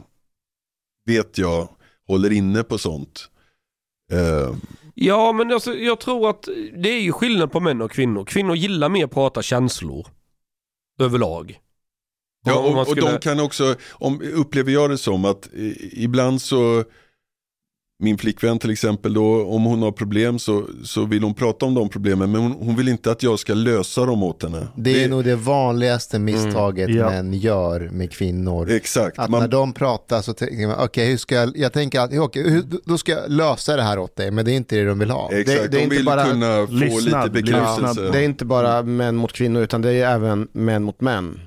vet jag håller inne på sånt. Eh, Ja, men alltså, jag tror att det är ju skillnad på män och kvinnor. Kvinnor gillar mer att prata känslor. Överlag. Ja, och, skulle- och de kan också, om, upplever jag det som att ibland så, min flickvän till exempel då, om hon har problem så, så vill hon prata om de problemen men hon, hon vill inte att jag ska lösa dem åt henne. Det är nog det vanligaste misstaget Ja. män gör med kvinnor. Exakt, Att när man, de pratar så tänker man, okej, hur ska jag, jag tänker att, okej, hur, då ska jag lösa det här åt dig, men det är inte det de vill ha. exakt, det- det är de inte vill bara kunna få lyssnad, lite bekräftelse. lyssnad Det är inte bara män mot kvinnor utan det är även män mot män.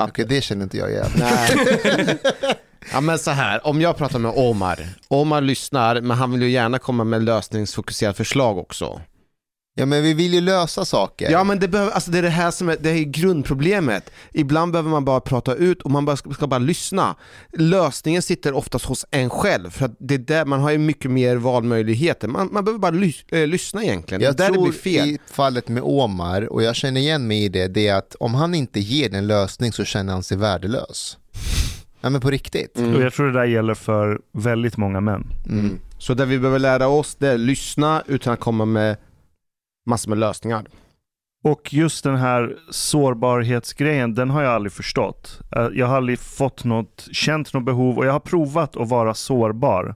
Okej, det känner inte jag igen. Ja men så här, om jag pratar med Omar, Omar lyssnar men han vill ju gärna komma med lösningsfokuserade förslag också. Ja, men vi vill ju lösa saker. Ja men det, behöver, alltså det är det här som är, det är grundproblemet. Ibland behöver man bara prata ut och man bara ska, bara lyssna. Lösningen sitter oftast hos en själv för att det är där man har ju mycket mer valmöjligheter. Man, man behöver bara lys, eh, lyssna egentligen. Jag det är där det tror blir fel. i fallet med Omar, och jag känner igen mig i det, det är att om han inte ger en lösning så känner han sig värdelös. Ja men på riktigt. Och jag tror det där gäller för väldigt många män. Mm. Så det vi behöver lära oss det är lyssna utan att komma med massor med lösningar. Och just den här sårbarhetsgrejen, den har jag aldrig förstått. Eh, Jag har aldrig fått något, känt något behov och jag har provat att vara sårbar.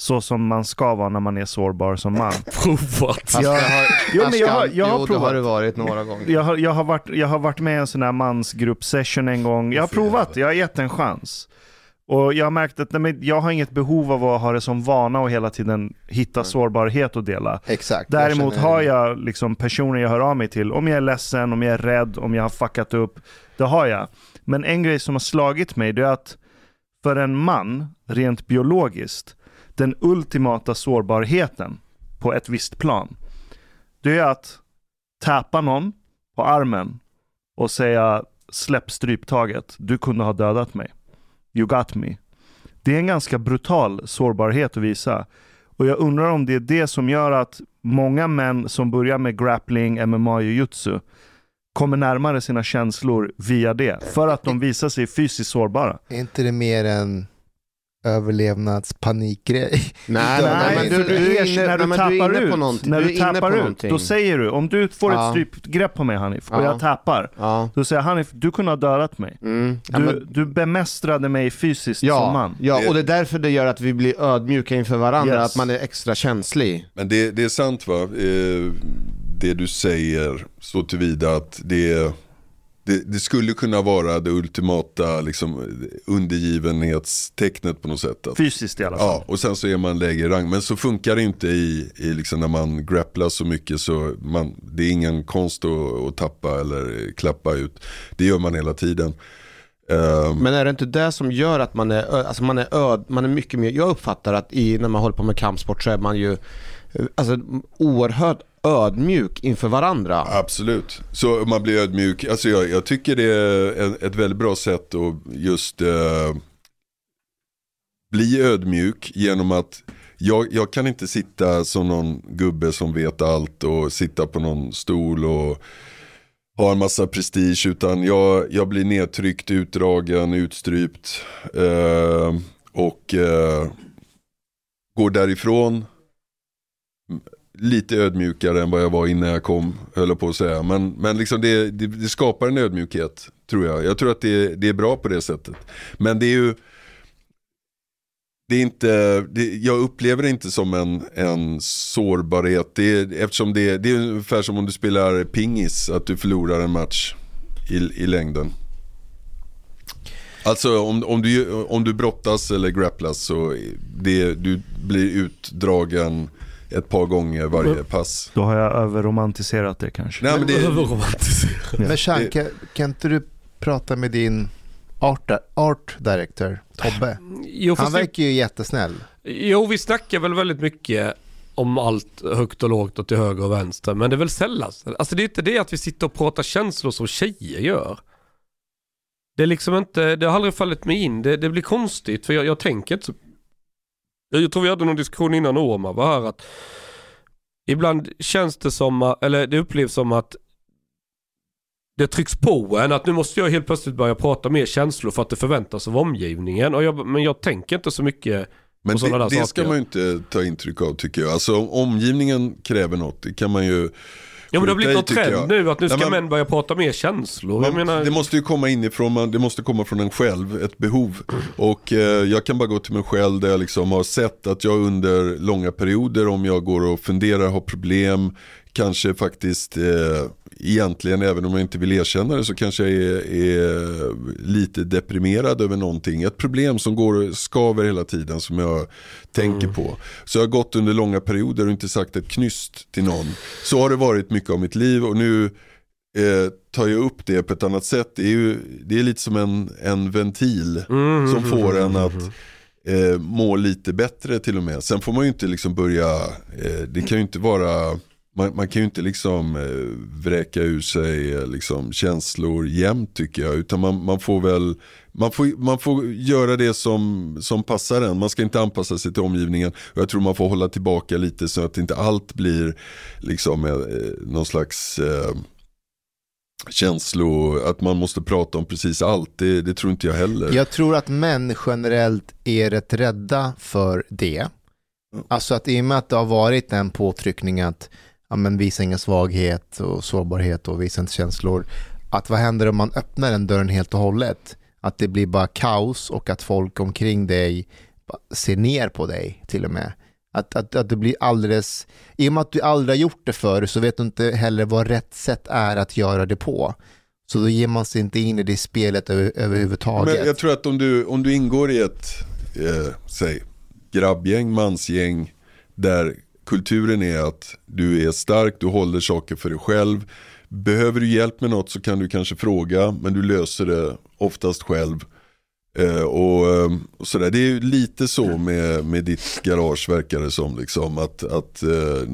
Så som man ska vara när man är sårbar som man. Provat. Jag, jo, men jag, har- jag har jo, det har provat. det varit några gånger. Jag har, jag, har varit, jag har varit med i en sån här mansgrupp-session en gång. Jag har provat, jag har gett en chans. Och jag har märkt att nej, jag har inget behov av att ha det som vana och hela tiden hitta sårbarhet och dela. Exakt. Däremot känner- har jag liksom personer jag hör av mig till. Om jag är ledsen, om jag är rädd, om jag har fuckat upp. Det har jag. Men en grej som har slagit mig det är att för en man, rent biologiskt, den ultimata sårbarheten på ett visst plan. Det är att täpa någon på armen och säga släpp stryptaget, du kunde ha dödat mig. You got me. Det är en ganska brutal sårbarhet att visa. Och jag undrar om det är det som gör att många män som börjar med grappling, MMA och jujutsu kommer närmare sina känslor via det. För att de visar sig fysiskt sårbara. Är inte det mer en överlevnadspanikgrej? Nej, Nej, nej, men för du, du är är- inne, när du nej, du är tappar inne ut, på någonting. när du du är tappar på ut, någonting. då säger du, om du får Ja. ett strypgrepp på mig Hanif, och Ja. jag tappar, Ja. då säger Hanif, du kunde ha dödat mig. Mm. Ja, Du, men- du bemästrade mig fysiskt som man. ja, och det är därför det gör att vi blir ödmjuka inför varandra, Yes. att man är extra känslig. Men det, det är sant va, eh, det du säger så tillvida att det, det, det skulle kunna vara det ultimata liksom, undergivenhetstecknet på något sätt. Att, Fysiskt i alla fall. ja, och sen så är man lägre i rang. Men så funkar det inte i, i liksom när man grapplar så mycket så man, det är ingen konst att, att tappa eller klappa ut. Det gör man hela tiden. Eh, Men är det inte det som gör att man är, alltså man är öd, man är mycket mer, jag uppfattar att i, när man håller på med kampsport så är man ju eh, alltså, oerhört ödmjuk inför varandra. Absolut, så man blir ödmjuk. Alltså jag, jag tycker det är ett väldigt bra sätt att just eh, bli ödmjuk genom att jag, jag kan inte sitta som någon gubbe som vet allt och sitta på någon stol och ha en massa prestige utan jag, jag blir nedtryckt, utdragen, utstrypt eh, och eh, går därifrån lite ödmjukare än vad jag var innan jag kom, höll jag på att säga. Men, men liksom det, det, det skapar en ödmjukhet, tror jag. Jag tror att det, det är bra på det sättet. Men det är ju, det är inte, det, jag upplever det inte som en, en sårbarhet. Det är, eftersom det, det är ungefär som om du spelar pingis, att du förlorar en match i, i längden. Alltså om, om, du, om du brottas eller grapplas så det, du blir utdragen ett par gånger varje pass. Då har jag överromantiserat det kanske. Nej, men det, Överromantiserat. Men Sean, kan, kan inte du prata med din art, art director, Tobbe? Jo, Han verkar ju jättesnäll. Jo, vi snackar väl väldigt mycket om allt högt och lågt och till höger och vänster. Men det är väl sällan. Alltså det är inte det att vi sitter och pratar känslor som tjejer gör. Det är liksom inte, det har aldrig fallit mig in. Det, det blir konstigt för jag, jag tänker inte så. Jag tror vi hade någon diskussion innan Omar var här att ibland känns det som, eller det upplevs som att det trycks på en att nu måste jag helt plötsligt börja prata mer känslor för att det förväntas av omgivningen. Och jag, men jag tänker inte så mycket Men och sådana det, där det ska saker. man ju inte ta intryck av tycker jag. Alltså om omgivningen kräver något, det kan man ju Ja men det har blivit någon trend nu att nu ska Nej, men- män börja prata mer känslor. Man, menar, Det måste ju komma inifrån, man, det måste komma från en själv, ett behov. Och eh, jag kan bara gå till mig själv där jag liksom har sett att jag under långa perioder om jag går och funderar, har problem, kanske faktiskt eh, egentligen, även om jag inte vill erkänna det, så kanske jag är, är lite deprimerad över någonting. Ett problem som går skaver hela tiden som jag tänker på. Så jag har gått under långa perioder och inte sagt ett knyst till någon. Så har det varit mycket av mitt liv och nu eh, tar jag upp det på ett annat sätt. Det är, ju, det är lite som en, en ventil Mm, som får en att eh, må lite bättre till och med. Sen får man ju inte liksom börja, eh, det kan ju inte vara, man, man kan ju inte liksom eh, vräka ur sig eh, liksom känslor jämt tycker jag. Utan man, man får väl, man får, man får göra det som, som passar en. Man ska inte anpassa sig till omgivningen. Och jag tror man får hålla tillbaka lite så att inte allt blir liksom eh, någon slags eh, känslor, att man måste prata om precis allt. Det, det tror inte jag heller. Jag tror att män generellt är rätt rädda för det. Alltså att i och med att det har varit en påtryckning att ja, men visa ingen svaghet och sårbarhet och visa inte känslor. Att vad händer om man öppnar den dörren helt och hållet? Att det blir bara kaos och att folk omkring dig ser ner på dig till och med. Att, att, att det blir alldeles, i och med att du aldrig har gjort det förr så vet du inte heller vad rätt sätt är att göra det på. Så då ger man sig inte in i det spelet över, överhuvudtaget. Men jag tror att om du, om du ingår i ett, eh, säg, grabbgäng, mansgäng, där kulturen är att du är stark, du håller saker för dig själv. Behöver du hjälp med något så kan du kanske fråga, men du löser det oftast själv. Eh, och, eh, och sådär. Det är lite så med, med ditt garage verkar det som. Liksom, att att eh,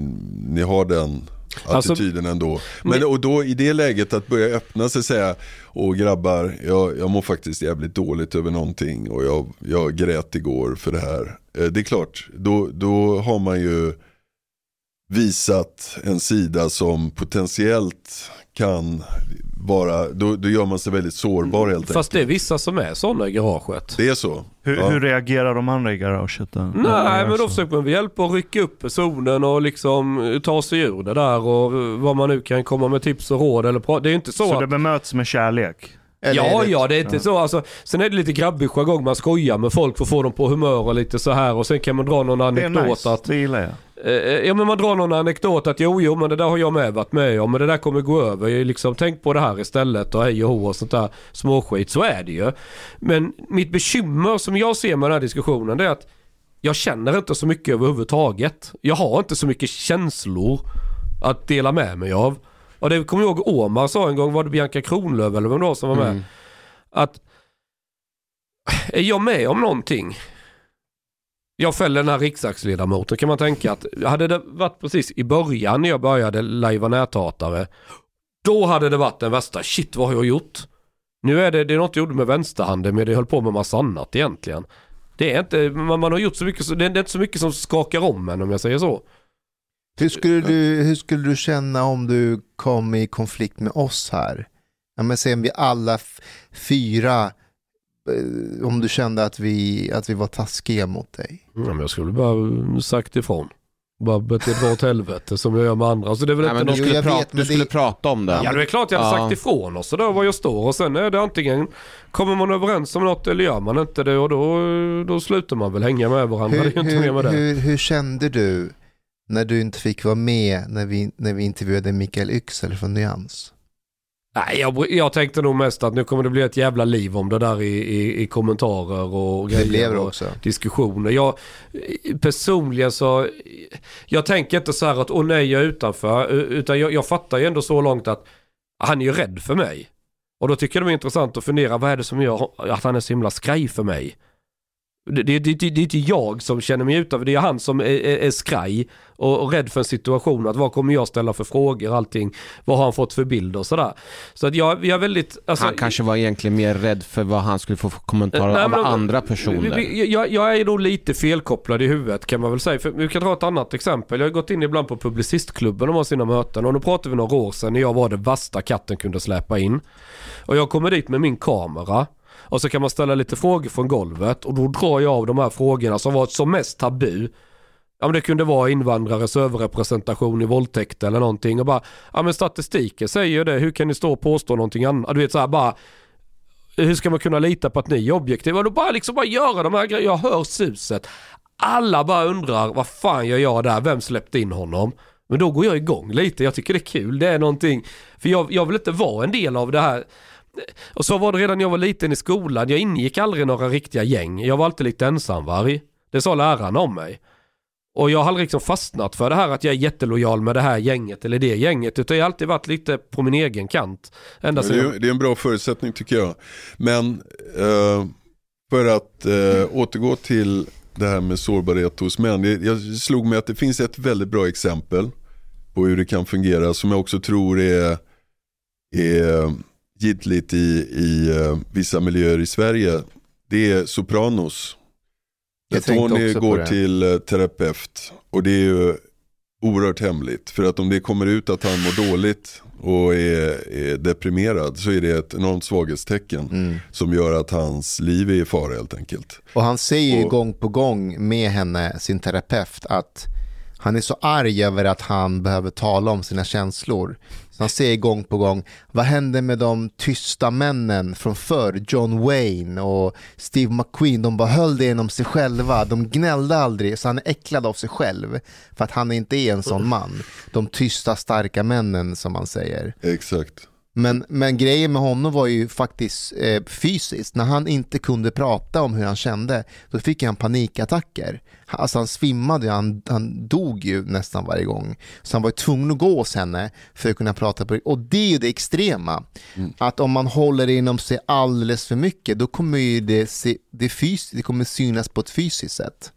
ni har den Alltså- attityden ändå. Men och då i det läget att börja öppna sig och säga, åh grabbar, jag, jag mår faktiskt jävligt dåligt över någonting och jag, jag grät igår för det här. Eh, det är klart, då, då har man ju visat en sida som potentiellt kan vara, då, då gör man sig väldigt sårbar helt Fast det är vissa som är sådana i garaget. Det är så. Hur, Ja. hur reagerar de andra i garaget då? Nej men då så. försöker man hjälpa att rycka upp personen och liksom ta sig ur det där och vad man nu kan komma med tips och råd eller Det är inte så, Så att... det bemöts med kärlek? Eller Ja, det- ja, det är inte Ja. så. Alltså, sen är det lite grabbig jargong. Man skojar med folk för att få dem på humör och lite så här. Och sen kan man dra någon Det är anekdot nice, att... det gillar jag. Eh, ja men man drar någon anekdot att jo, jo men det där har jag med varit med om. Men det där kommer gå över. Jag liksom, tänk på det här istället och hej och hå och sånt där småskit. Så är det ju. Men mitt bekymmer som jag ser med den här diskussionen det är att jag känner inte så mycket överhuvudtaget. Jag har inte så mycket känslor att dela med mig av. Och det kommer jag ihåg Omar sa en gång, var det Bianca Kronlöf eller vem det var som var med? Mm. Att är jag med om någonting jag fäller den här riksdagsledamoten kan man tänka att hade det varit precis i början när jag började lajva näthatare då hade det varit den värsta, shit vad har jag gjort? Nu är det, det är något jag gjorde med vänsterhanden men det höll på med massa annat egentligen. Det är inte, man, man har gjort så mycket, så, det är inte så mycket som skakar om en om jag säger så. Hur skulle, du, hur skulle du känna om du kom i konflikt med oss här? Ja, men sen vi alla fyra, eh, om du kände att vi, att vi var taskiga mot dig. Mm, men jag skulle bara sagt ifrån. Bara betett mig åt helvete som jag gör med andra. Så det är väl Nej, inte men du skulle, prata, vet, skulle om det. Ja det är klart jag hade Ja. sagt ifrån och sådär var jag står och sen är det antingen kommer man överens om något eller gör man inte det och då, då slutar man väl hänga med varandra. det är inte hur, med det. hur, hur kände du när du inte fick vara med när vi, när vi intervjuade Mikael Yxel från Nyans? Nej, jag, jag tänkte nog mest att nu kommer det bli ett jävla liv om det där i, i, i kommentarer och grejer. Det blev det också. diskussioner. Jag, personligen så, jag tänker inte så här att åh nej jag är utanför. Utan jag, jag fattar ju ändå så långt att han är ju rädd för mig. Och då tycker jag det är intressant att fundera vad är det som gör att han är så himla skraj för mig. Det, det, det, det är inte jag som känner mig utanför, det är han som är, är, är skraj och, och rädd för en situation. Att vad kommer jag ställa för frågor, allting. Vad har han fått för bilder och sådär. Så att jag, jag är väldigt... Alltså, han kanske var egentligen mer rädd för vad han skulle få för kommentarer Nej, av men- andra personer. Jag, jag är nog lite felkopplad i huvudet kan man väl säga. För vi kan ta ett annat exempel. Jag har gått in ibland på Publicistklubben och har sina möten. Och nu pratar vi några år sedan när jag var det värsta katten kunde släppa in. Och jag kommer dit med min kamera. Och så kan man ställa lite frågor från golvet. Och då drar jag av de här frågorna som var som mest tabu. Ja men det kunde vara invandrares överrepresentation i våldtäkt eller någonting. Och bara, ja men statistiken säger ju det. Hur kan ni stå och påstå någonting annat? Du vet så här bara hur ska man kunna lita på att ni är objektiva? Och då bara liksom bara göra de här grejerna. Jag hör suset. Alla bara undrar, vad fan gör jag där? Vem släppte in honom? Men då går jag igång lite. Jag tycker det är kul. Det är någonting. För jag, jag vill inte vara en del av det här. Och så var det redan när jag var liten i skolan. Jag ingick aldrig några riktiga gäng. Jag var alltid lite ensamvarg. Det sa lärarna om mig. Och jag har aldrig liksom fastnat för det här att jag är jättelojal med det här gänget eller det gänget. Utan jag har alltid varit lite på min egen kant. Ända det, jag... är, det är en bra förutsättning tycker jag. Men eh, för att eh, återgå till det här med sårbarhet hos män. Jag slog mig att det finns ett väldigt bra exempel på hur det kan fungera som jag också tror är, är giltigt i, i eh, vissa miljöer i Sverige. Det är Sopranos. Där Tony går till eh, terapeut och det är ju oerhört hemligt. För att om det kommer ut att han mår dåligt och är, är deprimerad så är det ett enormt svaghetstecken Mm. som gör att hans liv är i fara helt enkelt. Och han säger ju Och- gång på gång med henne, sin terapeut, att han är så arg över att han behöver tala om sina känslor. Så han säger gång på gång, vad hände med de tysta männen från förr? John Wayne och Steve McQueen, de bara höll det inom sig själva. De gnällde aldrig, så han är äcklad av sig själv. För att han inte är en sån man. De tysta, starka männen som man säger. Exakt. Men, men grejen med honom var ju faktiskt eh, fysiskt. När han inte kunde prata om hur han kände, då fick han panikattacker. Alltså han svimmade, han, han dog ju nästan varje gång. Så han var tvungen att gå hos henne för att kunna prata på. Och det är ju det extrema. Att om man håller det inom sig alldeles för mycket, då kommer ju det, se, det, fys, det kommer synas på ett fysiskt sätt.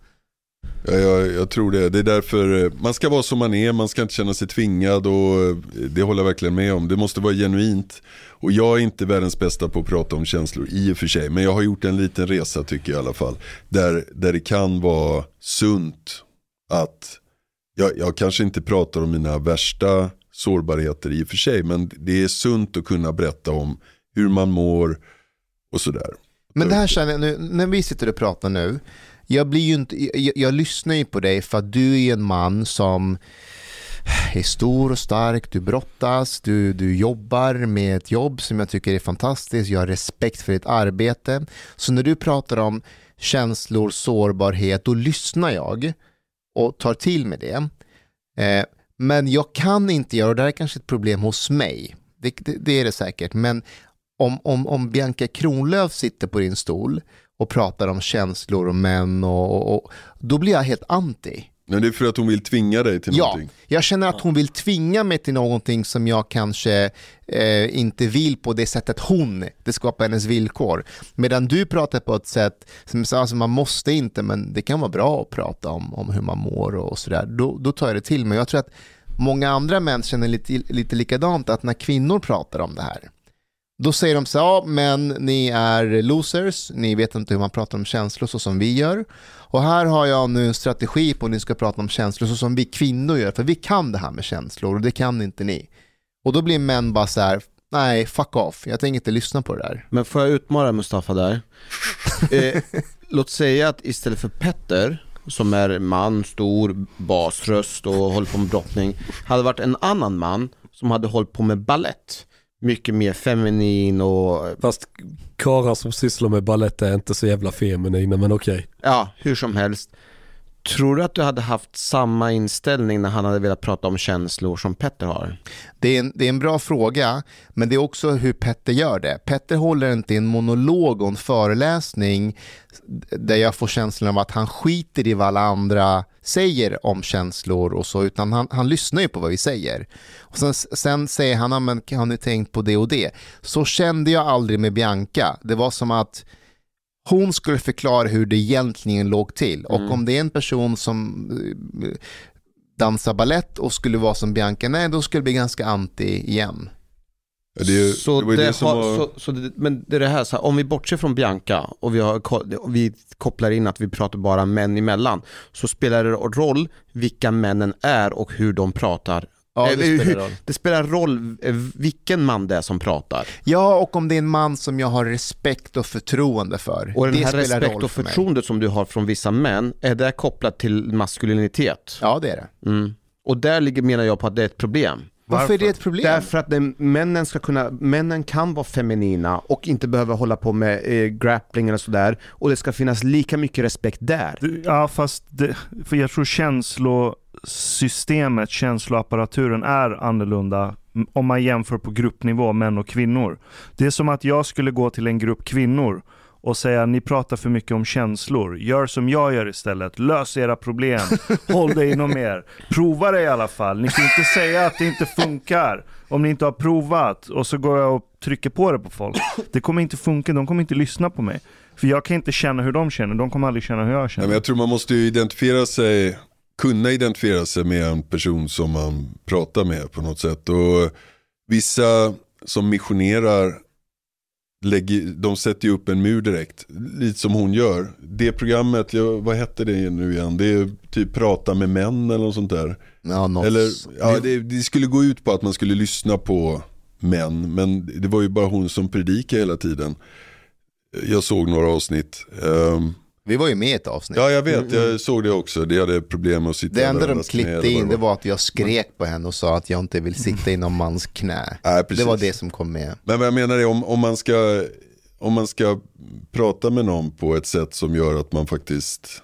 Ja, jag, jag tror det. Det är därför eh, man ska vara som man är, man ska inte känna sig tvingad och eh, det håller jag verkligen med om. Det måste vara genuint. Och jag är inte världens bästa på att prata om känslor i och för sig. Men jag har gjort en liten resa tycker jag i alla fall. Där, där det kan vara sunt att, jag, jag kanske inte pratar om mina värsta sårbarheter i och för sig. Men det är sunt att kunna berätta om hur man mår och sådär. Men det här känner jag nu, när vi sitter och pratar nu, jag blir ju inte, jag, jag lyssnar ju på dig för att du är en man som är stor och stark, du brottas, du, du jobbar med ett jobb som jag tycker är fantastiskt, jag har respekt för ditt arbete. Så när du pratar om känslor, sårbarhet, då lyssnar jag och tar till mig det. Eh, men jag kan inte göra, och det här är kanske ett problem hos mig, det, det, det är det säkert, men om, om, om Bianca Kronlöf sitter på din stol och pratar om känslor och män och, och, och då blir jag helt anti. Men det är för att hon vill tvinga dig till Ja, någonting. jag känner att hon vill tvinga mig till någonting som jag kanske eh, inte vill på det sättet hon, det skapar hennes villkor. Medan du pratar på ett sätt som alltså man måste inte, men det kan vara bra att prata om, om hur man mår och sådär. Då, då tar jag det till mig. Jag tror att många andra män känner lite, lite likadant, att när kvinnor pratar om det här, då säger de så här, ja men ni är losers, ni vet inte hur man pratar om känslor så som vi gör. Och här har jag nu en strategi på hur ni ska prata om känslor så som vi kvinnor gör, för vi kan det här med känslor och det kan inte ni. Och då blir män bara så här, nej fuck off, jag tänker inte lyssna på det där. Men får jag utmana Mustafa där? eh, låt säga att istället för Petter som är man, stor, basröst och håller på med brottning hade varit en annan man som hade hållit på med ballett. Mycket mer feminin och Fast karlar som sysslar med ballett är inte så jävla feminina men okej. ja, hur som helst. Tror du att du hade haft samma inställning när han hade velat prata om känslor som Petter har? Det är, en, det är en bra fråga, men det är också hur Petter gör det. Petter håller inte en monolog och en föreläsning där jag får känslan av att han skiter i vad alla andra säger om känslor och så, utan han, han lyssnar ju på vad vi säger. Och sen, sen säger han, men har ni tänkt på det och det? Så kände jag aldrig med Bianca. Det var som att hon skulle förklara hur det egentligen låg till. Och om det är en person som eh, dansar ballett och skulle vara som Bianca, nej då skulle det bli ganska anti igen. Ju- så det var ju det som har, var... så, så det, men det är det här, så här, om vi bortser från Bianca och vi, har, vi kopplar in att vi pratar bara män emellan, så spelar det roll vilka männen är och hur de pratar. Ja, Eh, det spelar roll. det spelar roll eh, vilken man det är som pratar. Ja, och om det är en man som jag har respekt och förtroende för. Och den det här spelar respekt och förtroendet som du har från vissa män, är det kopplat till maskulinitet? Ja, det är det. Mm. Och där ligger, menar jag på att det är ett problem. Varför, är det ett problem? Därför att den, männen ska kunna, männen kan vara feminina och inte behöva hålla på med eh, grappling eller sådär. Och det ska finnas lika mycket respekt där. Ja, fast det, för jag tror känslosystemet, känsloapparaturen är annorlunda om man jämför på gruppnivå, män och kvinnor. Det är som att jag skulle gå till en grupp kvinnor och säga ni pratar för mycket om känslor. Gör som jag gör istället. Lös era problem. Håll det inom er. Prova det i alla fall. Ni kan inte säga att det inte funkar om ni inte har provat och så går jag och trycker på det på folk. Det kommer inte funka. De kommer inte lyssna på mig. För jag kan inte känna hur de känner. De kommer aldrig känna hur jag Nej, känner. men jag tror man måste ju identifiera sig, kunna identifiera sig med en person som man pratar med på något sätt. Och vissa som missionerar, lägger, de sätter ju upp en mur direkt. Lite som hon gör. Det programmet, vad hette det nu igen? Det är typ prata med män eller något sånt där. Ja, något... Eller, ja, det, det skulle gå ut på att man skulle lyssna på män. Men det var ju bara hon som predikade hela tiden. Jag såg några avsnitt. Ehm, Vi var ju med i ett avsnitt. Ja, jag vet. Jag såg det också. Det hade problem med att sitta det enda de klippte in det var att jag skrek på henne och sa att jag inte vill sitta i någon mans knä. Nej, precis. Det var det som kom med. Men vad jag menar är om, om, man ska, om man ska prata med någon på ett sätt som gör att man faktiskt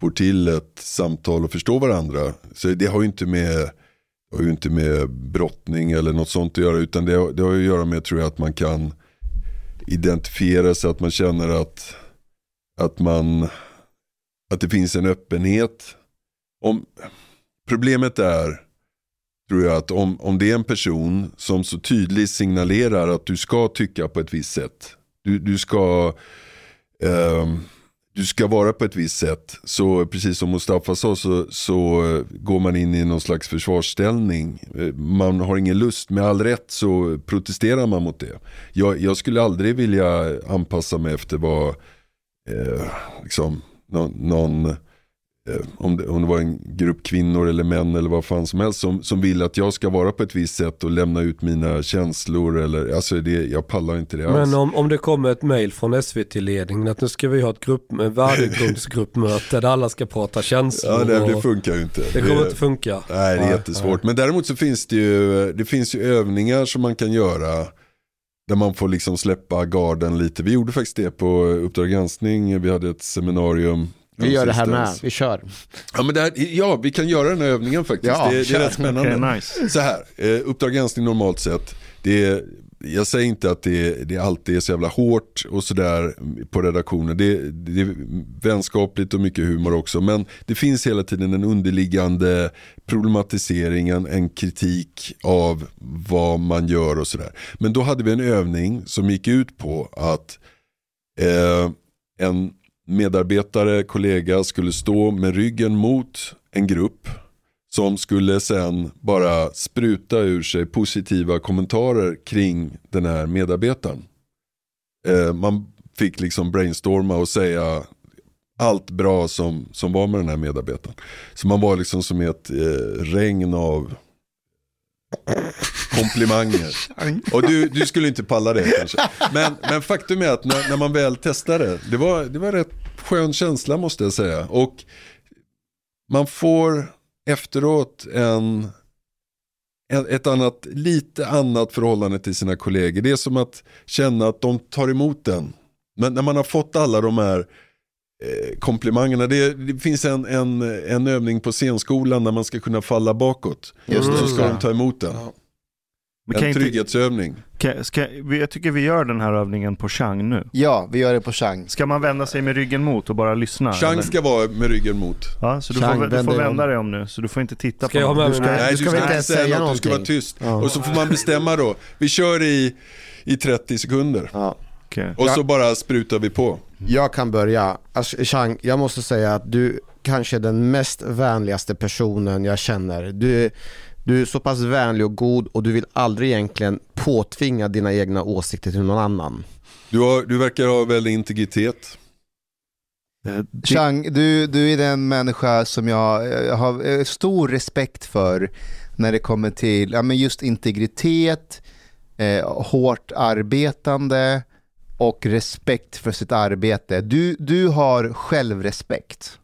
får till ett samtal och förstår varandra. Så det har ju inte med, har ju inte med brottning eller något sånt att göra. Utan det, har- det har ju att göra med tror jag att man kan identifiera sig. Att man känner att, att, man, att det finns en öppenhet. Om, problemet är tror jag att om, om det är en person som så tydligt signalerar att du ska tycka på ett visst sätt. Du, du ska eh, du ska vara på ett visst sätt. Så precis som Mustafa sa så, så går man in i någon slags försvarsställning. Man har ingen lust. Med all rätt så protesterar man mot det. Jag, jag skulle aldrig vilja anpassa mig efter vad eh, liksom, någon, någon eh, om det, om det var en grupp kvinnor eller män eller vad fan som helst som, som vill att jag ska vara på ett visst sätt och lämna ut mina känslor eller alltså det, jag pallar inte det alls. Men om, om det kommer ett mail från SVT-ledningen att nu ska vi ha ett grupp, värdegrundsgruppmöte där alla ska prata känslor. ja, det, det funkar ju inte. det kommer inte funka. Nej, det är jättesvårt. Men däremot så finns det ju, det finns ju övningar som man kan göra där man får liksom släppa garden lite. Vi gjorde faktiskt det på Uppdrag granskning. Vi hade ett seminarium. Vi gör det här med, vi kör. Ja, men det här, ja, vi kan göra den här övningen faktiskt. Ja, det, det är rätt spännande. Okej, nice. Så här, eh, Uppdrag granskning normalt sett. Det är, jag säger inte att det, det alltid är så jävla hårt och sådär på redaktionen. Det, det är vänskapligt och mycket humor också. Men det finns hela tiden en underliggande problematisering, en, en kritik av vad man gör och sådär. Men då hade vi en övning som gick ut på att eh, en medarbetare, kollega skulle stå med ryggen mot en grupp som skulle sen bara spruta ur sig positiva kommentarer kring den här medarbetaren. Eh, man fick liksom brainstorma och säga allt bra som, som var med den här medarbetaren. Så man var liksom som ett eh, regn av komplimanger. Och du, du skulle inte palla det kanske. Men, men faktum är att när, när man väl testade, det var, det var rätt skön känsla måste jag säga. Och man får efteråt en, en, ett annat, lite annat förhållande till sina kollegor. Det är som att känna att de tar emot den. Men när man har fått alla de här eh, komplimangerna. Det, det finns en, en, en övning på scenskolan när man ska kunna falla bakåt. Just Så det. ska de ta emot den. Vi kan En inte, trygghetsövning. kan, ska, jag tycker vi gör den här övningen på Chang nu. Ja, vi gör det på chans. Ska man vända sig med ryggen mot och bara lyssna? Chans ska vara med ryggen mot. Ja, så du Chang, får, du får vända dig om nu, så du får inte titta Ska på jag ha någon. med Du ska- Nej, du du ska ska, väl inte inte säga säga något, du ska vara någonting. tyst. Ja. Och så får man bestämma då. Vi kör i, i 30 sekunder. Ja. Okej. Och så bara sprutar vi på. Jag kan börja. Alltså, Chang, jag måste säga att du kanske är den mest vänligaste personen jag känner. Du, du är så pass vänlig och god och du vill aldrig egentligen påtvinga dina egna åsikter till någon annan. Du, har, du verkar ha väldigt integritet. Eh, Chang, du, du är den människa som jag, jag har stor respekt för när det kommer till ja, men just integritet, eh, hårt arbetande och respekt för sitt arbete. Du, du har självrespekt.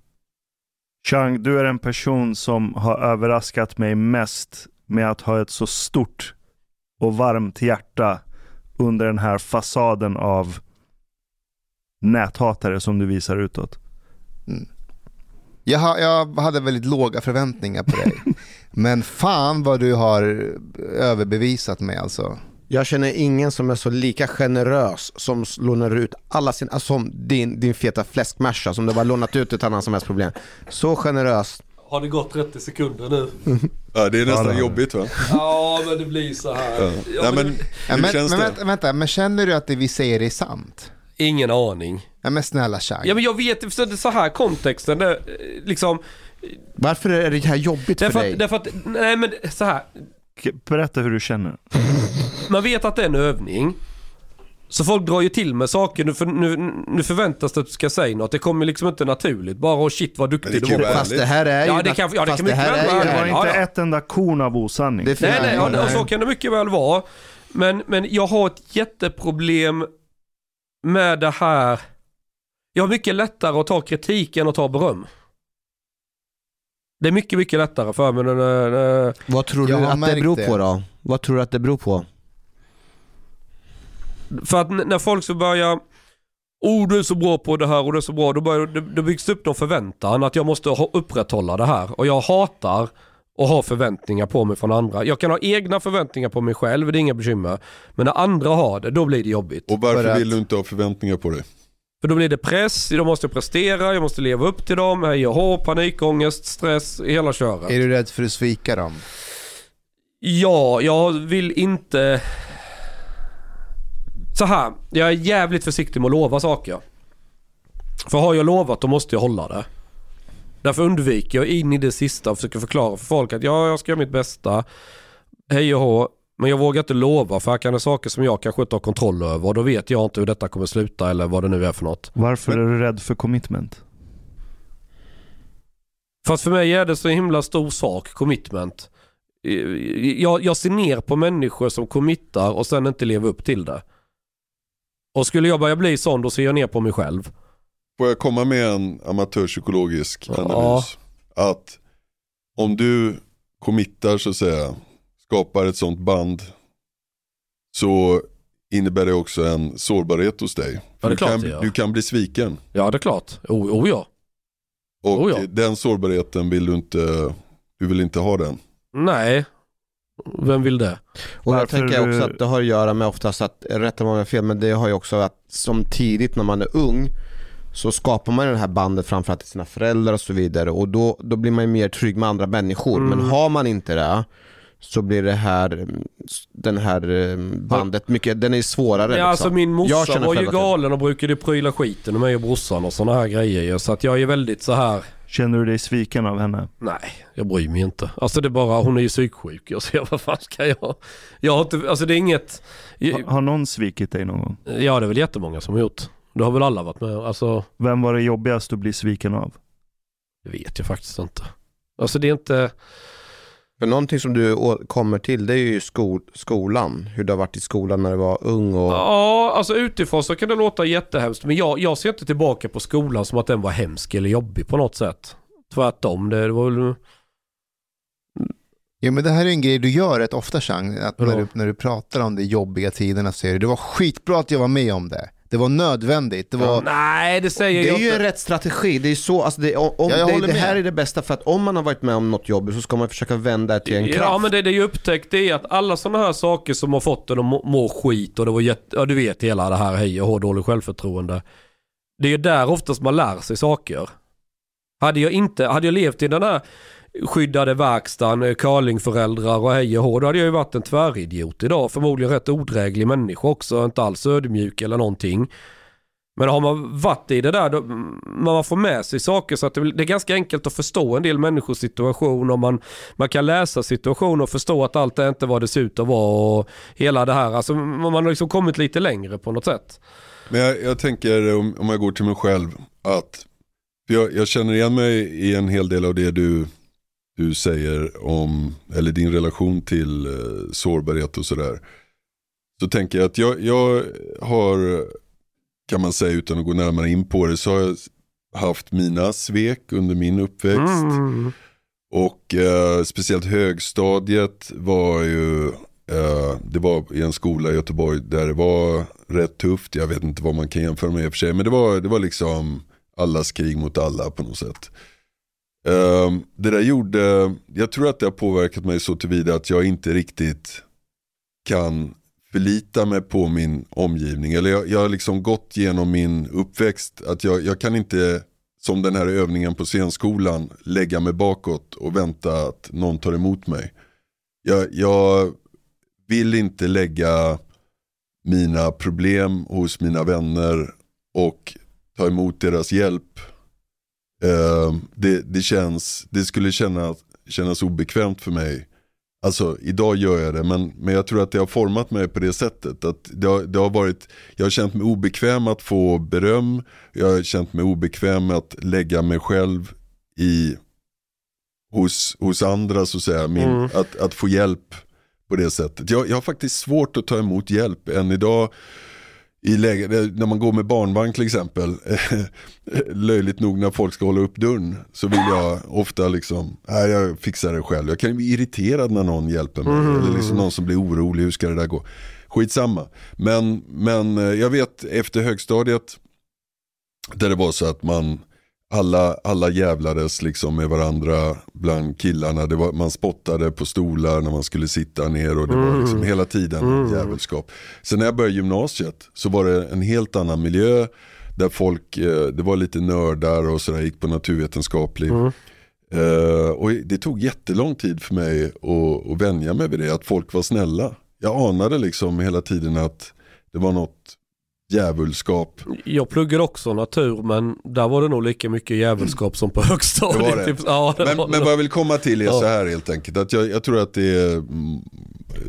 Chang, du är en person som har överraskat mig mest med att ha ett så stort och varmt hjärta under den här fasaden av näthatare som du visar utåt. Jag, ha, jag hade väldigt låga förväntningar på dig. Men fan vad du har överbevisat mig alltså. Jag känner ingen som är så lika generös som lånar ut alla sina, alltså som din, din feta fläskmärsa som du bara lånat ut utan några som helst problem. Så generös. Har det gått 30 sekunder nu? Ja, det är nästan Ja, det jobbigt va? Ja men det blir så här. Ja. Ja, Nej, men, men, men, det? vänta, vänta, men känner du att det vi säger är sant? Ingen aning. Ja, men snälla Chang. Ja men jag vet, för det är så här kontexten, det, eh, liksom. Varför är det här jobbigt för Därför dig? att, därför att, nej men så här. Berätta hur du känner. Man vet att det är en övning. Så folk drar ju till med saker, nu, för, nu, nu förväntas det att du ska säga något. Det kommer liksom inte naturligt. Bara oh shit vad duktig det du var. Fast det här är ju... Ja, det kan- ja, det kan mycket här väl vara. Det var Ja, inte ja. ett enda korn av osanning. Det Nej, nej, ja, Nej. och så kan det mycket väl vara. Men, men jag har ett jätteproblem med det här. Jag har mycket lättare att ta kritik än att ta beröm. Det är mycket, mycket lättare för mig. när- när- när- Vad tror du att det beror det. på då? Vad tror du att det beror på? För att när folk så börjar Oh du är så bra på det här och du är så bra. Då, börjar, det, det byggs upp någon förväntan att jag måste upprätthålla det här. Och jag hatar att ha förväntningar på mig från andra. Jag kan ha egna förväntningar på mig själv, det är inga bekymmer. Men när andra har det, då blir det jobbigt. Och varför vill du inte ha förväntningar på dig? För då blir det press, då måste jag prestera, jag måste leva upp till dem, hej och hå, panikångest, stress, hela köret. Är du rädd för att svika dem? Ja, jag vill inte... Så här, jag är jävligt försiktig med att lova saker. För har jag lovat då måste jag hålla det. Därför undviker jag in i det sista och försöker förklara för folk att ja, jag ska göra mitt bästa. Hej och hå. Men jag vågar inte lova för här kan det saker som jag kanske inte har kontroll över och då vet jag inte hur detta kommer sluta eller vad det nu är för något. Varför är du rädd för commitment? För att för mig är det så himla stor sak, commitment. Jag, jag ser ner på människor som committar och sen inte lever upp till det. Och skulle jag börja bli sån då ser jag ner på mig själv. Får jag komma med en amatörpsykologisk Ja. analys? Att om du committar så att säga, skapar ett sånt band så innebär det också en sårbarhet hos dig. Ja, det du, klart kan, det gör. du kan bli sviken. Ja det är klart. O, oh, ja. Och Oh ja. den sårbarheten vill du inte, du vill inte ha den. Nej. Vem vill det? Och jag Varför tänker också att det har att göra med oftast att, rätta mig om jag fel, men det har ju också att som tidigt när man är ung så skapar man det här bandet framförallt till sina föräldrar och så vidare och då, då blir man ju mer trygg med andra människor. Mm. Men har man inte det så blir det här, mm, den här eh, bandet mycket, den är svårare. Ja, alltså liksom. min Jag morsa känner var ju galen och brukade pryla skiten med mig och brorsan och sådana här grejer. Så att jag är väldigt så här. Känner du dig sviken av henne? Nej, jag bryr mig inte. Alltså det är bara, hon är ju psyksjuk. Jag ser vad fan ska jag? Jag har inte, alltså det är inget. Har, har någon svikit dig någon gång? Ja det är väl jättemånga som har gjort. Det har väl alla varit med Alltså Vem var det jobbigast att bli sviken av? det vet jag faktiskt inte. Alltså det är inte, För någonting som du kommer till det är ju skol, skolan, hur du har varit i skolan när du var ung och... ja alltså utifrån så kan det låta jättehemskt. Men jag, jag ser inte tillbaka på skolan som att den var hemsk eller jobbig på något sätt. tvärtom. Det, det var väl... Ja, men det här är en grej du gör rätt ofta, Chang, att när du, när du pratar om de jobbiga tiderna så säger du det var skitbra att jag var med om det. Det var nödvändigt. Det var... Nej, det säger Det jag är ju en rätt strategi, det är så, alltså det, om, Ja, det, det här är det bästa för att om man har varit med om något jobbigt så ska man försöka vända det till en Ja kraft. men det, det jag upptäckt det är att alla sådana här saker som har fått en att må, må skit och det var jätte, ja du vet hela det här hej och hå, dåligt självförtroende. Det är ju där oftast man lär sig saker. Hade jag inte, hade jag levt i den här skyddade verkstaden, eh, curlingföräldrar och hej och hå, då hade jag ju varit en tväridiot idag. Förmodligen rätt odräglig människa också, inte alls ödmjuk eller någonting. Men har man varit i det där, då, mm, man får med sig saker så att det, det är ganska enkelt att förstå en del människors situation och man, man kan läsa situationer och förstå att allt är inte vad det ser ut att vara och hela det här. Alltså man har liksom kommit lite längre på något sätt. Men jag, jag tänker om, om jag går till mig själv att jag, jag känner igen mig i en hel del av det du, du säger om, eller din relation till eh, sårbarhet och sådär. Så tänker jag att jag, jag har, kan man säga utan att gå närmare in på det, så har jag haft mina svek under min uppväxt. Mm. Och eh, speciellt högstadiet var ju, eh, det var i en skola i Göteborg där det var rätt tufft. Jag vet inte vad man kan jämföra med i och för sig. Men det var, det var liksom allas krig mot alla på något sätt. Ehm, det där gjorde, jag tror att det har påverkat mig så tillvida att jag inte riktigt kan förlita mig på min omgivning. Eller jag, jag har liksom gått genom min uppväxt att jag, jag kan inte som den här övningen på scenskolan, lägga mig bakåt och vänta att någon tar emot mig. Jag, jag vill inte lägga mina problem hos mina vänner och ta emot deras hjälp. Eh, det, det, känns, det skulle kännas, kännas obekvämt för mig. Alltså idag gör jag det men, men jag tror att det har format mig på det sättet. Att det har, det har varit, jag har känt mig obekväm att få beröm. Jag har känt mig obekväm med att lägga mig själv i hos, hos andra så att säga. Min, Mm. att, att få hjälp på det sättet. Jag, jag har faktiskt svårt att ta emot hjälp än idag. I läge, när man går med barnvagn till exempel, löjligt nog när folk ska hålla upp dörren så vill jag ofta liksom, nej jag fixar det själv. Jag kan ju bli irriterad när någon hjälper mig, eller liksom någon som blir orolig, hur ska det där gå? Skitsamma. Men, men eh, jag vet efter högstadiet, där det var så att man, alla, alla jävlades liksom med varandra bland killarna. Det var, man spottade på stolar när man skulle sitta ner och det var liksom hela tiden en jävelskap. Sen när jag började gymnasiet så var det en helt annan miljö. Där folk, eh, det var lite nördar och sådär, gick på naturvetenskaplig. Eh, och det tog jättelång tid för mig att, att vänja mig vid det, att folk var snälla. Jag anade liksom hela tiden att det var något djävulskap. Jag pluggade också natur men där var det nog lika mycket jävelskap som på högstadiet. Det var det. Typ. Ja, Men, men vad jag vill komma till är Ja. så här helt enkelt. Att jag, jag tror att det är mm,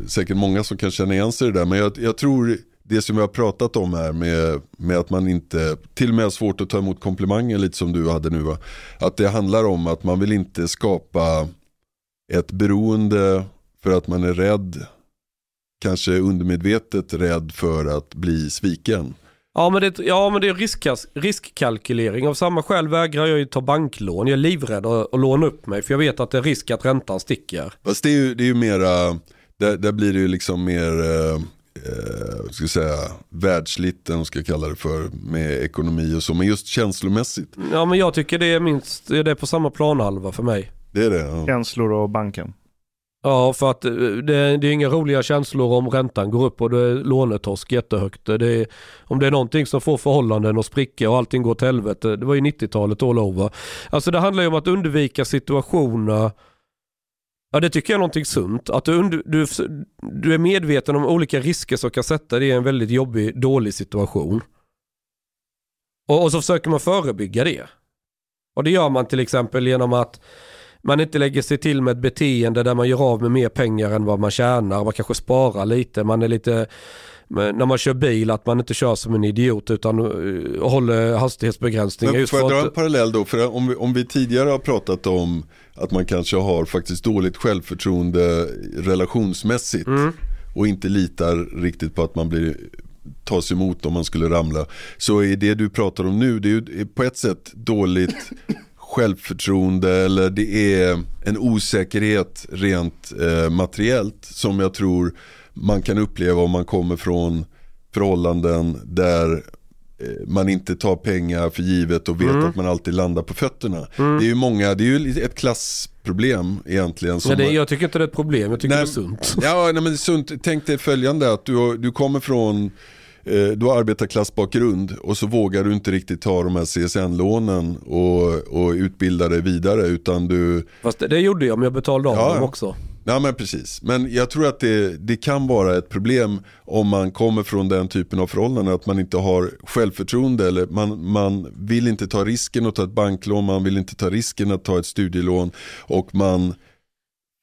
säkert många som kan känna igen sig i det där. Men jag, jag tror det som vi har pratat om här med, med att man inte, till och med har svårt att ta emot komplimanger lite som du hade nu va. Att det handlar om att man vill inte skapa ett beroende för att man är rädd. Kanske undermedvetet rädd för att bli sviken. Ja men det, ja, men det är riskkas, riskkalkylering. Av samma skäl vägrar jag ju ta banklån. Jag är livrädd att, att låna upp mig för jag vet att det är risk att räntan sticker. Fast det är ju, det är ju mera, där, där blir det ju liksom mer, eh, eh, ska jag säga, världsligt, eller ska jag kalla det för, med ekonomi och så. Men just känslomässigt, Ja men jag tycker det är minst, det är på samma planhalva för mig. det är det. Ja. Känslor och banken. Ja för att eh, det, det är inga roliga känslor om räntan går upp och det är lånetorsk jättehögt. Det är, om det är någonting som får förhållanden att spricka och allting går till helvete. Det var ju 90-talet all over. Alltså det handlar ju om att undvika situationer Ja det tycker jag är någonting sunt. Att du, du, du är medveten om olika risker som kan sätta dig i en väldigt jobbig, dålig situation. Och, och så försöker man förebygga det. Och det gör man till exempel genom att man inte lägger sig till med ett beteende där man gör av med mer pengar än vad man tjänar. Man kanske sparar lite. Man är lite, när man kör bil, att man inte kör som en idiot utan uh, håller hastighetsbegränsningar. Men får jag dra en parallell då? För om vi, om vi tidigare har pratat om att man kanske har faktiskt dåligt självförtroende relationsmässigt Mm. och inte litar riktigt på att man blir tas emot om man skulle ramla. Så är det du pratar om nu, det är på ett sätt dåligt självförtroende eller det är en osäkerhet rent eh, materiellt som jag tror man kan uppleva om man kommer från förhållanden där eh, man inte tar pengar för givet och vet Mm. att man alltid landar på fötterna. Det är ju många, det är ju ett klassproblem egentligen. Som Ja, det, jag tycker inte det är ett problem, jag tycker Nej, det är sunt. Ja, nej, men det är sunt. Tänk dig följande att du, du kommer från du har arbetarklassbakgrund och så vågar du inte riktigt ta de här CSN-lånen och, och utbilda dig vidare utan du, Fast det, gjorde jag, men jag betalade av Ja, dem också. ja men precis. Men jag tror att det, det kan vara ett problem om man kommer från den typen av förhållanden att man inte har självförtroende eller man, man vill inte ta risken att ta ett banklån, man vill inte ta risken att ta ett studielån och man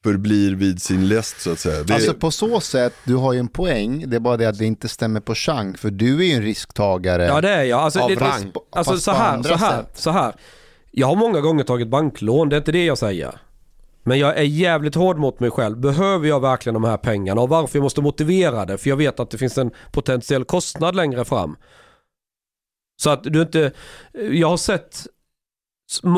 förblir vid sin läst så att säga. Det, Alltså på så sätt, du har ju en poäng, det är bara det att det inte stämmer på chans, för du är ju en risktagare. Ja det är jag. Alltså, Av det, rang. alltså så här, så här, sätt. så här. Jag har många gånger tagit banklån, det är inte det jag säger. Men jag är jävligt hård mot mig själv. Behöver jag verkligen de här pengarna? Och varför jag måste motivera det? För jag vet att det finns en potentiell kostnad längre fram. Så att du inte... Jag har sett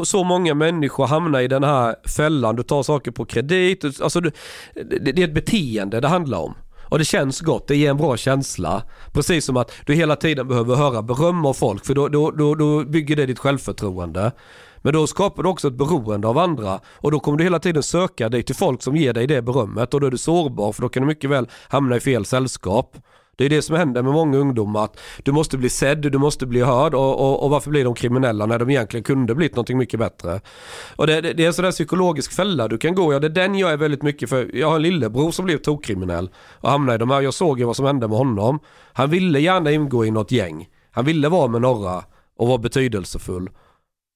så många människor hamna i den här fällan. Du tar saker på kredit. Alltså du, det, det är ett beteende det handlar om. Och det känns gott, det ger en bra känsla. Precis som att du hela tiden behöver höra beröm av folk för då, då, då, då bygger det ditt självförtroende. Men då skapar du också ett beroende av andra och då kommer du hela tiden söka dig till folk som ger dig det berömmet och då är du sårbar för då kan du mycket väl hamna i fel sällskap. Det är det som händer med många ungdomar att du måste bli sedd, du måste bli hörd och, och, och varför blir de kriminella när de egentligen kunde blivit någonting mycket bättre. Och det, det, det är en sån där psykologisk fälla du kan gå ja det är den jag är väldigt mycket för. Jag har en lillebror som blev tokkriminell och hamnade i de här, jag såg ju vad som hände med honom. Han ville gärna ingå i något gäng. Han ville vara med några och vara betydelsefull.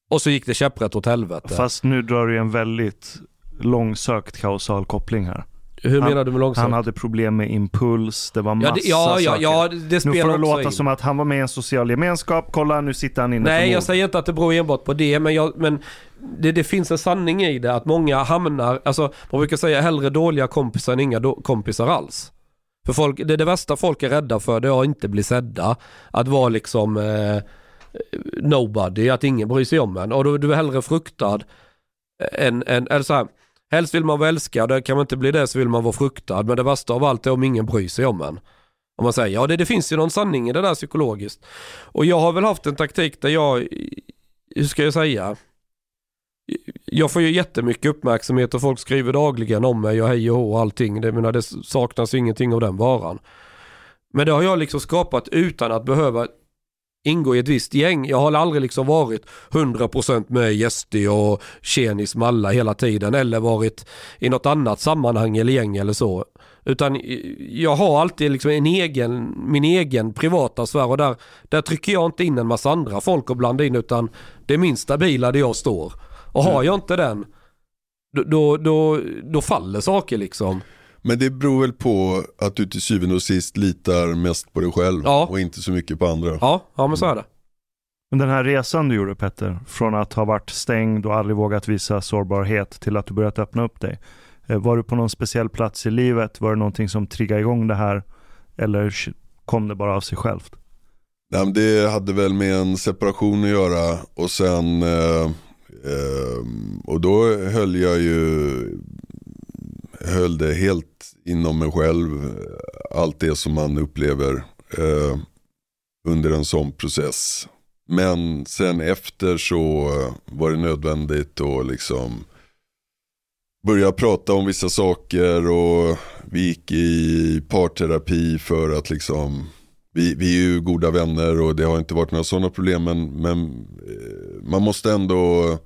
Och så gick det käpprätt åt helvete. Fast nu drar du en väldigt långsökt kausal koppling här. Hur han- menar du med långsamt? Han hade problem med impuls, det var massa ja, det, ja, ja, ja, det Nu spelar får det låta in. som att han var med i en social gemenskap, kolla nu sitter han inne Nej, jag säger inte att det beror enbart på det, men, jag, men det, det finns en sanning i det att många hamnar, alltså man brukar säga hellre dåliga kompisar än inga do- kompisar alls. För folk, det, det värsta folk är rädda för det är att inte bli sedda. Att vara liksom eh, nobody, att ingen bryr sig om en. Och då är du hellre fruktad än, än eller så här, helst vill man vara älskad, kan man inte bli det så vill man vara fruktad. Men det värsta av allt är om ingen bryr sig om en. Om man säger, ja det, det finns ju någon sanning i det där psykologiskt. Och jag har väl haft en taktik där jag, hur ska jag säga? Jag får ju jättemycket uppmärksamhet och folk skriver dagligen om mig och hej och hå och allting. Det, menar, det saknas ju ingenting av den varan. Men det har jag liksom skapat utan att behöva ingå i ett visst gäng. Jag har aldrig liksom varit 100% med Gästi och Tjenis Malla hela tiden eller varit i något annat sammanhang eller gäng eller så. Utan jag har alltid liksom en egen, min egen privata sfär och där, där trycker jag inte in en massa andra folk och blandar in utan det är min stabila där jag står. Och har jag inte den, då, då, då, då faller saker liksom. Men det beror väl på att du till syvende och sist litar mest på dig själv Ja. och inte så mycket på andra. Ja, ja men så är det. Men den här resan du gjorde Petter, från att ha varit stängd och aldrig vågat visa sårbarhet till att du börjat öppna upp dig. Eh, Var du på någon speciell plats i livet? Var det någonting som triggade igång det här? Eller kom det bara av sig självt? Nej, men det hade väl med en separation att göra och sen eh, eh, och då höll jag ju höll det helt inom mig själv allt det som man upplever eh, under en sån process. Men sen efter så eh, var det nödvändigt att liksom börja prata om vissa saker och vi gick i parterapi för att liksom vi, vi är ju goda vänner och det har inte varit några sådana problem men, men eh, man måste ändå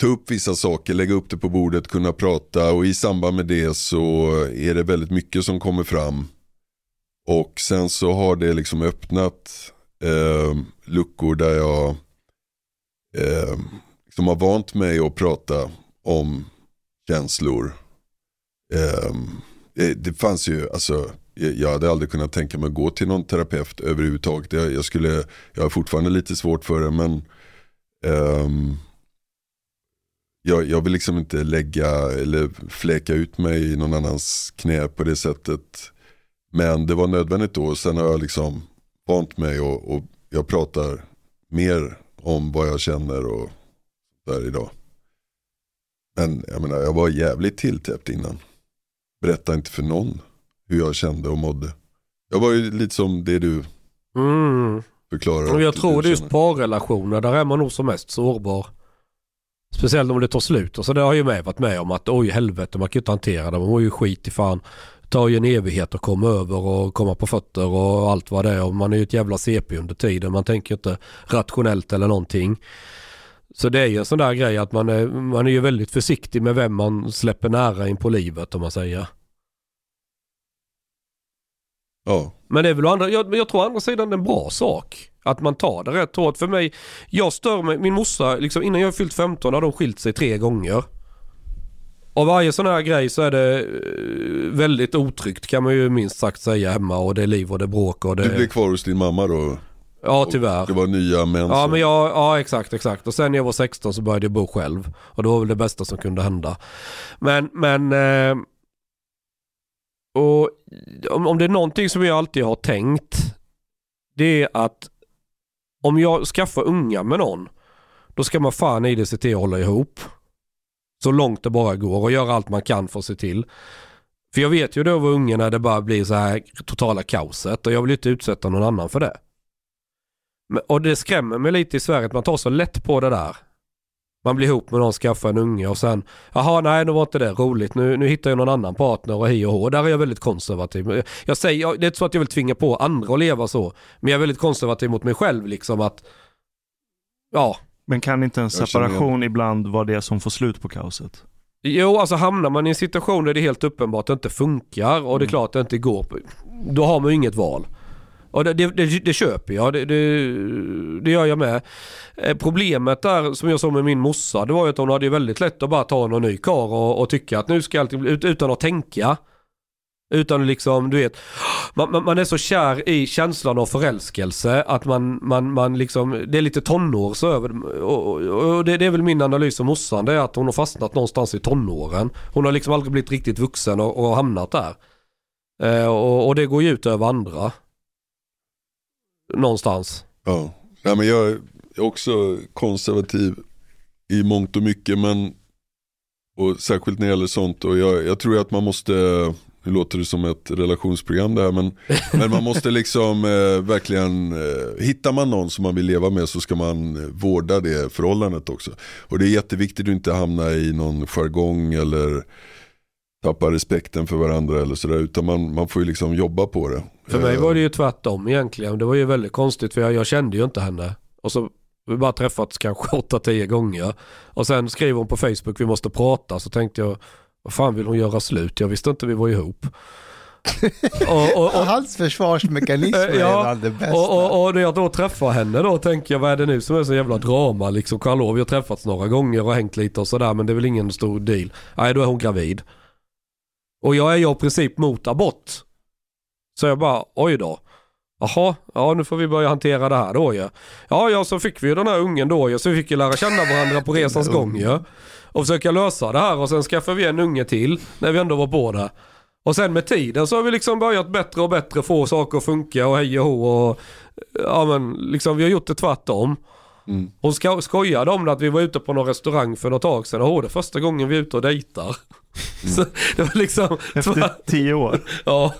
ta upp vissa saker, lägga upp det på bordet, kunna prata och i samband med det så är det väldigt mycket som kommer fram. Och sen så har det liksom öppnat eh, luckor där jag eh, liksom har vant mig att prata om känslor. Eh, eh det, fanns ju, alltså jag hade aldrig kunnat tänka mig att gå till någon terapeut överhuvudtaget. Jag, jag, skulle, jag har fortfarande lite svårt för det men ehm, jag, jag vill liksom inte lägga eller fläka ut mig i någon annans knä på det sättet. Men det var nödvändigt då. Sen har jag liksom vant mig och, och jag pratar mer om vad jag känner och där idag. Men jag menar, jag var jävligt tilltäppt innan. Berätta inte för någon hur jag kände och mådde. Jag var ju lite som det du Mm. förklarar. Och jag tror det är just parrelationer, där är man nog som mest sårbar. Speciellt om det tar slut. Och så det har ju med varit med om att oj helvete man kan ju inte hantera det. Man mår ju skit i fan. Det tar ju en evighet att komma över och komma på fötter och allt vad det är. Och man är ju ett jävla CP under tiden. Man tänker ju inte rationellt eller någonting. Så det är ju en sån där grej att man är, man är ju väldigt försiktig med vem man släpper nära in på livet om man säger. Ja, Men det är väl andra, jag, jag tror andra sidan det är en bra sak. Att man tar det rätt hårt. För mig, jag stör mig, min morsa, liksom innan jag fyllt 15 har de skilt sig tre gånger. Och varje sån här grej så är det eh, väldigt otryggt kan man ju minst sagt säga hemma. Och det är liv och det är bråk och det... du blev kvar hos din mamma då? ja tyvärr. Det var nya män Ja men jag, ja exakt exakt. Och sen när jag var 16 så började jag bo själv. Och det var väl det bästa som kunde hända. Men, men... Eh, och om, om det är någonting som jag alltid har tänkt. Det är att om jag skaffar unga med någon. Då ska man fan i det se till att hålla ihop. Så långt det bara går och göra allt man kan för att se till. För jag vet ju då var unga när det bara blir så här totala kaoset och jag vill inte utsätta någon annan för det. Och det skrämmer mig lite i Sverige att man tar så lätt på det där. Man blir ihop med någon, skaffar en unge och sen, jaha nej nu var inte det roligt, nu, nu hittar jag någon annan partner och hej och hå. Där är jag väldigt konservativ. Jag- säger, jag, det är inte så att jag vill tvinga på andra att leva så. Men jag är väldigt konservativ mot mig själv liksom att, ja. Men kan inte en separation ibland vara det som får slut på kaoset? Jo, alltså hamnar man i en situation där det är helt uppenbart att det inte funkar och det är klart att det inte går, då har man ju inget val. Ja, det, det, det, det köper jag, det, det, det gör jag med. Eh, problemet där som jag sa med min morsa, det var ju att hon hade väldigt lätt att bara ta någon ny kar och, och tycka att nu ska allting bli, utan att tänka. Utan liksom, du vet, man, man, man är så kär i känslan av förälskelse att man, man, man liksom, det är lite tonårs över och, och, och det, det är väl min analys av morsan, det är att hon har fastnat någonstans i tonåren. Hon har liksom aldrig blivit riktigt vuxen och, och hamnat där. Eh, och, och det går ju ut över andra. Någonstans. Ja. Nej, men jag är också konservativ i mångt och mycket. Men, och särskilt när det gäller sånt. Och jag, jag tror att man måste, nu låter det som ett relationsprogram det här. Men, men man måste liksom eh, verkligen, eh, hittar man någon som man vill leva med så ska man eh, vårda det förhållandet också. Och det är jätteviktigt att inte hamna i någon jargong eller tappa respekten för varandra eller sådär. Utan man, man får ju liksom jobba på det. För mig Eh, var det ju tvärtom egentligen. Det var ju väldigt konstigt för jag, jag kände ju inte henne. Och så vi bara träffats kanske 8-10 gånger. Och sen skriver hon på Facebook vi måste prata. Så tänkte jag, vad fan vill hon göra slut? Jag visste inte vi var ihop. och, och, och, Hans försvarsmekanism är ja, bland det bästa. och, och, och när jag då träffar henne då tänker jag vad är det nu som är så jävla drama liksom. Hallå vi har träffats några gånger och hängt lite och sådär men det är väl ingen stor deal. Nej då är hon gravid. Och jag är ju i princip mot abort. Så jag bara oj då. Jaha, ja nu får vi börja hantera det här då ju. Ja, ja så fick vi ju den här ungen då ju. Så vi fick ju lära känna varandra på resans gång ju. Och försöka lösa det här och sen skaffade vi en unge till när vi ändå var på det. Och sen med tiden så har vi liksom börjat bättre och bättre få saker att funka och hej och hå och ja men liksom vi har gjort det tvärtom. Mm. Hon sko- skojade om det att vi var ute på någon restaurang för något tag sedan och det är första gången vi är ute och dejtar. Så det var liksom, Efter tio år. ja.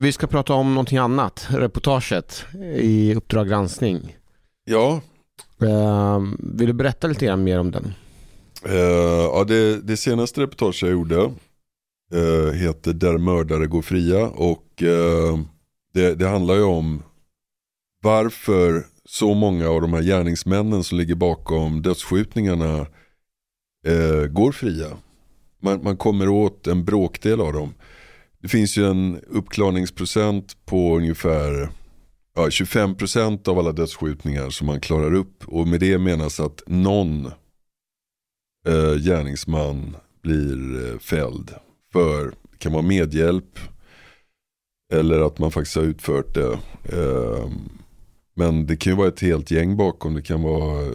Vi ska prata om någonting annat, reportaget i Uppdrag granskning. Ja, Eh, vill du berätta lite grann mer om den? Eh, ja, det, det senaste reportaget jag gjorde eh, heter Där mördare går fria och eh, det, det handlar ju om varför så många av de här gärningsmännen som ligger bakom dödsskjutningarna eh, går fria. Man, man kommer åt en bråkdel av dem. Det finns ju en uppklarningsprocent på ungefär ja, 25% av alla dödsskjutningar som man klarar upp och med det menas att någon eh, gärningsman blir eh, fälld för, det kan vara medhjälp eller att man faktiskt har utfört det. Eh, men det kan ju vara ett helt gäng bakom, det kan vara eh,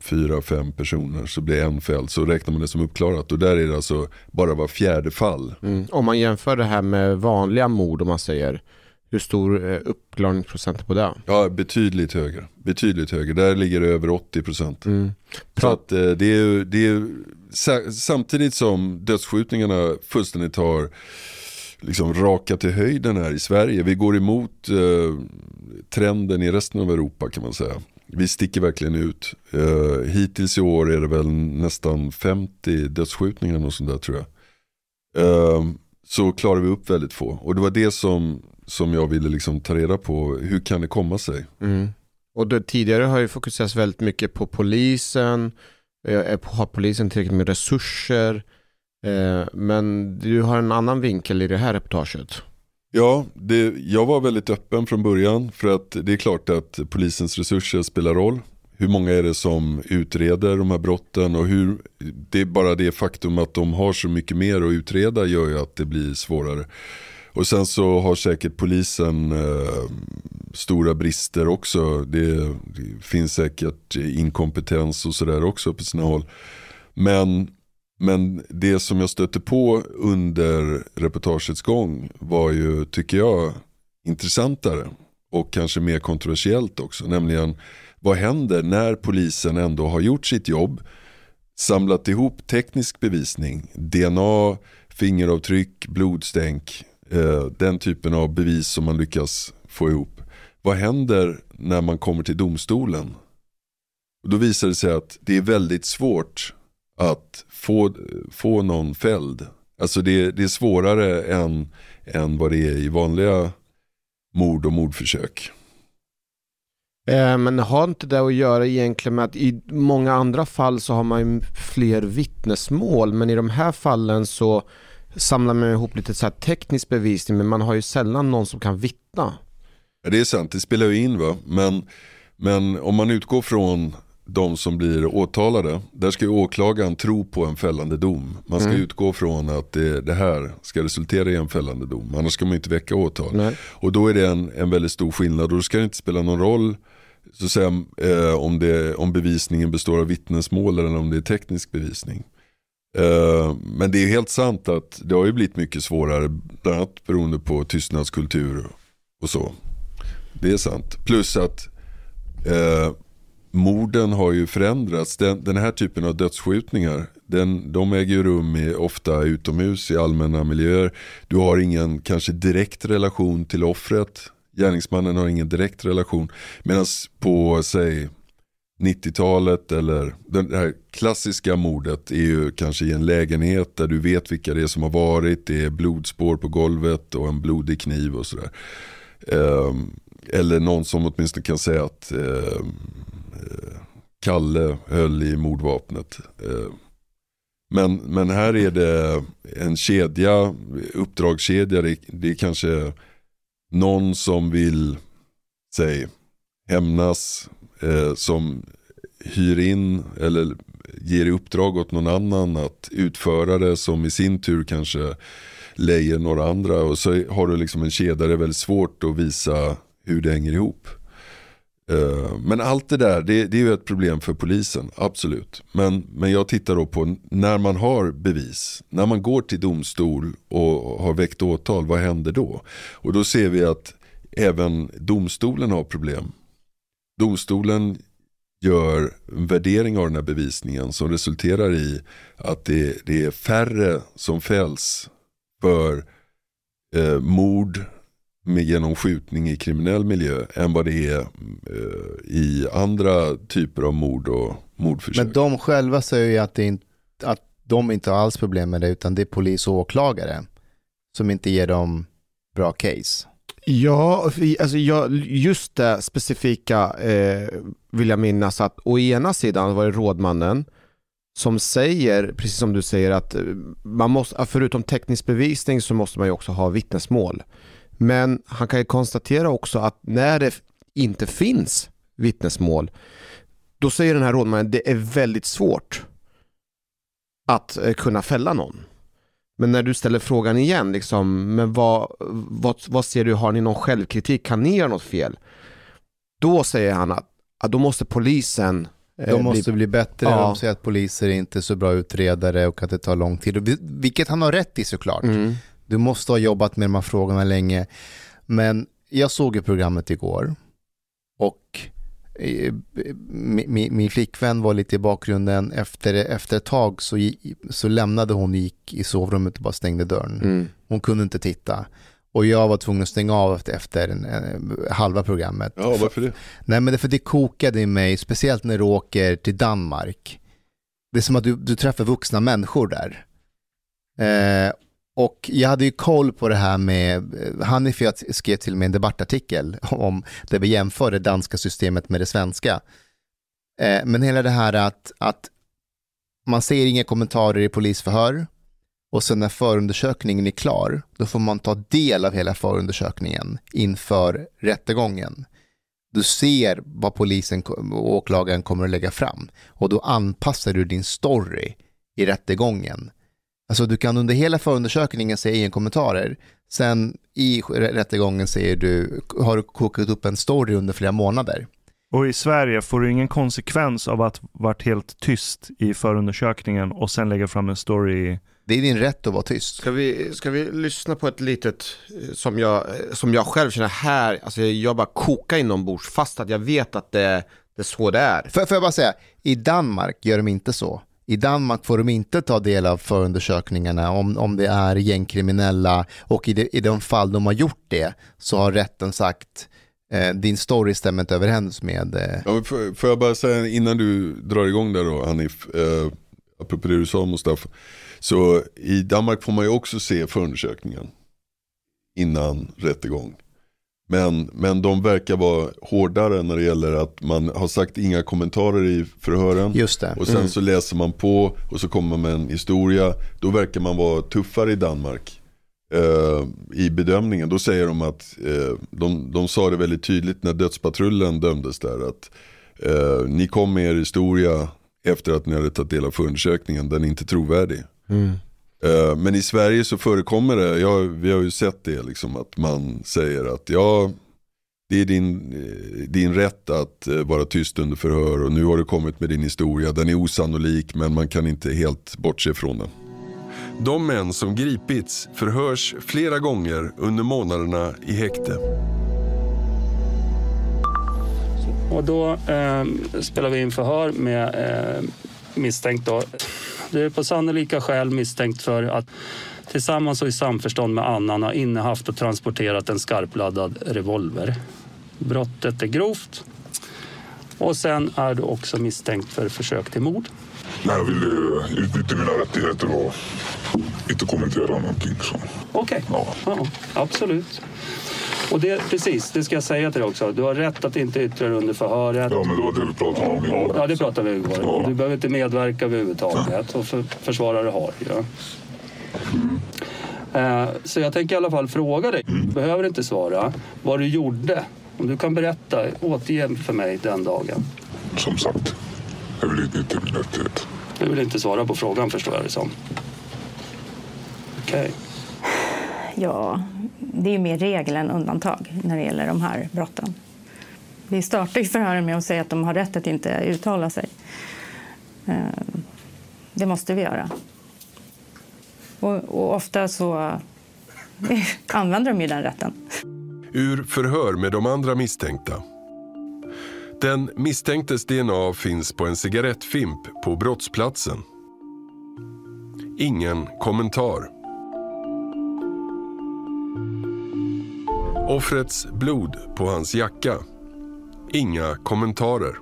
fyra, fem personer så blir en fälld så räknar man det som uppklarat och där är det alltså bara var fjärde fall. Mm. Om man jämför det här med vanliga mord om man säger, hur stor eh, uppklarningsprocent på det? Ja, betydligt högre. Betydligt högre. Där ligger det över 80%. Mm. Så att eh, det är ju, det är samtidigt som dödsskjutningarna fullständigt har liksom raka till höjden här i Sverige. Vi går emot eh, trenden i resten av Europa kan man säga. Vi sticker verkligen ut. Eh, hittills i år är det väl nästan 50 dödsskjutningar och sånt där tror jag. Eh, så klarar vi upp väldigt få. Och det var det som, som jag ville liksom ta reda på. Hur kan det komma sig? Mm. Och det, tidigare har ju fokuserats väldigt mycket på polisen, eh, har polisen tillräckligt med resurser? Eh, men du har en annan vinkel i det här reportaget. Ja, det, jag var väldigt öppen från början för att det är klart att polisens resurser spelar roll. Hur många är det som utreder de här brotten och hur, det är bara det faktum att de har så mycket mer att utreda gör ju att det blir svårare. Och sen så har säkert polisen eh, stora brister också. Det, det finns säkert inkompetens och sådär också på sina håll. Men, men det som jag stötte på under reportagets gång var ju, tycker jag, intressantare och kanske mer kontroversiellt också. Nämligen vad händer när polisen ändå har gjort sitt jobb, samlat ihop teknisk bevisning, DNA, fingeravtryck, blodstänk, eh, den typen av bevis som man lyckas få ihop. Vad händer när man kommer till domstolen? Och då visar det sig att det är väldigt svårt att få, få någon fälld. Alltså det, det är svårare än, än vad det är i vanliga mord och mordförsök. Eh, men har inte det att göra egentligen med att i många andra fall så har man ju fler vittnesmål men i de här fallen så samlar man ihop lite så här teknisk bevisning men man har ju sällan någon som kan vittna. Ja, det är sant, det spelar ju in va. Men, men om man utgår från de som blir åtalade, där ska ju åklagaren tro på en fällande dom. Man ska Mm. utgå från att det, det här ska resultera i en fällande dom, annars ska man inte väcka åtal. Nej. Och då är det en, en väldigt stor skillnad och då ska det inte spela någon roll så säga, eh, om, det, om bevisningen består av vittnesmål eller om det är teknisk bevisning. Eh, men det är helt sant att det har ju blivit mycket svårare, bland annat beroende på tystnadskultur och så. Det är sant. Plus att eh, morden har ju förändrats. Den, den här typen av dödsskjutningar, den, de äger ju rum i, ofta utomhus i allmänna miljöer. Du har ingen kanske direkt relation till offret. Gärningsmannen har ingen direkt relation. Medan på, säg 90-talet eller det här klassiska mordet är ju kanske i en lägenhet där du vet vilka det är som har varit. Det är blodspår på golvet och en blodig kniv och sådär. Eh, eller någon som åtminstone kan säga att eh, Kalle höll i mordvapnet. Eh, men, men här är det en kedja, uppdragskedja. Det, det är kanske någon som vill, säg, hämnas, eh, som hyr in eller ger i uppdrag åt någon annan att utföra det som i sin tur kanske lejer några andra och så har du liksom en kedja där det är väldigt svårt att visa hur det hänger ihop. Eh, men allt det där, det, det är ju ett problem för polisen, absolut. Men, men jag tittar då på när man har bevis, när man går till domstol och har väckt åtal, vad händer då? Och då ser vi att även domstolen har problem. Domstolen gör en värdering av den här bevisningen som resulterar i att det, det är färre som fälls för eh, mord med genom skjutning i kriminell miljö än vad det är eh, i andra typer av mord och mordförsök. Men de själva säger ju att, det inte, att de inte har alls problem med det, utan det är polis och åklagare som inte ger dem bra case. Ja, alltså jag, just det specifika eh, vill jag minnas att å ena sidan var det rådmannen som säger, precis som du säger, att eh, man måste, förutom teknisk bevisning så måste man ju också ha vittnesmål. Men han kan ju konstatera också att när det inte finns vittnesmål, då säger den här rådmannen det är väldigt svårt att eh, kunna fälla någon. Men när du ställer frågan igen, liksom, men vad, vad, vad ser du, har ni någon självkritik, kan ni göra något fel? Då säger han att, att då måste polisen eh, De måste bli bättre, Ja. de säger att poliser är inte är så bra utredare och att det tar lång tid. Vilket han har rätt i såklart. Mm. Du måste ha jobbat med de här frågorna länge. Men jag såg ju programmet igår och eh, mi- mi- min flickvän var lite i bakgrunden. Efter, efter ett tag så, så lämnade hon och gick i sovrummet och bara stängde dörren. Mm. Hon kunde inte titta. Och jag var tvungen att stänga av efter, efter en, en, halva programmet. Ja, varför det? Nej men det, för det kokade i mig, speciellt när du åker till Danmark. Det är som att du, du träffar vuxna människor där. Eh, och jag hade ju koll på det här med, eh, Hanif jag skrev till mig en debattartikel om där vi jämför det danska systemet med det svenska. Eh, men hela det här att, att man ser inga kommentarer i polisförhör och sen när förundersökningen är klar, då får man ta del av hela förundersökningen inför rättegången. Du ser vad polisen och åklagaren kommer att lägga fram och då anpassar du din story i rättegången. Alltså du kan under hela förundersökningen säga inga kommentarer. Sen i rättegången säger du, har du kokat upp en story under flera månader. Och i Sverige får du ingen konsekvens av att varit helt tyst i förundersökningen och sen lägga fram en story i... Det är din rätt att vara tyst. Ska vi, ska vi lyssna på ett litet eh, som jag, eh, som jag själv känner här, alltså jag bara kokar inombords fast att jag vet att det, det är så det är. Får jag bara säga, i Danmark gör de inte så. I Danmark får de inte ta del av förundersökningarna om, om det är gängkriminella och i de, i de fall de har gjort det så har rätten sagt eh, din story stämmer inte överens med... Eh, Ja, får, får jag bara säga innan du drar igång där då Hanif, eh, apropå det du sa Mustafa. Så i Danmark får man ju också se förundersökningen innan rättegång. Men, men de verkar vara hårdare när det gäller att man har sagt inga kommentarer i förhören. just det. Och sen Mm. så läser man på och så kommer man med en historia. Då verkar man vara tuffare i Danmark eh, i bedömningen. Då säger de att, eh, de, de sa det väldigt tydligt när dödspatrullen dömdes där. Att eh, ni kom med er historia efter att ni hade tagit del av förundersökningen. Den är inte trovärdig. Mm. Eh, men i Sverige så förekommer det, ja, vi har ju sett det liksom att man säger att ja, det är din, eh, din rätt att eh, vara tyst under förhör och nu har du kommit med din historia. Den är osannolik men man kan inte helt bortse från den. De män som gripits förhörs flera gånger under månaderna i häkte. Och då eh, spelar vi in förhör med eh, misstänkt. Då. Det är på sannolika skäl misstänkt för att tillsammans och i samförstånd med annan ha innehaft och transporterat en skarpladdad revolver. Brottet är grovt. Och sen är du också misstänkt för försök till mord. Nej, jag vill eh, utnyttja mina rättigheter och inte kommentera någonting. Okej, Ja. ja, absolut. Och det, precis, det ska jag säga till dig också. Du har rätt att inte yttra dig under förhöret. ja, men det var det vi pratade om igår. Ja, det pratade vi igår. Ja. Du behöver inte medverka överhuvudtaget och för, försvarare har ju. Eh, Så jag tänker i alla fall fråga dig, du behöver inte svara, vad du gjorde. Om du kan berätta, återge för mig den dagen. Som sagt, jag vill utnyttja min rättighet. Du vill inte svara på frågan förstår jag det som. Okej. Ja, det är ju mer regel än undantag när det gäller de här brotten. Vi startar ju förhören med att säga att de har rätt att inte uttala sig. Eh, det måste vi göra. Och, och ofta så eh, använder de ju den rätten. Ur förhör med de andra misstänkta. Den misstänktes DNA finns på en cigarettfimp på brottsplatsen. Ingen kommentar. Offrets blod på hans jacka. Inga kommentarer.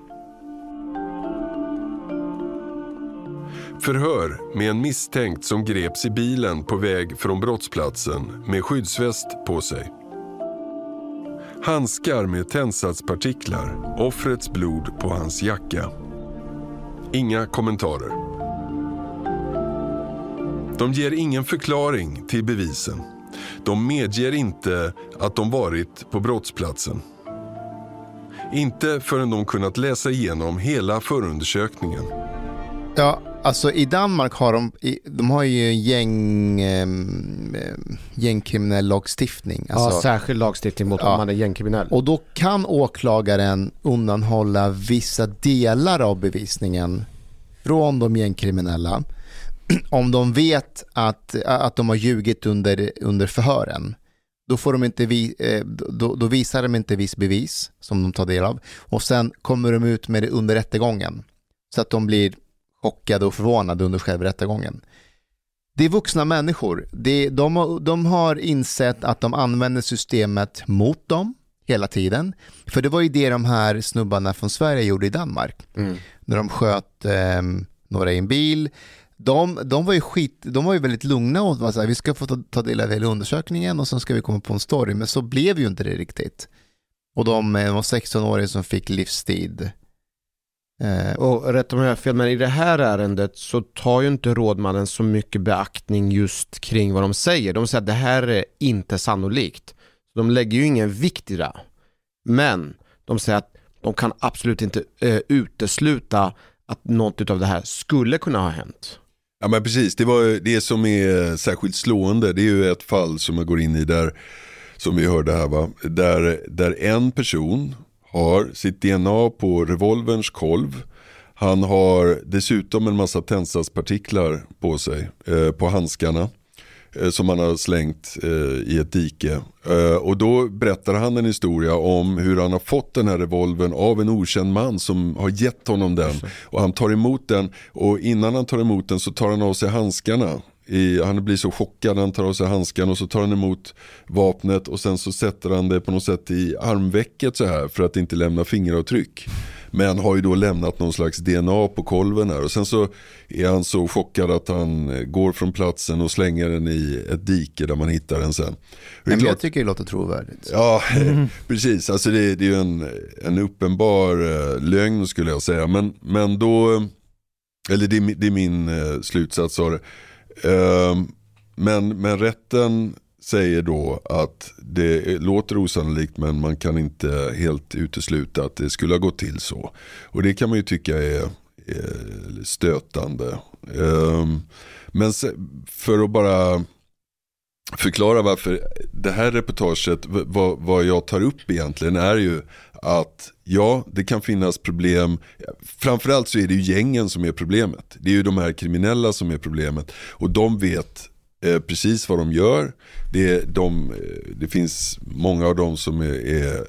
Förhör med en misstänkt som greps i bilen på väg från brottsplatsen med skyddsväst på sig. Handskar med tändsatspartiklar, offrets blod på hans jacka. Inga kommentarer. De ger ingen förklaring till bevisen. De medger inte att de varit på brottsplatsen. Inte förrän de kunnat läsa igenom hela förundersökningen. Ja, alltså i Danmark har de, de har ju gäng, ehm, eh, gängkriminell lagstiftning. Alltså, ja, särskild lagstiftning mot Ja. om man är gängkriminell. Och då kan åklagaren undanhålla vissa delar av bevisningen från de gängkriminella om de vet att, att de har ljugit under, under förhören. då, får de inte vi, eh, då, då visar de inte viss bevis som de tar del av och sen kommer de ut med det under rättegången så att de blir chockade och förvånade under själva rättegången. Det är vuxna människor. Det, de, de har insett att de använder systemet mot dem hela tiden. För det var ju det de här snubbarna från Sverige gjorde i Danmark. När de sköt eh, några i en bil. De, de var ju skit, de var ju väldigt lugna och var så här, vi ska få ta, ta del av hela undersökningen och sen ska vi komma på en story. Men så blev ju inte det riktigt. Och de eh, de var 16-åringar som fick livstid. Eh, Och rätt om jag har fel, men i det här ärendet så tar ju inte rådmannen så mycket beaktning just kring vad de säger. De säger att det här är inte sannolikt. De lägger ju ingen vikt i det. Men de säger att de kan absolut inte eh, utesluta att något av det här skulle kunna ha hänt. Ja men precis, det, var, det som är eh, särskilt slående det är ju ett fall som jag går in i där, som vi hörde här va, där, där en person har sitt DNA på revolverns kolv. Han har dessutom en massa tändsatspartiklar på sig, eh, på handskarna eh, Som han har slängt eh, i ett dike. Eh, och då berättar han en historia om hur han har fått den här revolvern av en okänd man som har gett honom den. Och han tar emot den och innan han tar emot den så tar han av sig handskarna. I, han blir så chockad, han tar av sig handskarna och så tar han emot vapnet och sen så sätter han det på något sätt i armvecket så här för att inte lämna fingeravtryck. Men har ju då lämnat någon slags DNA på kolven här och sen så är han så chockad att han eh, går från platsen och slänger den i ett dike där man hittar den sen. Men klart- jag tycker det låter trovärdigt. Ja, precis. Alltså det, det är ju en, en uppenbar eh, lögn skulle jag säga. Men, men då, eller det, det är min eh, slutsats av det. Ehm, men, men rätten säger då att det låter osannolikt men man kan inte helt utesluta att det skulle ha gått till så. Och det kan man ju tycka är, är stötande. Um, men se, för att bara förklara varför det här reportaget, vad, vad jag tar upp egentligen är ju att ja, det kan finnas problem. Framförallt så är det ju gängen som är problemet. Det är ju de här kriminella som är problemet. Och de vet eh, precis vad de gör. Det, de, eh, det finns många av dem som är, är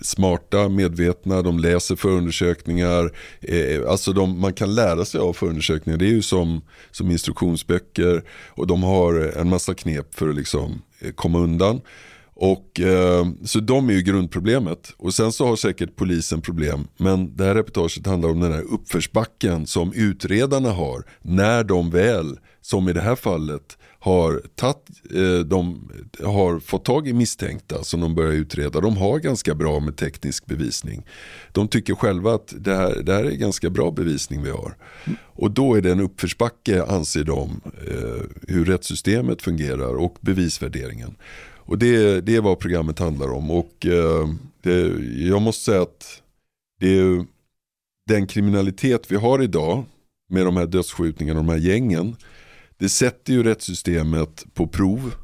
smarta, medvetna, de läser förundersökningar. Eh, alltså de, man kan lära sig av förundersökningar. Det är ju som, som instruktionsböcker. Och de har en massa knep för att liksom eh, komma undan. Och, eh, så de är ju grundproblemet. Och sen så har säkert polisen problem. Men det här reportaget handlar om den här uppförsbacken som utredarna har. När de väl, som i det här fallet, har, tatt, eh, de har fått tag i misstänkta som de börjar utreda. De har ganska bra med teknisk bevisning. De tycker själva att det här, det här är ganska bra bevisning vi har. Och då är det en uppförsbacke anser de eh, hur rättssystemet fungerar och bevisvärderingen. Och det, det är vad programmet handlar om. Och eh, det, jag måste säga att det är den kriminalitet vi har idag med de här dödsskjutningarna och de här gängen. Det sätter ju rättssystemet på prov.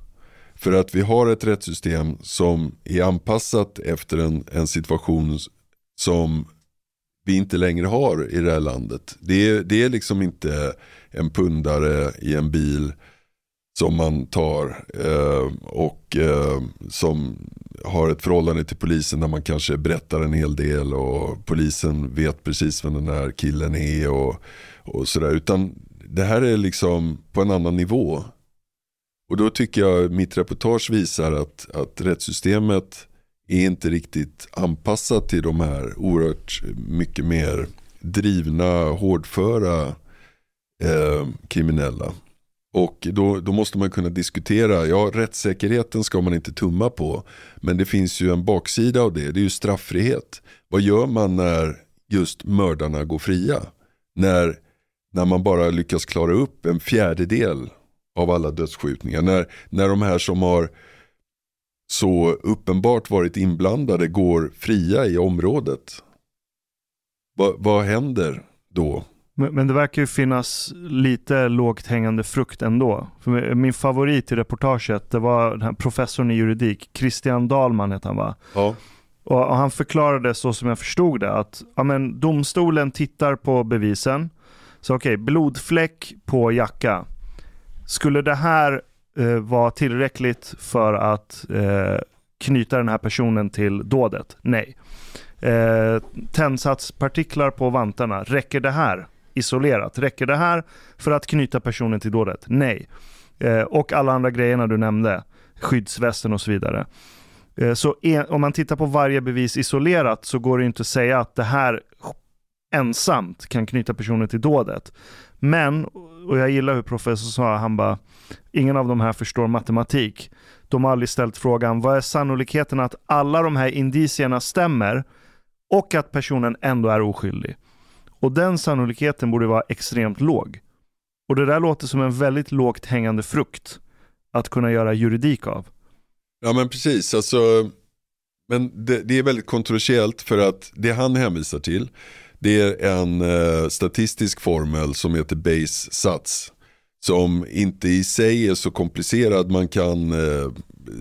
För att vi har ett rättssystem som är anpassat efter en, en situation som vi inte längre har i det här landet. Det är, det är liksom inte en pundare i en bil som man tar eh, och eh, som har ett förhållande till polisen där man kanske berättar en hel del och polisen vet precis vem den här killen är och, och sådär. Utan det här är liksom på en annan nivå. Och då tycker jag mitt reportage visar att, att rättssystemet är inte riktigt anpassat till de här oerhört mycket mer drivna, hårdföra eh, kriminella. Och då, då måste man kunna diskutera, ja rättssäkerheten ska man inte tumma på. Men det finns ju en baksida av det, det är ju strafffrihet. Vad gör man när just mördarna går fria? När, när man bara lyckas klara upp en fjärdedel av alla dödsskjutningar. När, när de här som har så uppenbart varit inblandade går fria i området. Va, vad händer då? Men, men det verkar ju finnas lite lågt hängande frukt ändå. För min favorit i reportaget det var den här professorn i juridik, Christian Dahlman heter han va? Ja. Och, och han förklarade så som jag förstod det att ja, men, domstolen tittar på bevisen. Så okej, blodfläck på jacka. Skulle det här eh, vara tillräckligt för att eh, knyta den här personen till dådet? Nej. Eh, tändsatspartiklar på vantarna, räcker det här isolerat? Räcker det här för att knyta personen till dådet? Nej. Eh, och alla andra grejerna du nämnde, skyddsvästen och så vidare. Eh, så en, om man tittar på varje bevis isolerat så går det inte att säga att det här ensamt kan knyta personen till dådet. Men, och jag gillar hur professorn sa, han bara, ingen av de här förstår matematik. De har aldrig ställt frågan, vad är sannolikheten att alla de här indicierna stämmer och att personen ändå är oskyldig? Och den sannolikheten borde vara extremt låg. Och det där låter som en väldigt lågt hängande frukt att kunna göra juridik av. Ja men precis, alltså, men det, det är väldigt kontroversiellt för att det han hänvisar till det är en eh, statistisk formel som heter base sats. Som inte i sig är så komplicerad, man kan eh,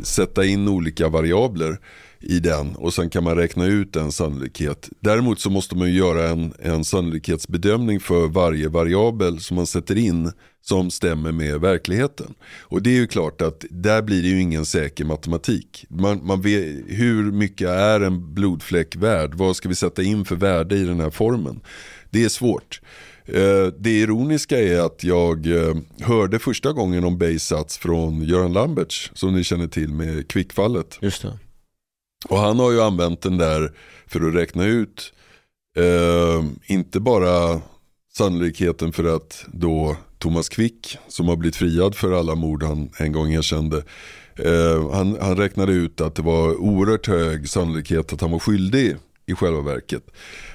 sätta in olika variabler i den och sen kan man räkna ut en sannolikhet. Däremot så måste man göra en, en sannolikhetsbedömning för varje variabel som man sätter in som stämmer med verkligheten. Och det är ju klart att där blir det ju ingen säker matematik. Man, man vet, hur mycket är en blodfläck värd? Vad ska vi sätta in för värde i den här formen? Det är svårt. Eh, det ironiska är att jag eh, hörde första gången om Baysats från Göran Lamberts som ni känner till med kvickfallet. Just det. Och han har ju använt den där för att räkna ut eh, inte bara sannolikheten för att då Thomas Quick som har blivit friad för alla mord han en gång erkände. Eh, han, han räknade ut att det var oerhört hög sannolikhet att han var skyldig i själva verket.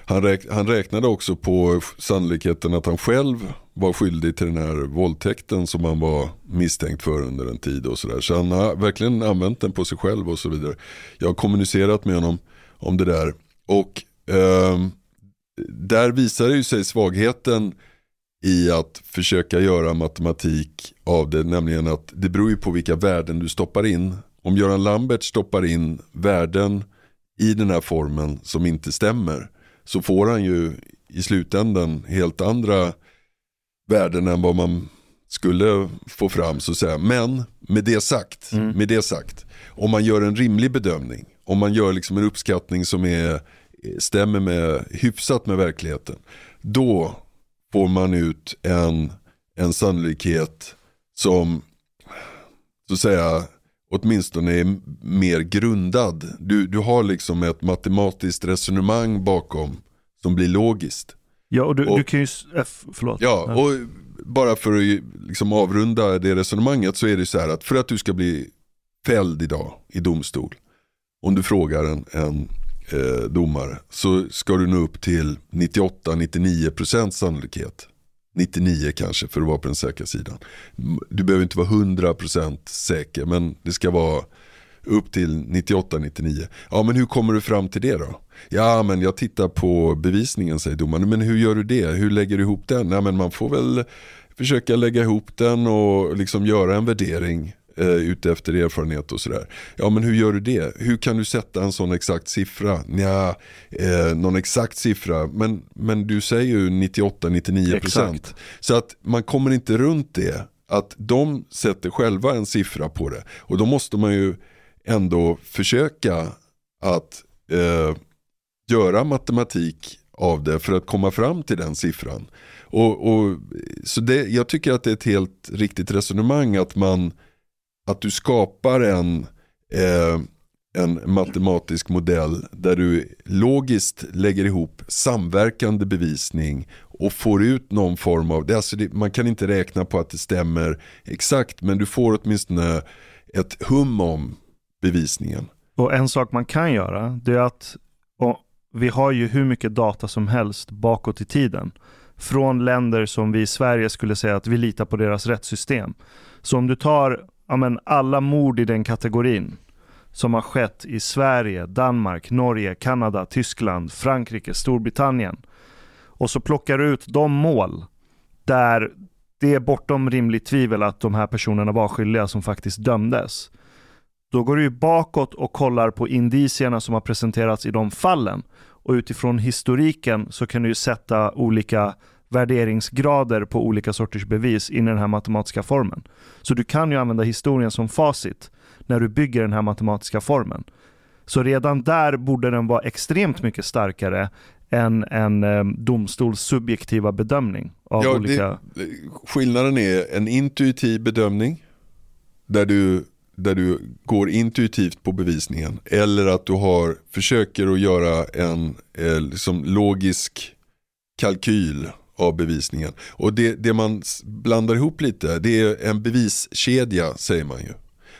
Han, räk, han räknade också på sannolikheten att han själv var skyldig till den här våldtäkten som han var misstänkt för under en tid och sådär. Så han har verkligen använt den på sig själv och så vidare. Jag har kommunicerat med honom om det där. Och eh, där visar det ju sig svagheten i att försöka göra matematik av det. Nämligen att det beror ju på vilka värden du stoppar in. Om Göran Lambert stoppar in värden i den här formen som inte stämmer så får han ju i slutändan helt andra värden än vad man skulle få fram så att säga. Men med det sagt, mm. med det sagt, om man gör en rimlig bedömning, om man gör liksom en uppskattning som är, stämmer med, hyfsat med verkligheten, då får man ut en, en sannolikhet som så att säga åtminstone är mer grundad. Du, du har liksom ett matematiskt resonemang bakom som blir logiskt. Ja, och du, och, du kan ju, förlåt. Ja, och bara för att liksom avrunda det resonemanget så är det så här att för att du ska bli fälld idag i domstol, om du frågar en, en eh, domare, så ska du nå upp till 98-99% sannolikhet. 99 kanske för att vara på den säkra sidan. Du behöver inte vara 100% säker men det ska vara upp till 98-99. Ja men hur kommer du fram till det då? Ja men jag tittar på bevisningen säger domaren. Men hur gör du det? Hur lägger du ihop den? Ja men man får väl försöka lägga ihop den och liksom göra en värdering eh, ute erfarenhet och sådär. Ja men hur gör du det? Hur kan du sätta en sån exakt siffra? Ja, eh, någon exakt siffra, men, men du säger ju 98-99%. Så att man kommer inte runt det. Att de sätter själva en siffra på det. Och då måste man ju ändå försöka att eh, göra matematik av det för att komma fram till den siffran. Och, och, så det, jag tycker att det är ett helt riktigt resonemang att, man, att du skapar en, eh, en matematisk modell där du logiskt lägger ihop samverkande bevisning och får ut någon form av, det, alltså det, man kan inte räkna på att det stämmer exakt men du får åtminstone ett hum om bevisningen. Och en sak man kan göra, det är att vi har ju hur mycket data som helst bakåt i tiden. Från länder som vi i Sverige skulle säga att vi litar på deras rättssystem. Så om du tar ja men, alla mord i den kategorin som har skett i Sverige, Danmark, Norge, Kanada, Tyskland, Frankrike, Storbritannien och så plockar du ut de mål där det är bortom rimligt tvivel att de här personerna var skyldiga som faktiskt dömdes. Då går du bakåt och kollar på indicierna som har presenterats i de fallen. Och utifrån historiken så kan du sätta olika värderingsgrader på olika sorters bevis in i den här matematiska formen. Så du kan ju använda historien som facit när du bygger den här matematiska formen. Så redan där borde den vara extremt mycket starkare än en eh, domstols subjektiva bedömning av Ja, olika... det, skillnaden är en intuitiv bedömning där du, där du går intuitivt på bevisningen eller att du har, försöker att göra en eh, liksom logisk kalkyl av bevisningen. Och det, det man blandar ihop lite, det är en beviskedja säger man ju.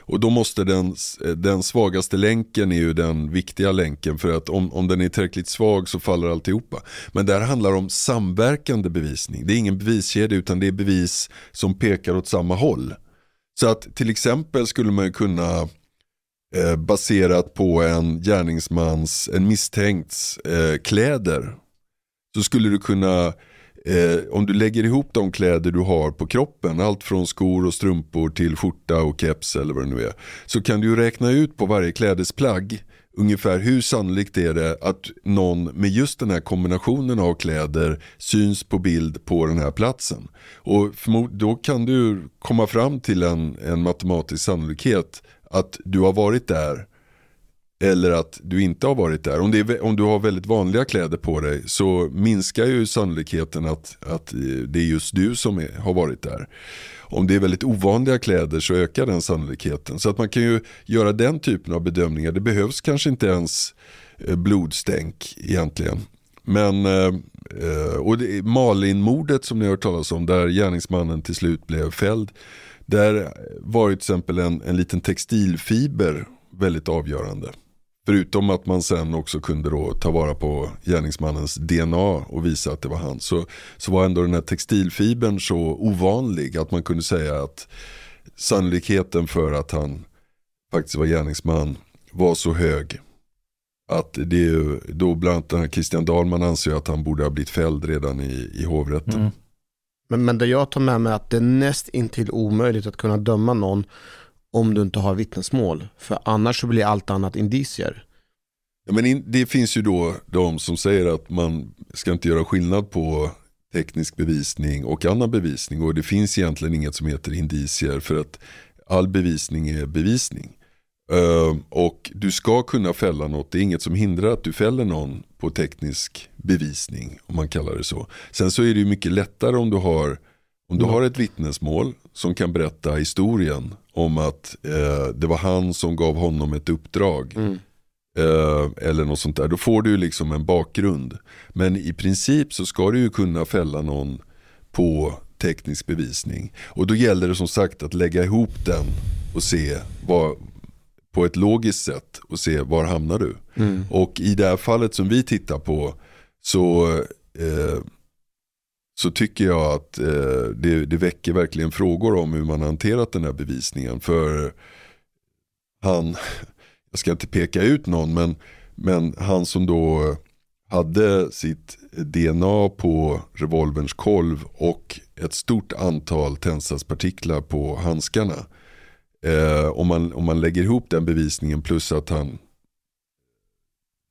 Och då måste den, eh, den svagaste länken är ju den viktiga länken för att om, om den är tillräckligt svag så faller alltihopa. Men det här handlar om samverkande bevisning. Det är ingen beviskedja utan det är bevis som pekar åt samma håll. Så att till exempel skulle man ju kunna eh, baserat på en gärningsmans, en misstänkts eh, kläder. Så skulle du kunna, eh, om du lägger ihop de kläder du har på kroppen, allt från skor och strumpor till skjorta och keps eller vad det nu är. Så kan du räkna ut på varje klädesplagg ungefär hur sannolikt är det att någon med just den här kombinationen av kläder syns på bild på den här platsen. Och då kan du komma fram till en, en matematisk sannolikhet att du har varit där eller att du inte har varit där. Om, det är, om du har väldigt vanliga kläder på dig så minskar ju sannolikheten att, att eh, det är just du som är, har varit där. Om det är väldigt ovanliga kläder så ökar den sannolikheten. Så att man kan ju göra den typen av bedömningar. Det behövs kanske inte ens eh, blodstänk egentligen. Men eh, och det, Malin-mordet som ni har hört talas om där gärningsmannen till slut blev fälld. Där var ju till exempel en, en liten textilfiber väldigt avgörande. Förutom att man sen också kunde då ta vara på gärningsmannens DNA och visa att det var han. Så, så var ändå den här textilfibern så ovanlig att man kunde säga att sannolikheten för att han faktiskt var gärningsman var så hög. Att det är ju, då bland annat den här Christian Dahlman anser att han borde ha blivit fälld redan i, i hovrätten. Mm. Men, men det jag tar med mig är att det är näst intill omöjligt att kunna döma någon om du inte har vittnesmål. För annars så blir allt annat indicier. Ja, men in, det finns ju då de som säger att man ska inte göra skillnad på teknisk bevisning och annan bevisning. Och det finns egentligen inget som heter indicier för att all bevisning är bevisning. Uh, och du ska kunna fälla något, det är inget som hindrar att du fäller någon på teknisk bevisning om man kallar det så. Sen så är det ju mycket lättare om du har, om du har ett vittnesmål som kan berätta historien om att eh, det var han som gav honom ett uppdrag. Eh, eller något sånt där. Då får du liksom en bakgrund. Men i princip så ska du ju kunna fälla någon på teknisk bevisning. Och då gäller det som sagt att lägga ihop den och se vad, på ett logiskt sätt och se var hamnar du. Och i det här fallet som vi tittar på så, eh, så tycker jag att eh, det, det väcker verkligen frågor om hur man har hanterat den här bevisningen. För han, jag ska inte peka ut någon, men, men han som då hade sitt DNA på revolverns kolv och ett stort antal tändsatspartiklar på handskarna. Eh, om, man, om man lägger ihop den bevisningen plus att han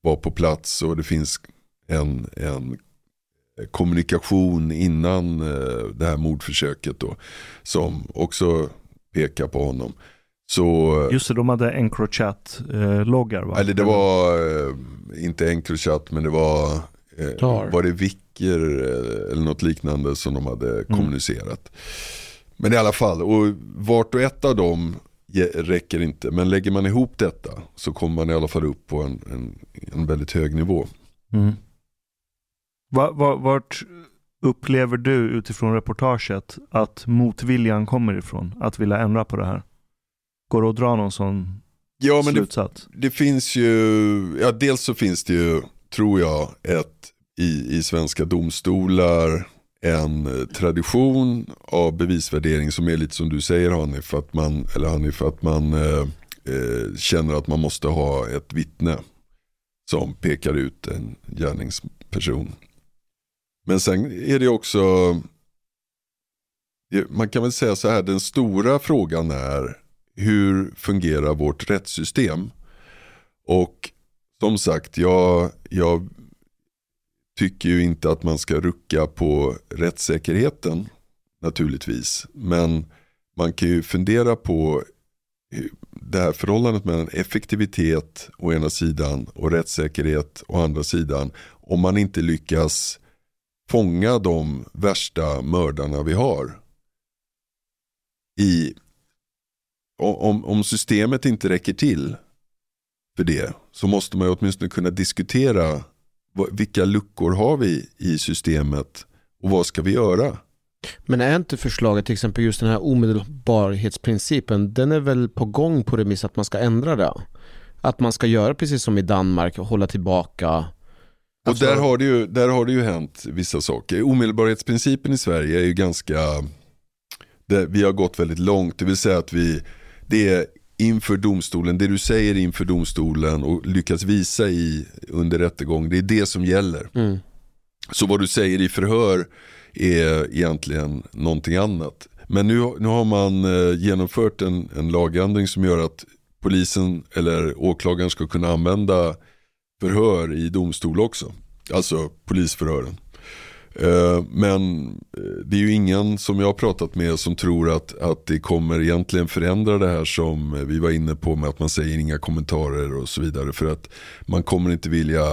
var på plats och det finns en, en kommunikation innan eh, det här mordförsöket då, som också pekar på honom. Så, Just det, de hade Encrochat-loggar va? eller det var eh, inte Encrochat men det var, eh, Tar. var det Vicker eh, eller något liknande som de hade kommunicerat. Men i alla fall, och vart och ett av dem räcker inte. Men lägger man ihop detta så kommer man i alla fall upp på en, en, en väldigt hög nivå. Mm. Va, va, vart upplever du utifrån reportaget att motviljan kommer ifrån? Att vilja ändra på det här? Går det att dra någon sån Ja men det, slutsats? det finns ju, ja dels så finns det ju, tror jag, ett i, i svenska domstolar en eh, tradition av bevisvärdering som är lite som du säger Hanif, att man, eller Hanif, att man eh, eh, känner att man måste ha ett vittne som pekar ut en gärningsperson. Men sen är det också, man kan väl säga så här, den stora frågan är hur fungerar vårt rättssystem? Och som sagt, jag, jag tycker ju inte att man ska rucka på rättssäkerheten naturligtvis. Men man kan ju fundera på det här förhållandet mellan effektivitet å ena sidan och rättssäkerhet å andra sidan. Om man inte lyckas fånga de värsta mördarna vi har. I, om, om systemet inte räcker till för det så måste man ju åtminstone kunna diskutera vilka luckor har vi i systemet och vad ska vi göra? Men är inte förslaget, till exempel just den här omedelbarhetsprincipen, den är väl på gång på remiss att man ska ändra det? Att man ska göra precis som i Danmark och hålla tillbaka Alltså... Och där har, det ju, där har det ju hänt vissa saker. Omedelbarhetsprincipen i Sverige är ju ganska, det, vi har gått väldigt långt. Det vill säga att vi, det är inför domstolen, det du säger inför domstolen och lyckas visa i under rättegång, det är det som gäller. Mm. Så vad du säger i förhör är egentligen någonting annat. Men nu, nu har man eh, genomfört en, en lagändring som gör att polisen eller åklagaren ska kunna använda förhör i domstol också. Alltså polisförhören. Eh, men eh, det är ju ingen som jag har pratat med som tror att, att det kommer egentligen förändra det här som vi var inne på med att man säger inga kommentarer och så vidare. För att man kommer inte vilja,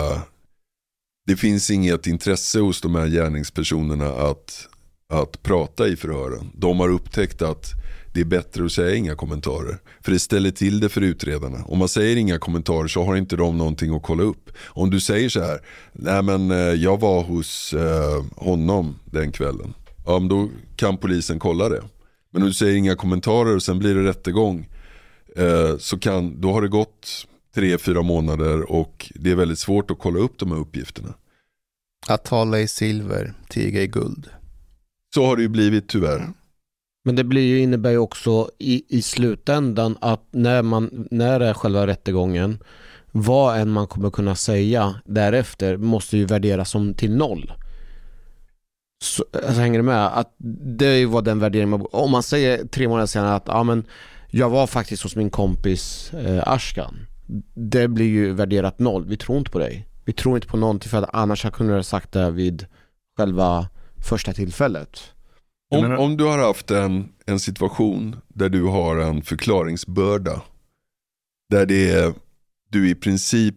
det finns inget intresse hos de här gärningspersonerna att, att prata i förhören. De har upptäckt att det är bättre att säga inga kommentarer. För det ställer till det för utredarna. Om man säger inga kommentarer så har inte de någonting att kolla upp. Om du säger så här, nej men eh, jag var hos eh, honom den kvällen. Ja men då kan polisen kolla det. Men om du säger inga kommentarer och sen blir det rättegång. Eh, så kan, då har det gått tre, fyra månader och det är väldigt svårt att kolla upp de här uppgifterna. Att tala i silver, tiga i guld. Så har det ju blivit tyvärr. Men det blir ju, innebär ju också i, i slutändan att när, man, när det är själva rättegången, vad än man kommer kunna säga därefter måste ju värderas som till noll. Så, alltså, hänger du med? Att det är ju vad den värderingen, om man säger tre månader senare att ja, men jag var faktiskt hos min kompis eh, Ashkan. Det blir ju värderat noll, vi tror inte på dig. Vi tror inte på någonting för att annars hade jag kunnat sagt det vid själva första tillfället. Om, menar... om du har haft en, en situation där du har en förklaringsbörda. Där det är, du i princip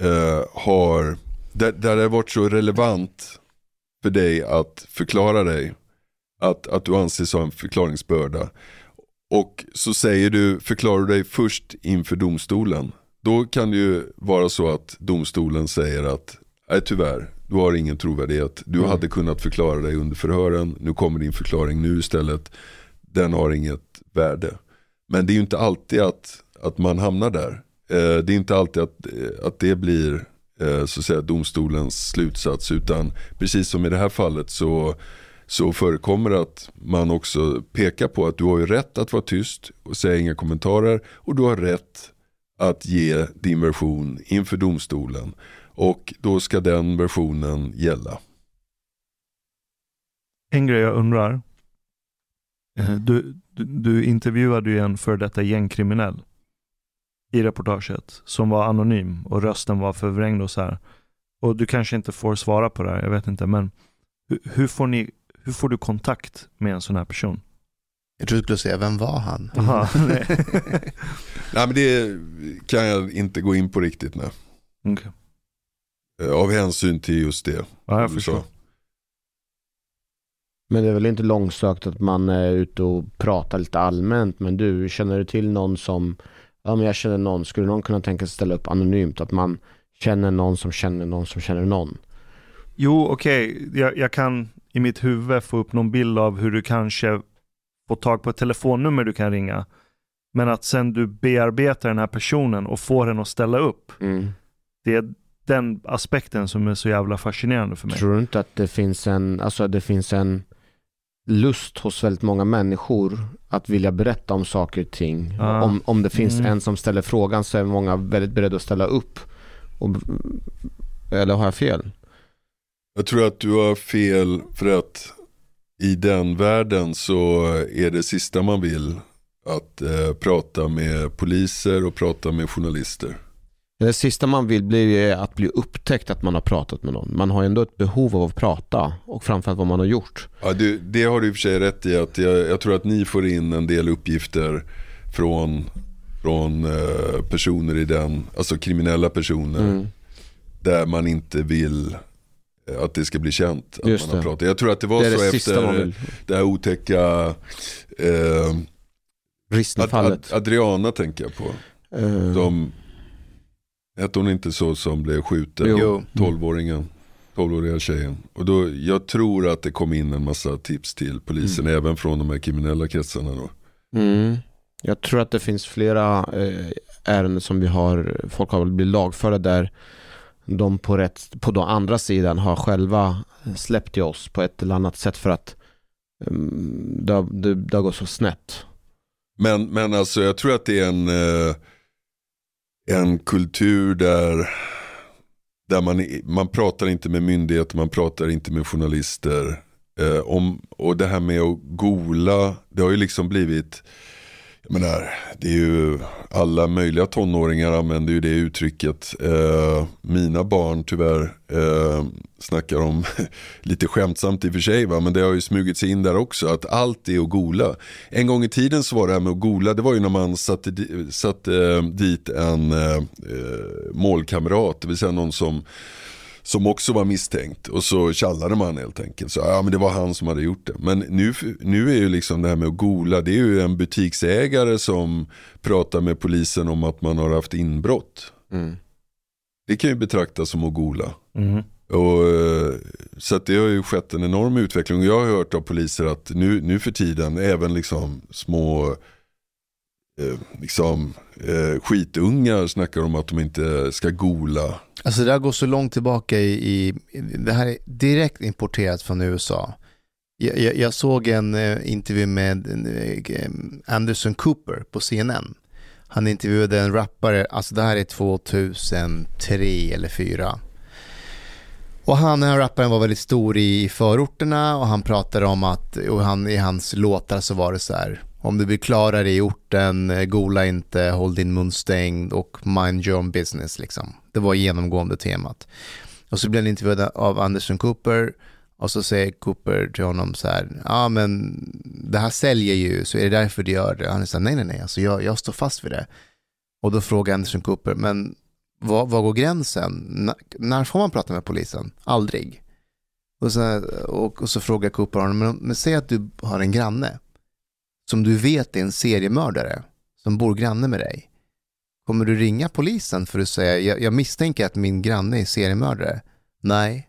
eh, har, där, där det har varit så relevant för dig att förklara dig. Att, att du anses ha en förklaringsbörda. Och så säger du, förklarar du dig först inför domstolen. Då kan det ju vara så att domstolen säger att, nej tyvärr, du har ingen trovärdighet. Du mm. hade kunnat förklara dig under förhören. Nu kommer din förklaring nu istället. Den har inget värde. Men det är ju inte alltid att, att man hamnar där. Eh, det är inte alltid att, eh, att det blir eh, så att säga, domstolens slutsats. Utan precis som i det här fallet så, så förekommer det att man också pekar på att du har ju rätt att vara tyst och säga inga kommentarer. Och du har rätt att ge din version inför domstolen. Och då ska den versionen gälla. En grej jag undrar. Eh, du, du, du intervjuade ju en för detta gängkriminell i reportaget som var anonym och rösten var förvrängd och så här. Och du kanske inte får svara på det här, jag vet inte, men hur, hur får, ni, hur får du kontakt med en sån här person? Jag trodde du skulle säga, vem var han? Aha, nej. nej men det kan jag inte gå in på riktigt nu. Okay. Eh, av hänsyn till just det. Ja, jag förstår. Men det är väl inte långsökt att man är ute och pratar lite allmänt. Men du, känner du till någon som, ja men jag känner någon, skulle någon kunna tänka sig ställa upp anonymt? Att man känner någon som känner någon som känner någon? Jo, okej, okay. jag, jag, kan i mitt huvud få upp någon bild av hur du kanske får tag på ett telefonnummer du kan ringa. Men att sen du bearbetar den här personen och får den att ställa upp. Mm. Det, den aspekten som är så jävla fascinerande för mig. Tror du inte att det finns en, alltså det finns en lust hos väldigt många människor att vilja berätta om saker och ting. Ah. Om, om det finns mm. en som ställer frågan så är många väldigt beredda att ställa upp. Och, eller har jag fel? Jag tror att du har fel för att i den världen så är det sista man vill att eh, prata med poliser och prata med journalister. Det sista man vill bli är att bli upptäckt att man har pratat med någon. Man har ändå ett behov av att prata och framförallt vad man har gjort. Ja, det, det har du i och för sig rätt i. Att jag, jag tror att ni får in en del uppgifter från, från eh, personer i den, alltså kriminella personer. Mm. Där man inte vill eh, att det ska bli känt att Just man har pratat. Jag tror att det var Det så det efter det här otäcka eh, Ad. Ad, Adriana tänker jag på. Eh, Som, hette hon inte så som blev skjuten? Jo. Jo. 12-åringen. 12-åriga tjejen. Och då, jag tror att det kom in en massa tips till polisen, även från de här kriminella kretsarna då. Mm. Jag tror att det finns flera eh, ärenden som vi har, folk har blivit lagförda där de på, rätt, på den andra sidan har själva släppt till oss på ett eller annat sätt för att um, det, det, det har gått så snett. Men, men alltså jag tror att det är en, eh, en kultur där, där man, man pratar inte med myndigheter, man pratar inte med journalister. Eh, om, och det här med att gola, det har ju liksom blivit, jag menar, det är ju alla möjliga tonåringar använder ju det uttrycket. Eh, mina barn tyvärr eh, snackar om, lite skämtsamt i och för sig, va? men det har ju smugit sig in där också, att allt är att gola. En gång i tiden så var det här med att gola, det var ju när man satte, satte eh, dit en eh, eh, målkamrat, det vill säga någon som som också var misstänkt och så tjallade man helt enkelt. Så ja men det var han som hade gjort det. Men nu, nu är ju liksom det här med att gola, det är ju en butiksägare som pratar med polisen om att man har haft inbrott. Mm. Det kan ju betraktas som att gola. Mhm. Och, eh, så att det har ju skett en enorm utveckling. Och jag har hört av poliser att nu, nu för tiden, även liksom små Eh, liksom, eh, skitungar snackar om att de inte ska gola. Alltså det här går så långt tillbaka i, i det här är direkt importerat från USA. Jag, jag, jag såg en eh, intervju med eh, eh Anderson Cooper på CNN. Han intervjuade en rappare, alltså det här är 2003 eller 2004. Och han, den här rapparen var väldigt stor i förorterna och han pratade om att, och han, i hans låtar så var det så här, om du blir klarare i orten, eh, gola inte, håll din mun stängd och mind your own business liksom. Det var genomgående temat. Och så blir han intervjuad av Anderson Cooper och så säger Cooper till honom så här, ja men det här säljer ju, så är det därför du gör det? Han är så här, nej nej nej, alltså jag, jag står fast vid det. Och då frågar Anderson Cooper, men vad, vad går gränsen? N- när får man prata med polisen? Aldrig. Och så, och, och så frågar Cooper honom, men, men säg att du har en granne som du vet är en seriemördare som bor granne med dig. Kommer du ringa polisen för att säga, jag, jag misstänker att min granne är seriemördare? Nej.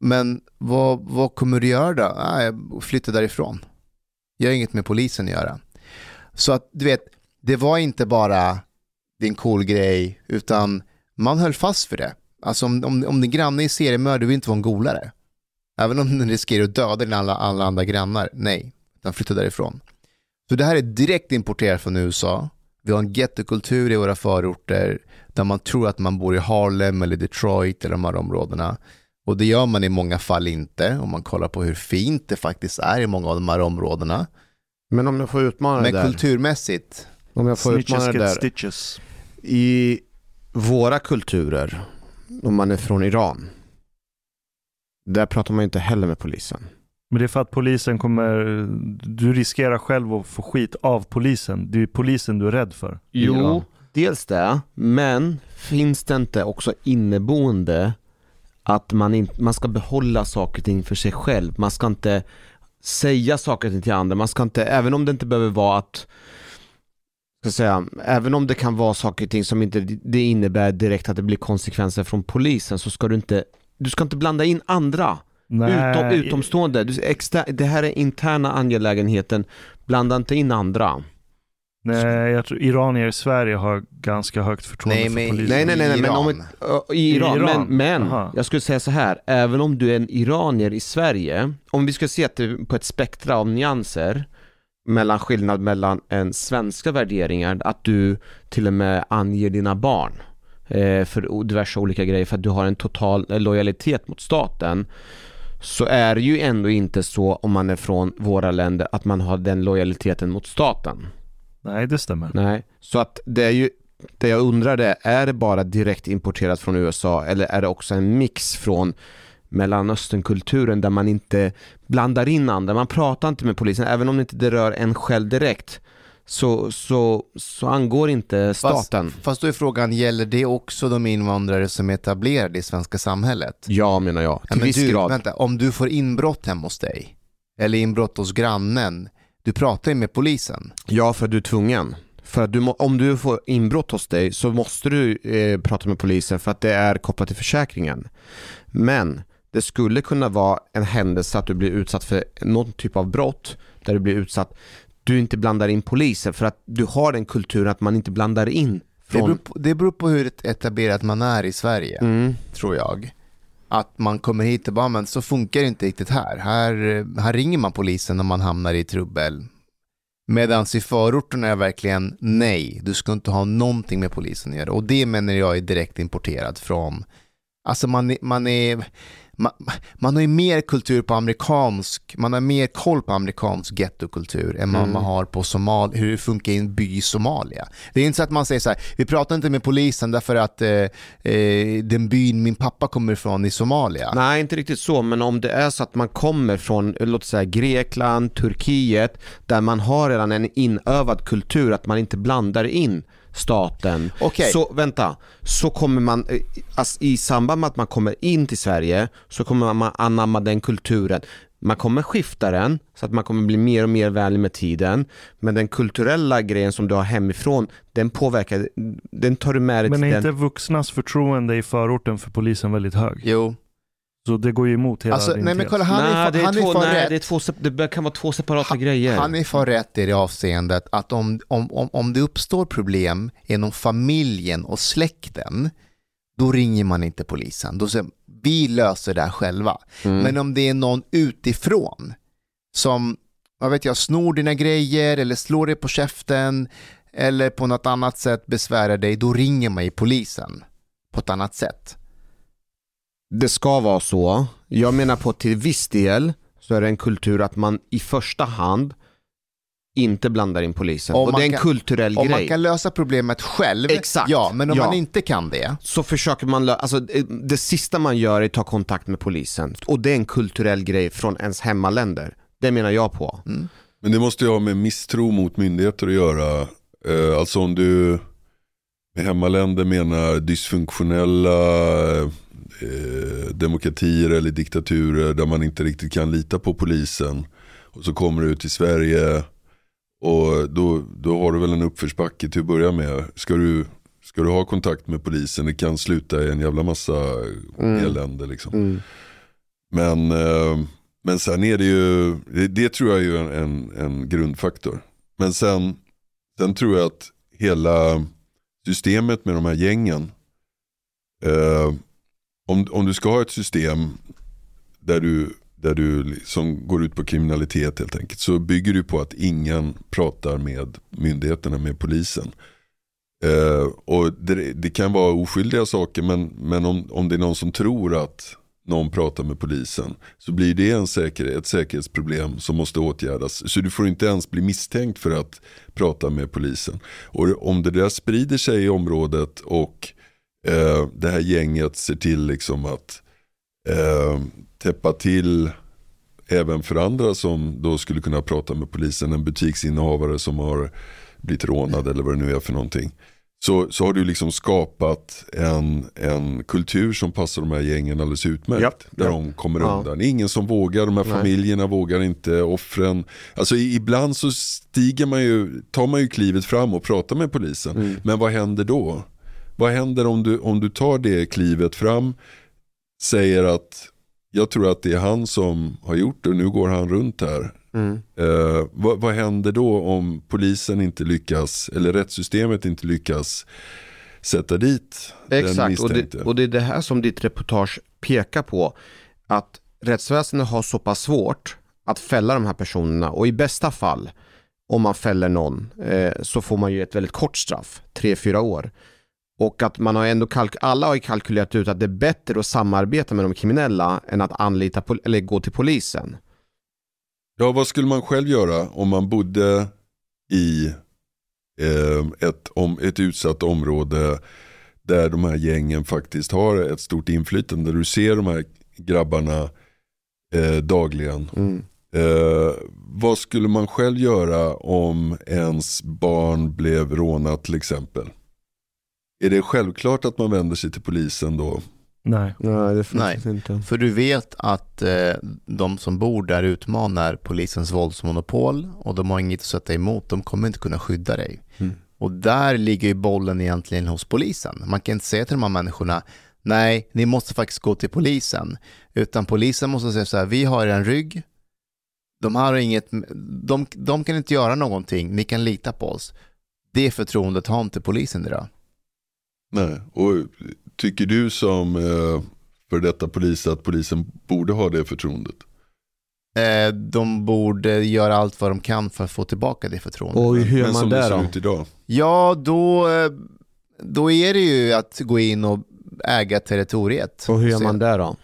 Men vad, vad kommer du göra då? Ah, jag flyttar därifrån. Jag har inget med polisen att göra. Så att du vet, det var inte bara din cool grej, utan man höll fast vid det. Alltså om, om, om din granne är seriemördare, du vill inte vara en golare. Även om den riskerar att döda dina alla, alla andra grannar, nej, utan flytta därifrån. Så det här är direkt importerat från USA. Vi har en gettokultur i våra förorter där man tror att man bor i Harlem eller Detroit eller de här områdena. Och det gör man i många fall inte om man kollar på hur fint det faktiskt är i många av de här områdena. Men om jag får utmana Men det där. kulturmässigt, Om jag får Snitches utmana det där. stitches. I våra kulturer, om man är från Iran, där pratar man inte heller med polisen. Men det är för att polisen kommer, du riskerar själv att få skit av polisen. Det är polisen du är rädd för. Jo, Iran. dels det, men finns det inte också inneboende att man, in, man ska behålla saker och ting för sig själv. Man ska inte säga saker och ting till andra. Man ska inte, även om det inte behöver vara att ska säga, även om det kan vara saker och ting som inte det innebär direkt att det blir konsekvenser från polisen så ska du inte, du ska inte blanda in andra. Utom, utomstående, du, extra, det här är interna angelägenheten, blanda inte in andra. Nej, jag tror iranier i Sverige har ganska högt förtroende Nej, för men- polisen. Nej nej nej, nej men om ett, ö, i Iran, I Iran? men, men Aha. jag skulle säga så här, även om du är en iranier i Sverige, om vi ska se det på ett spektra av nyanser mellan skillnad mellan en svenska värderingar, att du till och med anger dina barn eh, för diverse olika grejer för att du har en total lojalitet mot staten så är det ju ändå inte så om man är från våra länder att man har den lojaliteten mot staten. Nej, det stämmer. Nej, så att det är ju det jag undrade, är det bara direkt importerat från USA eller är det också en mix från Mellanösternkulturen där man inte blandar in andra, man pratar inte med polisen, även om det inte rör en själv direkt så, så, så angår inte staten. Fast, fast då är frågan, gäller det också de invandrare som är etablerade i svenska samhället? Ja menar jag, till Ja, men viss du, grad. Vänta, om du får inbrott hemma hos dig, eller inbrott hos grannen, du pratar ju med polisen. Ja, för att du är tvungen. För att du må, om du får inbrott hos dig så måste du eh, prata med polisen för att det är kopplat till försäkringen. Men det skulle kunna vara en händelse att du blir utsatt för någon typ av brott där du blir utsatt. Du inte blandar in polisen för att du har den kulturen att man inte blandar in. Det Från... beror, på, det beror på hur etablerat man är i Sverige, Mm. tror jag. Att man kommer hit och bara, men så funkar det inte riktigt här. Här, här ringer man polisen om man hamnar i trubbel. Medan i förorterna är verkligen nej, du ska inte ha någonting med polisen att göra. Och det menar jag är direkt importerat från, alltså man, man är, man, man har ju mer kultur på amerikansk, man har mer koll på amerikansk gettokultur än Mm. man har på Somal, hur det funkar i en by i Somalia. Det är inte så att man säger så här, vi pratar inte med polisen därför att eh, eh, den byn min pappa kommer ifrån i Somalia. Nej, inte riktigt så, men om det är så att man kommer från, låt säga Grekland, Turkiet, där man har redan en inövad kultur att man inte blandar in staten. Okej. Så vänta, så kommer man, eh, alltså, i samband med att man kommer in till Sverige, så kommer man anamma den kulturen. Man kommer skifta den, så att man kommer bli mer och mer vänlig med tiden. Men den kulturella grejen som du har hemifrån, den påverkar, den tar du med dig Men är den. inte vuxnas förtroende i förorten för polisen väldigt hög? Jo, Så det går ju emot hela alltså din nej men kolla han nej, är, det han är två, nej, rätt. det, är två, det kan vara två separata grejer. Han är för rätt i det avseendet att om, om, om, om det uppstår problem inom familjen och släkten, då ringer man inte polisen. Då säger vi löser det här själva. Mm. Men om det är någon utifrån som, vad vet jag, snor dina grejer eller slår dig på käften eller på något annat sätt besvärar dig, då ringer man ju polisen på ett annat sätt. Det ska vara så. Jag menar på till viss del så är det en kultur att man i första hand inte blandar in polisen. Om och man det är en kan- kulturell Om grej. man kan lösa problemet själv, Exakt, ja, men om ja. man inte kan det, Så försöker man lö- alltså det, det sista man gör är att ta kontakt med polisen. Och det är en kulturell grej från ens hemmaländer. Det menar jag på. Men det måste ju ha med misstro mot myndigheter att göra. Eh, alltså om du med hemmaländer menar dysfunktionella eh, demokratier eller diktaturer där man inte riktigt kan lita på polisen. Och så kommer du ut till Sverige och då, då har du väl en uppförsbacke till att börja med. Ska du, ska du ha kontakt med polisen, det kan sluta i en jävla massa Mm. elände liksom. Mm. Men, eh, men sen är det ju, det, det tror jag är ju en, en, en grundfaktor. Men sen, sen tror jag att hela systemet med de här gängen, eh, om, om du ska ha ett system där du, där du som går ut på kriminalitet helt enkelt, så bygger du på att ingen pratar med myndigheterna, med polisen. Eh, och det, det kan vara oskyldiga saker men, men om, om det är någon som tror att någon pratar med polisen så blir det en säker, ett säkerhetsproblem som måste åtgärdas. Så du får inte ens bli misstänkt för att prata med polisen. Och om det där sprider sig i området och eh, det här gänget ser till liksom att eh, täppa till även för andra som då skulle kunna prata med polisen, en butiksinnehavare som har blivit rånad eller vad det nu är för någonting. Så, så har du liksom skapat en, en kultur som passar de här gängen alldeles utmärkt. Japp, där japp. de kommer Ja. undan. Ingen som vågar, de här Nej. familjerna vågar inte, offren. Alltså ibland så stiger man ju, tar man ju klivet fram och pratar med polisen. Mm. Men vad händer då? Vad händer om du, om du tar det klivet fram, säger att jag tror att det är han som har gjort det och nu går han runt här. Mm. Eh, vad, vad händer då om polisen inte lyckas, eller rättssystemet inte lyckas sätta dit den Exakt, och misstänkte? det, och det är det här som ditt reportage pekar på. Att rättsväsendet har så pass svårt att fälla de här personerna och i bästa fall, om man fäller någon, eh, så får man ju ett väldigt kort straff, 3-4 år. Och att man har ändå kalk- alla har kalkylerat ut att det är bättre att samarbeta med de kriminella än att anlita eller gå till polisen. Ja, vad skulle man själv göra om man bodde i eh, ett, om, ett utsatt område där de här gängen faktiskt har ett stort inflytande. Där du ser de här grabbarna eh, dagligen. Mm. Eh, vad skulle man själv göra om ens barn blev rånat till exempel? Är det självklart att man vänder sig till polisen då? Nej. Nej, det finns Nej. inte. För du vet att eh, de som bor där utmanar polisens våldsmonopol och de har inget att sätta emot. De kommer inte kunna skydda dig. Mm. Och där ligger ju bollen egentligen hos polisen. Man kan inte säga till de här människorna, nej, ni måste faktiskt gå till polisen. Utan polisen måste säga så här, vi har en rygg, de, har inget, de, de kan inte göra någonting, ni kan lita på oss. Det förtroendet har inte polisen idag. Nej. Och tycker du som eh, för detta polis att polisen borde ha det förtroendet? Eh, de borde göra allt vad de kan för att få tillbaka det förtroendet. Och hur gör man det då? ut idag. Ja, då, eh, då är det ju att gå in och äga territoriet. Och hur gör man det då?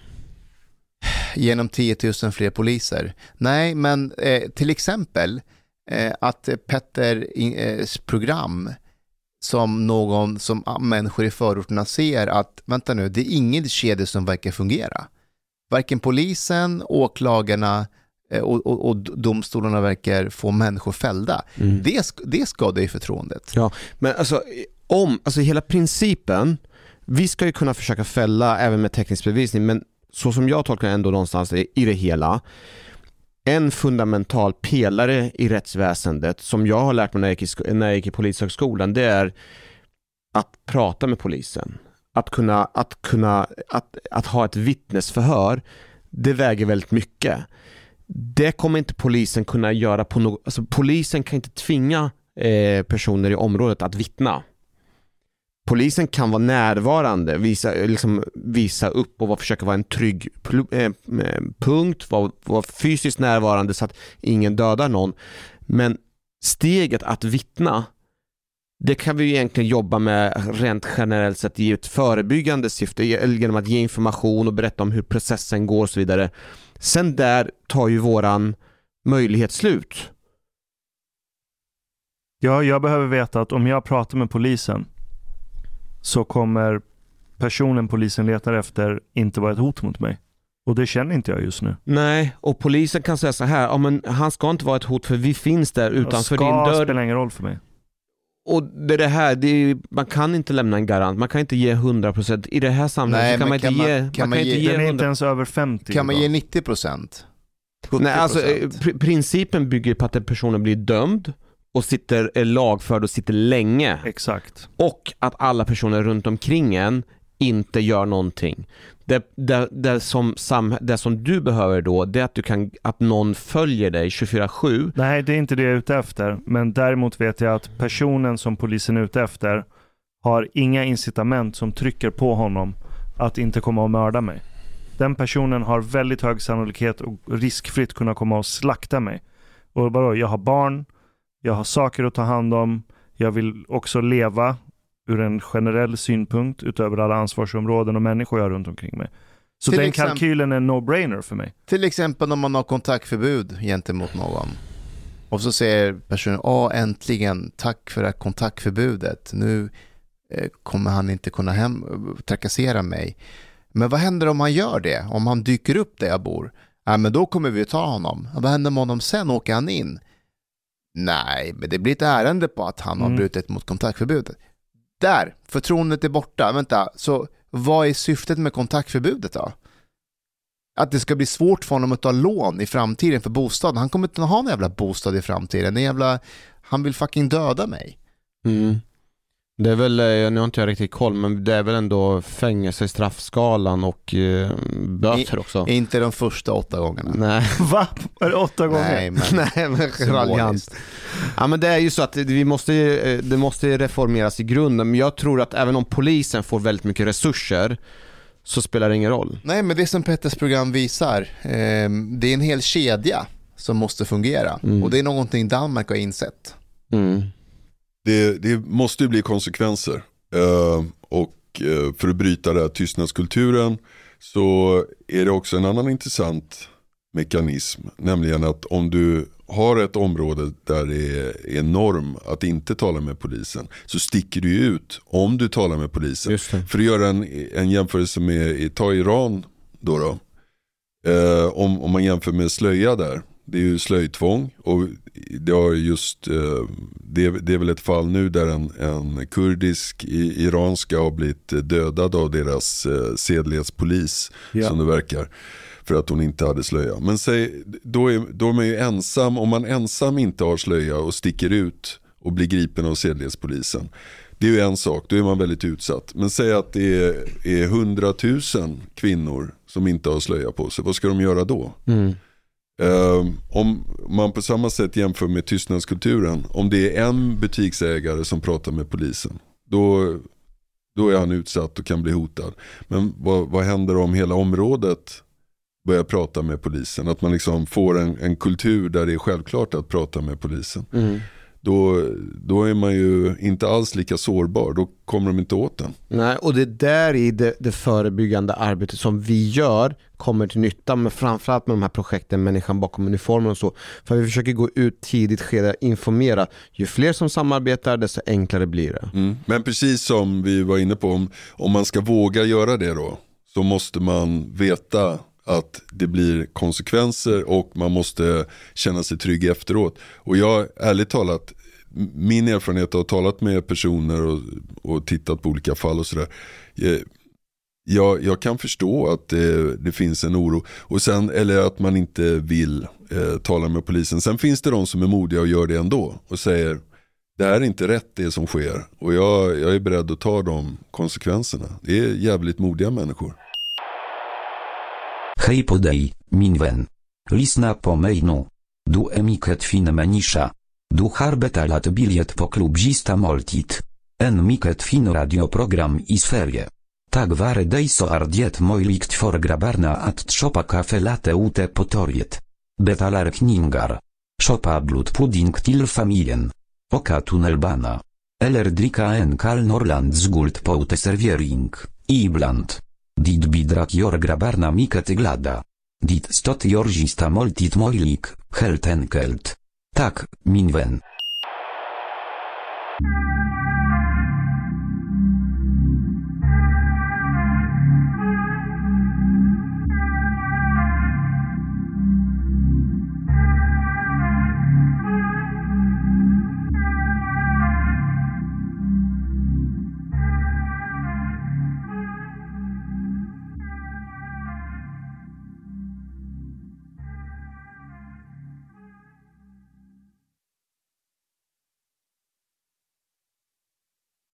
Genom 10 000 fler poliser. Nej, men eh, till exempel eh, att Petters eh, program som någon som människor i förorterna ser att vänta nu, det är ingen kedja som verkar fungera. Varken polisen, åklagarna eh, och, och, och domstolarna verkar få människor fällda. Mm. Det, det skadar ju förtroendet. Men alltså, om, alltså hela principen, vi ska ju kunna försöka fälla även med teknisk bevisning, men så som jag tolkar ändå någonstans i det hela, en fundamental pelare i rättsväsendet som jag har lärt mig när jag gick i, när jag gick i polishögskolan, det är att prata med polisen. Att kunna, att kunna, att, att ha ett vittnesförhör, det väger väldigt mycket. Det kommer inte polisen kunna göra på något, alltså polisen kan inte tvinga eh, personer i området att vittna. Polisen kan vara närvarande, visa, liksom, visa upp och försöka vara en trygg eh, punkt, vara, vara fysiskt närvarande så att ingen dödar någon. Men steget att vittna, det kan vi ju egentligen jobba med rent generellt sett i ett förebyggande syfte, genom att ge information och berätta om hur processen går och så vidare. Sen där tar ju våran möjlighet slut. Ja, jag behöver veta att om jag pratar med polisen så kommer personen polisen letar efter inte vara ett hot mot mig. Och det känner inte jag just nu. Nej, och polisen kan säga så här, ja men han ska inte vara ett hot för vi finns där utanför din ska dörr. spelar ingen roll för mig. Och det är det här, det är, man kan inte lämna en garant, man kan inte ge 100% i det här samhället Nej, så kan man inte kan ge, man- man, kan kan man inte ge- ge Den är 100%. inte ens över 50. Kan man ge idag. 90 procent? Nej, alltså, eh, pr- principen bygger på att den personen blir dömd och sitter, är lagförd och sitter länge. Exakt. Och att alla personer runt omkring en inte gör någonting. Det, det, det, som, sam, det som du behöver då, det är att, du kan, att någon följer dig 24-7. Nej, det är inte det jag är ute efter. Men däremot vet jag att personen som polisen är ute efter har inga incitament som trycker på honom att inte komma och mörda mig. Den personen har väldigt hög sannolikhet och riskfritt kunna komma och slakta mig. Och vadå, jag har barn, jag har saker att ta hand om, jag vill också leva ur en generell synpunkt utöver alla ansvarsområden och människor jag har runt omkring mig. Så Till den exempel- kalkylen är en no-brainer för mig. Till exempel om man har kontaktförbud gentemot någon. Och så säger personen, åh äntligen, tack för det här kontaktförbudet. Nu eh, kommer han inte kunna hem, trakassera mig. Men vad händer om han gör det? Om han dyker upp där jag bor? Ja, men då kommer vi ta honom. Vad händer med honom sen? Åker han in? Nej, men det blir ett ärende på att han har Mm. brutit mot kontaktförbudet. Där, förtroendet är borta. Vänta, så vad är syftet med kontaktförbudet då? Att det ska bli svårt för honom att ta lån i framtiden för bostaden. Han kommer inte ha någon jävla bostad i framtiden. En jävla, han vill fucking döda mig. Mm. Det är väl, eh, nu har inte jag riktigt koll, men det är väl ändå fängelse i straffskalan och eh, böter också. Inte de första åtta gångerna. Nej, Va? Är det åtta gånger? Nej, men nej men raljant. Ja men det är ju så att vi måste, eh, det måste reformeras i grunden, men jag tror att även om polisen får väldigt mycket resurser så spelar det ingen roll. Nej, men det som Petters program visar, eh, det är en hel kedja som måste fungera. Mm. Och det är någonting Danmark har insett. Mm. Det, det måste ju bli konsekvenser. Eh, och eh, för att bryta den här tystnadskulturen så är det också en annan intressant mekanism. Nämligen att om du, har ett område där det är, är norm att inte tala med polisen så sticker du ut om du talar med polisen. För att göra en, en jämförelse med, ta Iran då. då eh, om, om man jämför med slöja där. Det är ju slöjtvång och det, har just, eh, det, det är väl ett fall nu där en, en kurdisk iranska har blivit dödad av deras eh, sedlighetspolis Ja. som det verkar. För att hon inte hade slöja. Men säg, då, är, då är man ju ensam, om man ensam inte har slöja och sticker ut och blir gripen av sedlighetspolisen. Det är ju en sak, då är man väldigt utsatt. Men säg att det är, är 100 000 kvinnor som inte har slöja på sig, vad ska de göra då? Mm. Ehm, om man på samma sätt jämför med tystnadskulturen, om det är en butiksägare som pratar med polisen, då, då är han utsatt och kan bli hotad. Men vad, vad händer om hela området börjar prata med polisen? Att man liksom får en, en kultur där det är självklart att prata med polisen. Mm. Då, då är man ju inte alls lika sårbar, då kommer de inte åt den. Nej, och det är där i det, det förebyggande arbetet som vi gör kommer till nytta, men framförallt med de här projekten Människan bakom uniformen och så. För vi försöker gå ut tidigt skede, informera. Ju fler som samarbetar, desto enklare blir det. Mm. Men precis som vi var inne på, om, om man ska våga göra det då, så måste man veta att det blir konsekvenser och man måste känna sig trygg efteråt. Och jag, ärligt talat, min erfarenhet av att ha talat med personer och, och tittat på olika fall och sådär. Eh, jag, jag kan förstå att det, det finns en oro. Och sen, eller att man inte vill eh, tala med polisen. Sen finns det de som är modiga och gör det ändå. Och säger det här är inte rätt det som sker. Och jag, jag är beredd att ta de konsekvenserna. Det är jävligt modiga människor. Hej podej, min vän. Lisna po mejnu. Du emiket fin menisza. Du harbeta lat biliet po klubzista moltit. En miket fin radioprogram i sferie. Tak ware dejso ardiet mojlikt for grabarna at trzopa kafe late ute potoriet. Betalar kningar. Szopa blut pudding til familien. Oka tunnelbana. Eller drika en kal norland z guld poute serviering. Ibland. Dit bidrak jor grabarna miket glada. Dit stot jorzista moltit mojlik, helt enkelt. Tak, minwen.